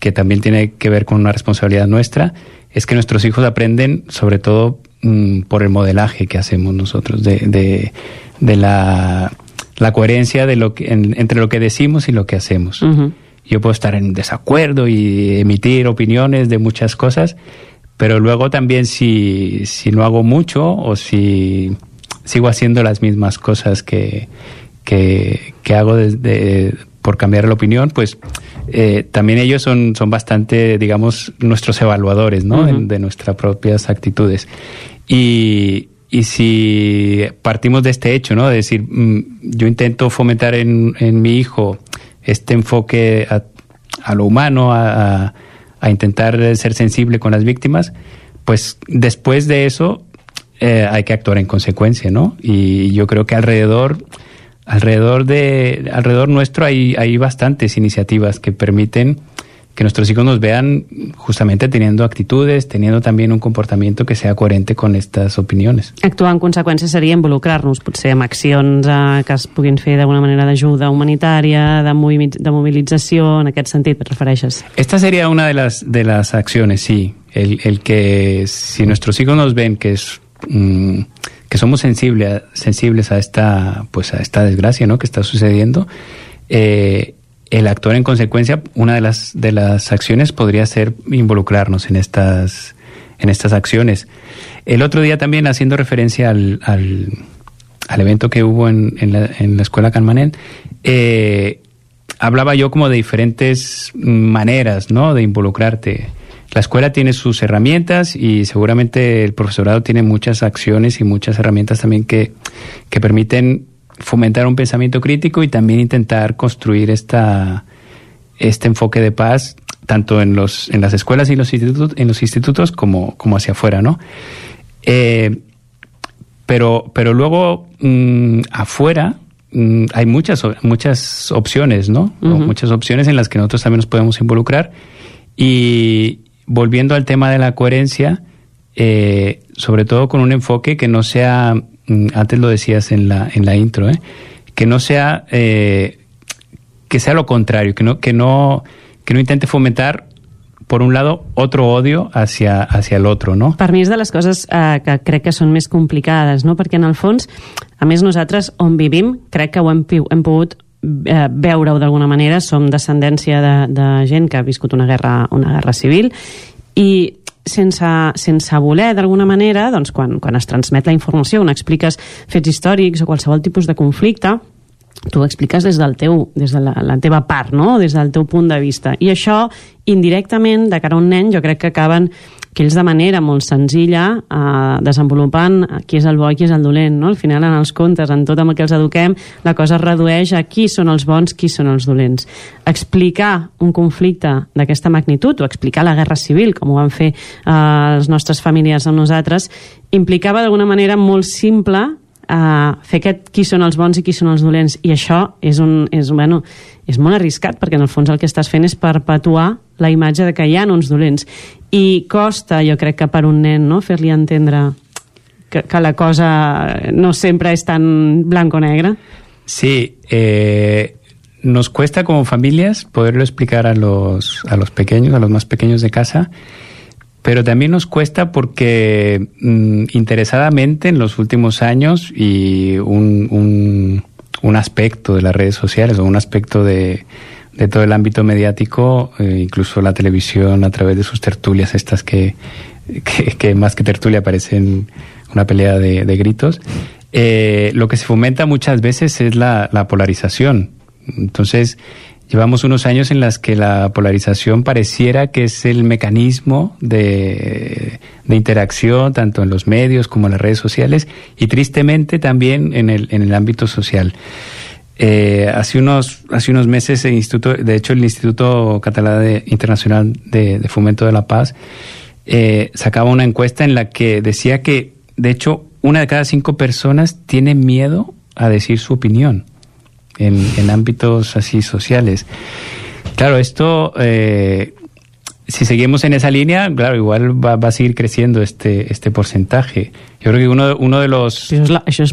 que también tiene que ver con una responsabilidad nuestra es que nuestros hijos aprenden sobre todo mmm, por el modelaje que hacemos nosotros de, de, de la, la, coherencia de lo que, en, entre lo que decimos y lo que hacemos. Uh -huh. Yo puedo estar en desacuerdo y emitir opiniones de muchas cosas, pero luego también si, si no hago mucho o si sigo haciendo las mismas cosas que, que, que hago desde, por cambiar la opinión, pues eh, también ellos son, son bastante, digamos, nuestros evaluadores, ¿no? Uh -huh. de nuestras propias actitudes. Y, y, si partimos de este hecho, ¿no? De decir, mmm, yo intento fomentar en, en, mi hijo este enfoque a, a lo humano, a, a, intentar ser sensible con las víctimas, pues después de eso eh, hay que actuar en consecuencia, ¿no? Y yo creo que alrededor alrededor de alrededor nuestro hay, hay bastantes iniciativas que permiten que nuestros hijos nos vean justamente teniendo actitudes, teniendo también un comportamiento que sea coherente con estas opiniones. Actuar en conseqüència seria involucrar-nos, potser amb accions eh, que es puguin fer d'alguna manera d'ajuda humanitària, de, de movilització, en aquest sentit, et refereixes? Esta sería una de las, de las acciones, sí. El, el que si nuestros hijos nos ven que es... Mmm, que somos sensibles, sensibles a esta, pues a esta desgracia ¿no? que está sucediendo, eh, el actuar en consecuencia, una de las, de las acciones podría ser involucrarnos en estas, en estas acciones. El otro día también haciendo referencia al, al, evento que hubo en, en, la, en la escuela Canmanen, eh, hablaba yo como de diferentes maneras ¿no? de involucrarte. La escuela tiene sus herramientas y seguramente el profesorado tiene muchas acciones y muchas herramientas también que, que permiten fomentar un pensamiento crítico y también intentar construir esta, este enfoque de paz tanto en, los, en las escuelas y los institutos, en los institutos como, como hacia afuera, ¿no? Eh, pero, pero luego mmm, afuera mm, hay muchas, muchas opciones, ¿no? Muchas opciones en las que nosotros también nos podemos involucrar. Y volviendo al tema de la coherencia, eh, sobre todo con un enfoque que no sea, mm, antes lo decías en la, en la intro, ¿eh? que no sea, eh, que sea lo contrario, que no, que no, que no intente fomentar, por un lado, otro odio hacia, hacia el otro, ¿no? Per mi és de les coses eh, que crec que són més complicades, no? perquè en el fons, a més nosaltres on vivim, crec que ho hem, hem pogut eh, veure-ho d'alguna manera, som descendència de, de gent que ha viscut una guerra, una guerra civil i sense, sense voler, d'alguna manera, doncs, quan, quan es transmet la informació, on expliques fets històrics o qualsevol tipus de conflicte, tu ho expliques des del teu, des de la, la teva part, no? des del teu punt de vista. I això, indirectament, de cara a un nen, jo crec que acaben que ells de manera molt senzilla eh, desenvolupant qui és el bo i qui és el dolent. No? Al final, en els contes, en tot amb el que els eduquem, la cosa es redueix a qui són els bons, qui són els dolents. Explicar un conflicte d'aquesta magnitud o explicar la guerra civil, com ho van fer eh, les nostres famílies amb nosaltres, implicava d'alguna manera molt simple a fer aquest qui són els bons i qui són els dolents. I això és, un, és, bueno, és molt arriscat perquè en el fons el que estàs fent és perpetuar la imatge de que hi ha uns dolents. I costa jo crec que per un nen no, fer-li entendre que, que la cosa no sempre és tan blanc o negre? Sí, eh, nos cuesta como familias poderlo explicar a los, a los pequeños, a los más pequeños de casa, pero también nos cuesta porque mm, interesadamente en los últimos años y un, un, aspecto de las redes sociales o un aspecto de, de todo el ámbito mediático, eh, incluso la televisión a través de sus tertulias estas que, que, que más que tertulia parecen una pelea de, de gritos, eh, lo que se fomenta muchas veces es la, la polarización. Entonces, llevamos unos años en las que la polarización pareciera que es el mecanismo de, de interacción tanto en los medios como en las redes sociales y tristemente también en el, en el ámbito social. Eh, hace unos hace unos meses el instituto de hecho el Instituto Catalán de- Internacional de, de Fomento de la Paz eh, sacaba una encuesta en la que decía que de hecho una de cada cinco personas tiene miedo a decir su opinión en, en ámbitos así sociales. Claro, esto, eh, si seguimos en esa línea, claro, igual va, va a seguir creciendo este, este porcentaje. Yo creo que uno, uno de los... Això és, la, això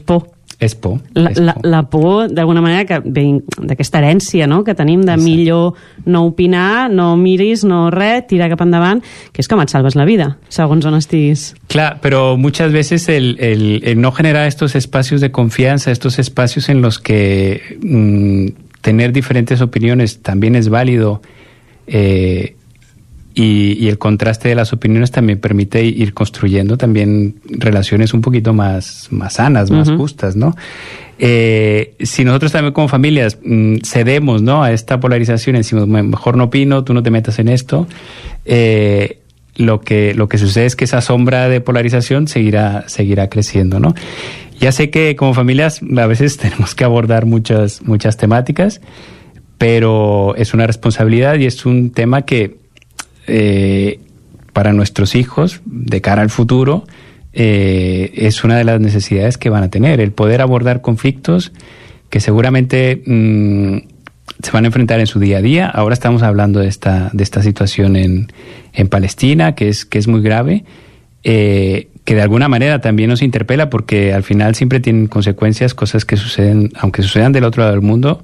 és por. És por. La, la, la por, d'alguna manera, que ve d'aquesta herència no? que tenim de millor no opinar, no miris, no res, tira cap endavant, que és com et salves la vida, segons on estiguis. Claro, pero muchas veces el, el- el no generar estos espacios de confianza, estos espacios en los que mm, tener diferentes opiniones también es válido eh, y, y el contraste de las opiniones también permite ir construyendo también relaciones un poquito más, más sanas, más justas, ¿no? Eh, si nosotros también como familias mm, cedemos ¿no? a esta polarización decimos, "Me- mejor no opino, tú no te metas en esto, eh, lo, que, lo que sucede es que esa sombra de polarización seguirá, seguirá creciendo, ¿no? Ya sé que como familias a veces tenemos que abordar muchas, muchas temáticas, pero es una responsabilidad y es un tema que eh, para nuestros hijos, de cara al futuro, eh, es una de las necesidades que van a tener, el poder abordar conflictos que seguramente mm, se van a enfrentar en su día a día. Ahora estamos hablando de esta, de esta situación en, en Palestina, que es, que es muy grave, eh, que de alguna manera también nos interpela porque al final siempre tienen consecuencias, cosas que suceden, aunque sucedan del otro lado del mundo,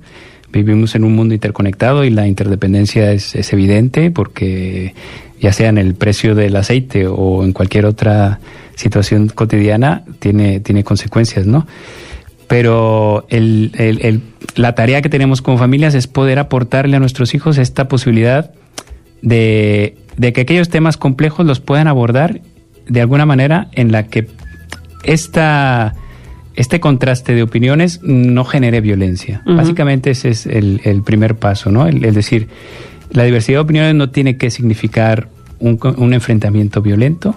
vivimos en un mundo interconectado y la interdependencia es, es evidente porque ya sea en el precio del aceite o en cualquier otra situación cotidiana, tiene, tiene consecuencias, ¿no? Pero el- el- el- la tarea que tenemos como familias es poder aportarle a nuestros hijos esta posibilidad de, de que aquellos temas complejos los puedan abordar de alguna manera en la que esta, este contraste de opiniones no genere violencia. Básicamente ese es el, el primer paso, ¿no? El, el decir, la diversidad de opiniones no tiene que significar un, un enfrentamiento violento.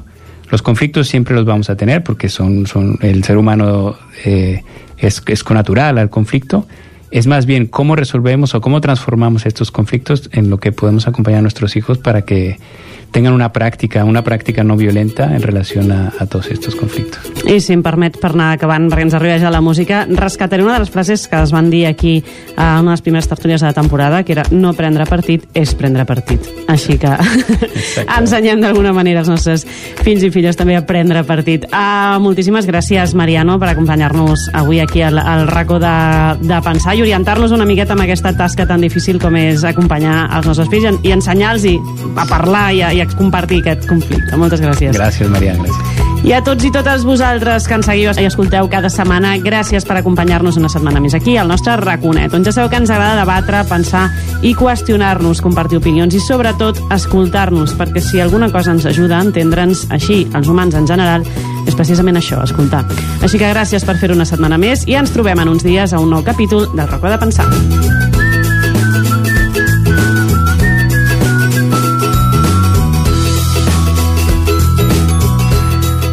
Los conflictos siempre los vamos a tener porque son, son el ser humano eh, es, es connatural al conflicto. Es más bien cómo resolvemos o cómo transformamos estos conflictos en lo que podemos acompañar a nuestros hijos para que tengan una práctica, una práctica no violenta en relación a, a todos estos conflictos. I si em permet, per anar acabant, perquè ens arriba ja la música, rescataré una de les frases que es van dir aquí a una de les primeres tertúlies de la temporada, que era no prendre partit és prendre partit. Així que ensenyem d'alguna manera els nostres fills i filles també a prendre partit. Uh, moltíssimes gràcies, Mariano, per acompanyar-nos avui aquí al, al racó de, de pensar i orientar-los una miqueta amb aquesta tasca tan difícil com és acompanyar els nostres fills i ensenyar-los a parlar i a, i a compartir aquest conflicte. Moltes gràcies. Gràcies, Maria, gràcies. I a tots i totes vosaltres que ens seguiu i escolteu cada setmana, gràcies per acompanyar-nos una setmana més aquí, al nostre raconet, on ja sabeu que ens agrada debatre, pensar i qüestionar-nos, compartir opinions i sobretot escoltar-nos, perquè si alguna cosa ens ajuda a entendre'ns així, els humans en general, és precisament això, escoltar. Així que gràcies per fer una setmana més i ens trobem en uns dies a un nou capítol del Racó de Pensar.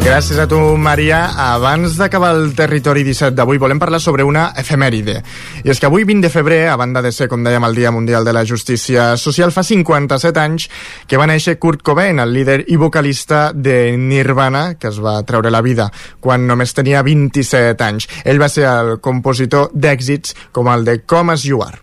Gràcies a tu, Maria. Abans d'acabar el territori 17 d'avui, volem parlar sobre una efemèride. I és que avui, 20 de febrer, a banda de ser, com dèiem, el Dia Mundial de la Justícia Social, fa 57 anys que va néixer Kurt Cobain, el líder i vocalista de Nirvana, que es va treure la vida quan només tenia 27 anys. Ell va ser el compositor d'èxits com el de Come As You Are.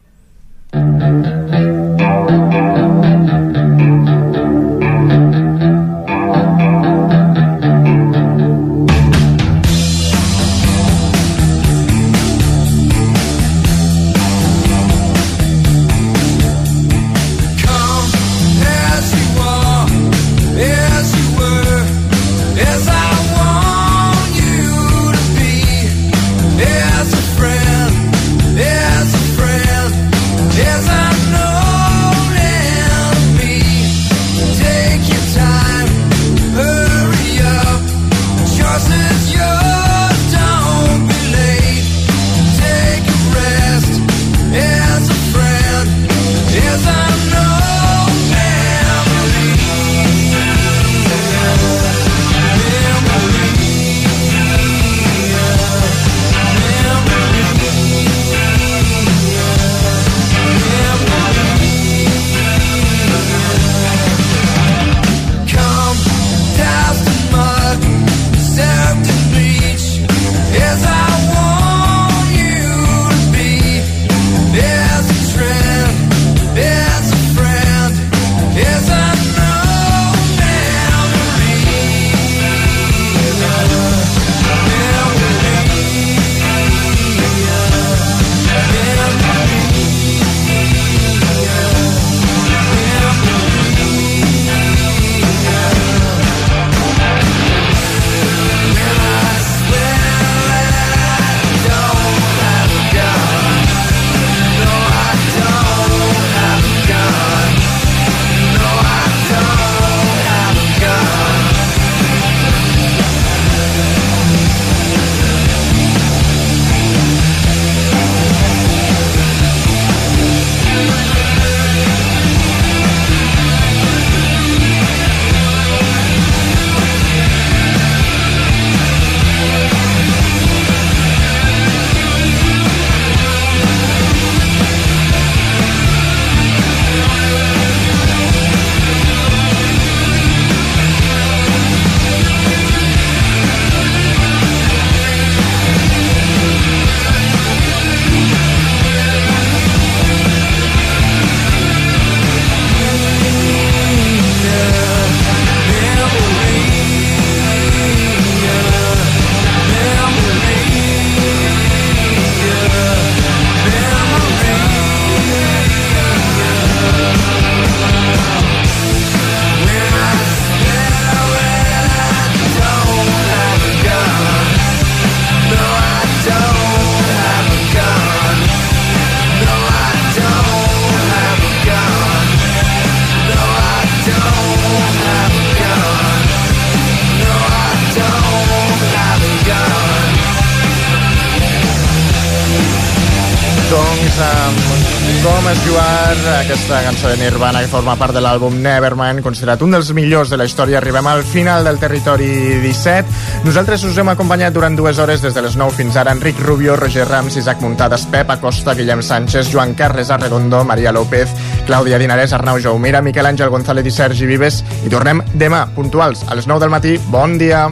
Forma part de l'àlbum Nevermind, considerat un dels millors de la història, arribem al final del territori 17. Nosaltres us hem acompanyat durant dues hores des de les 9 fins ara Enric Rubio, Roger Rams, Isaac Muntades, Pep Acosta, Guillem Sánchez, Joan Carles Arredondo, Maria López, Clàudia Dinarès, Arnau Jaumira, Miquel Àngel González i Sergi Vives i tornem demà, puntuals, a les 9 del matí. Bon dia!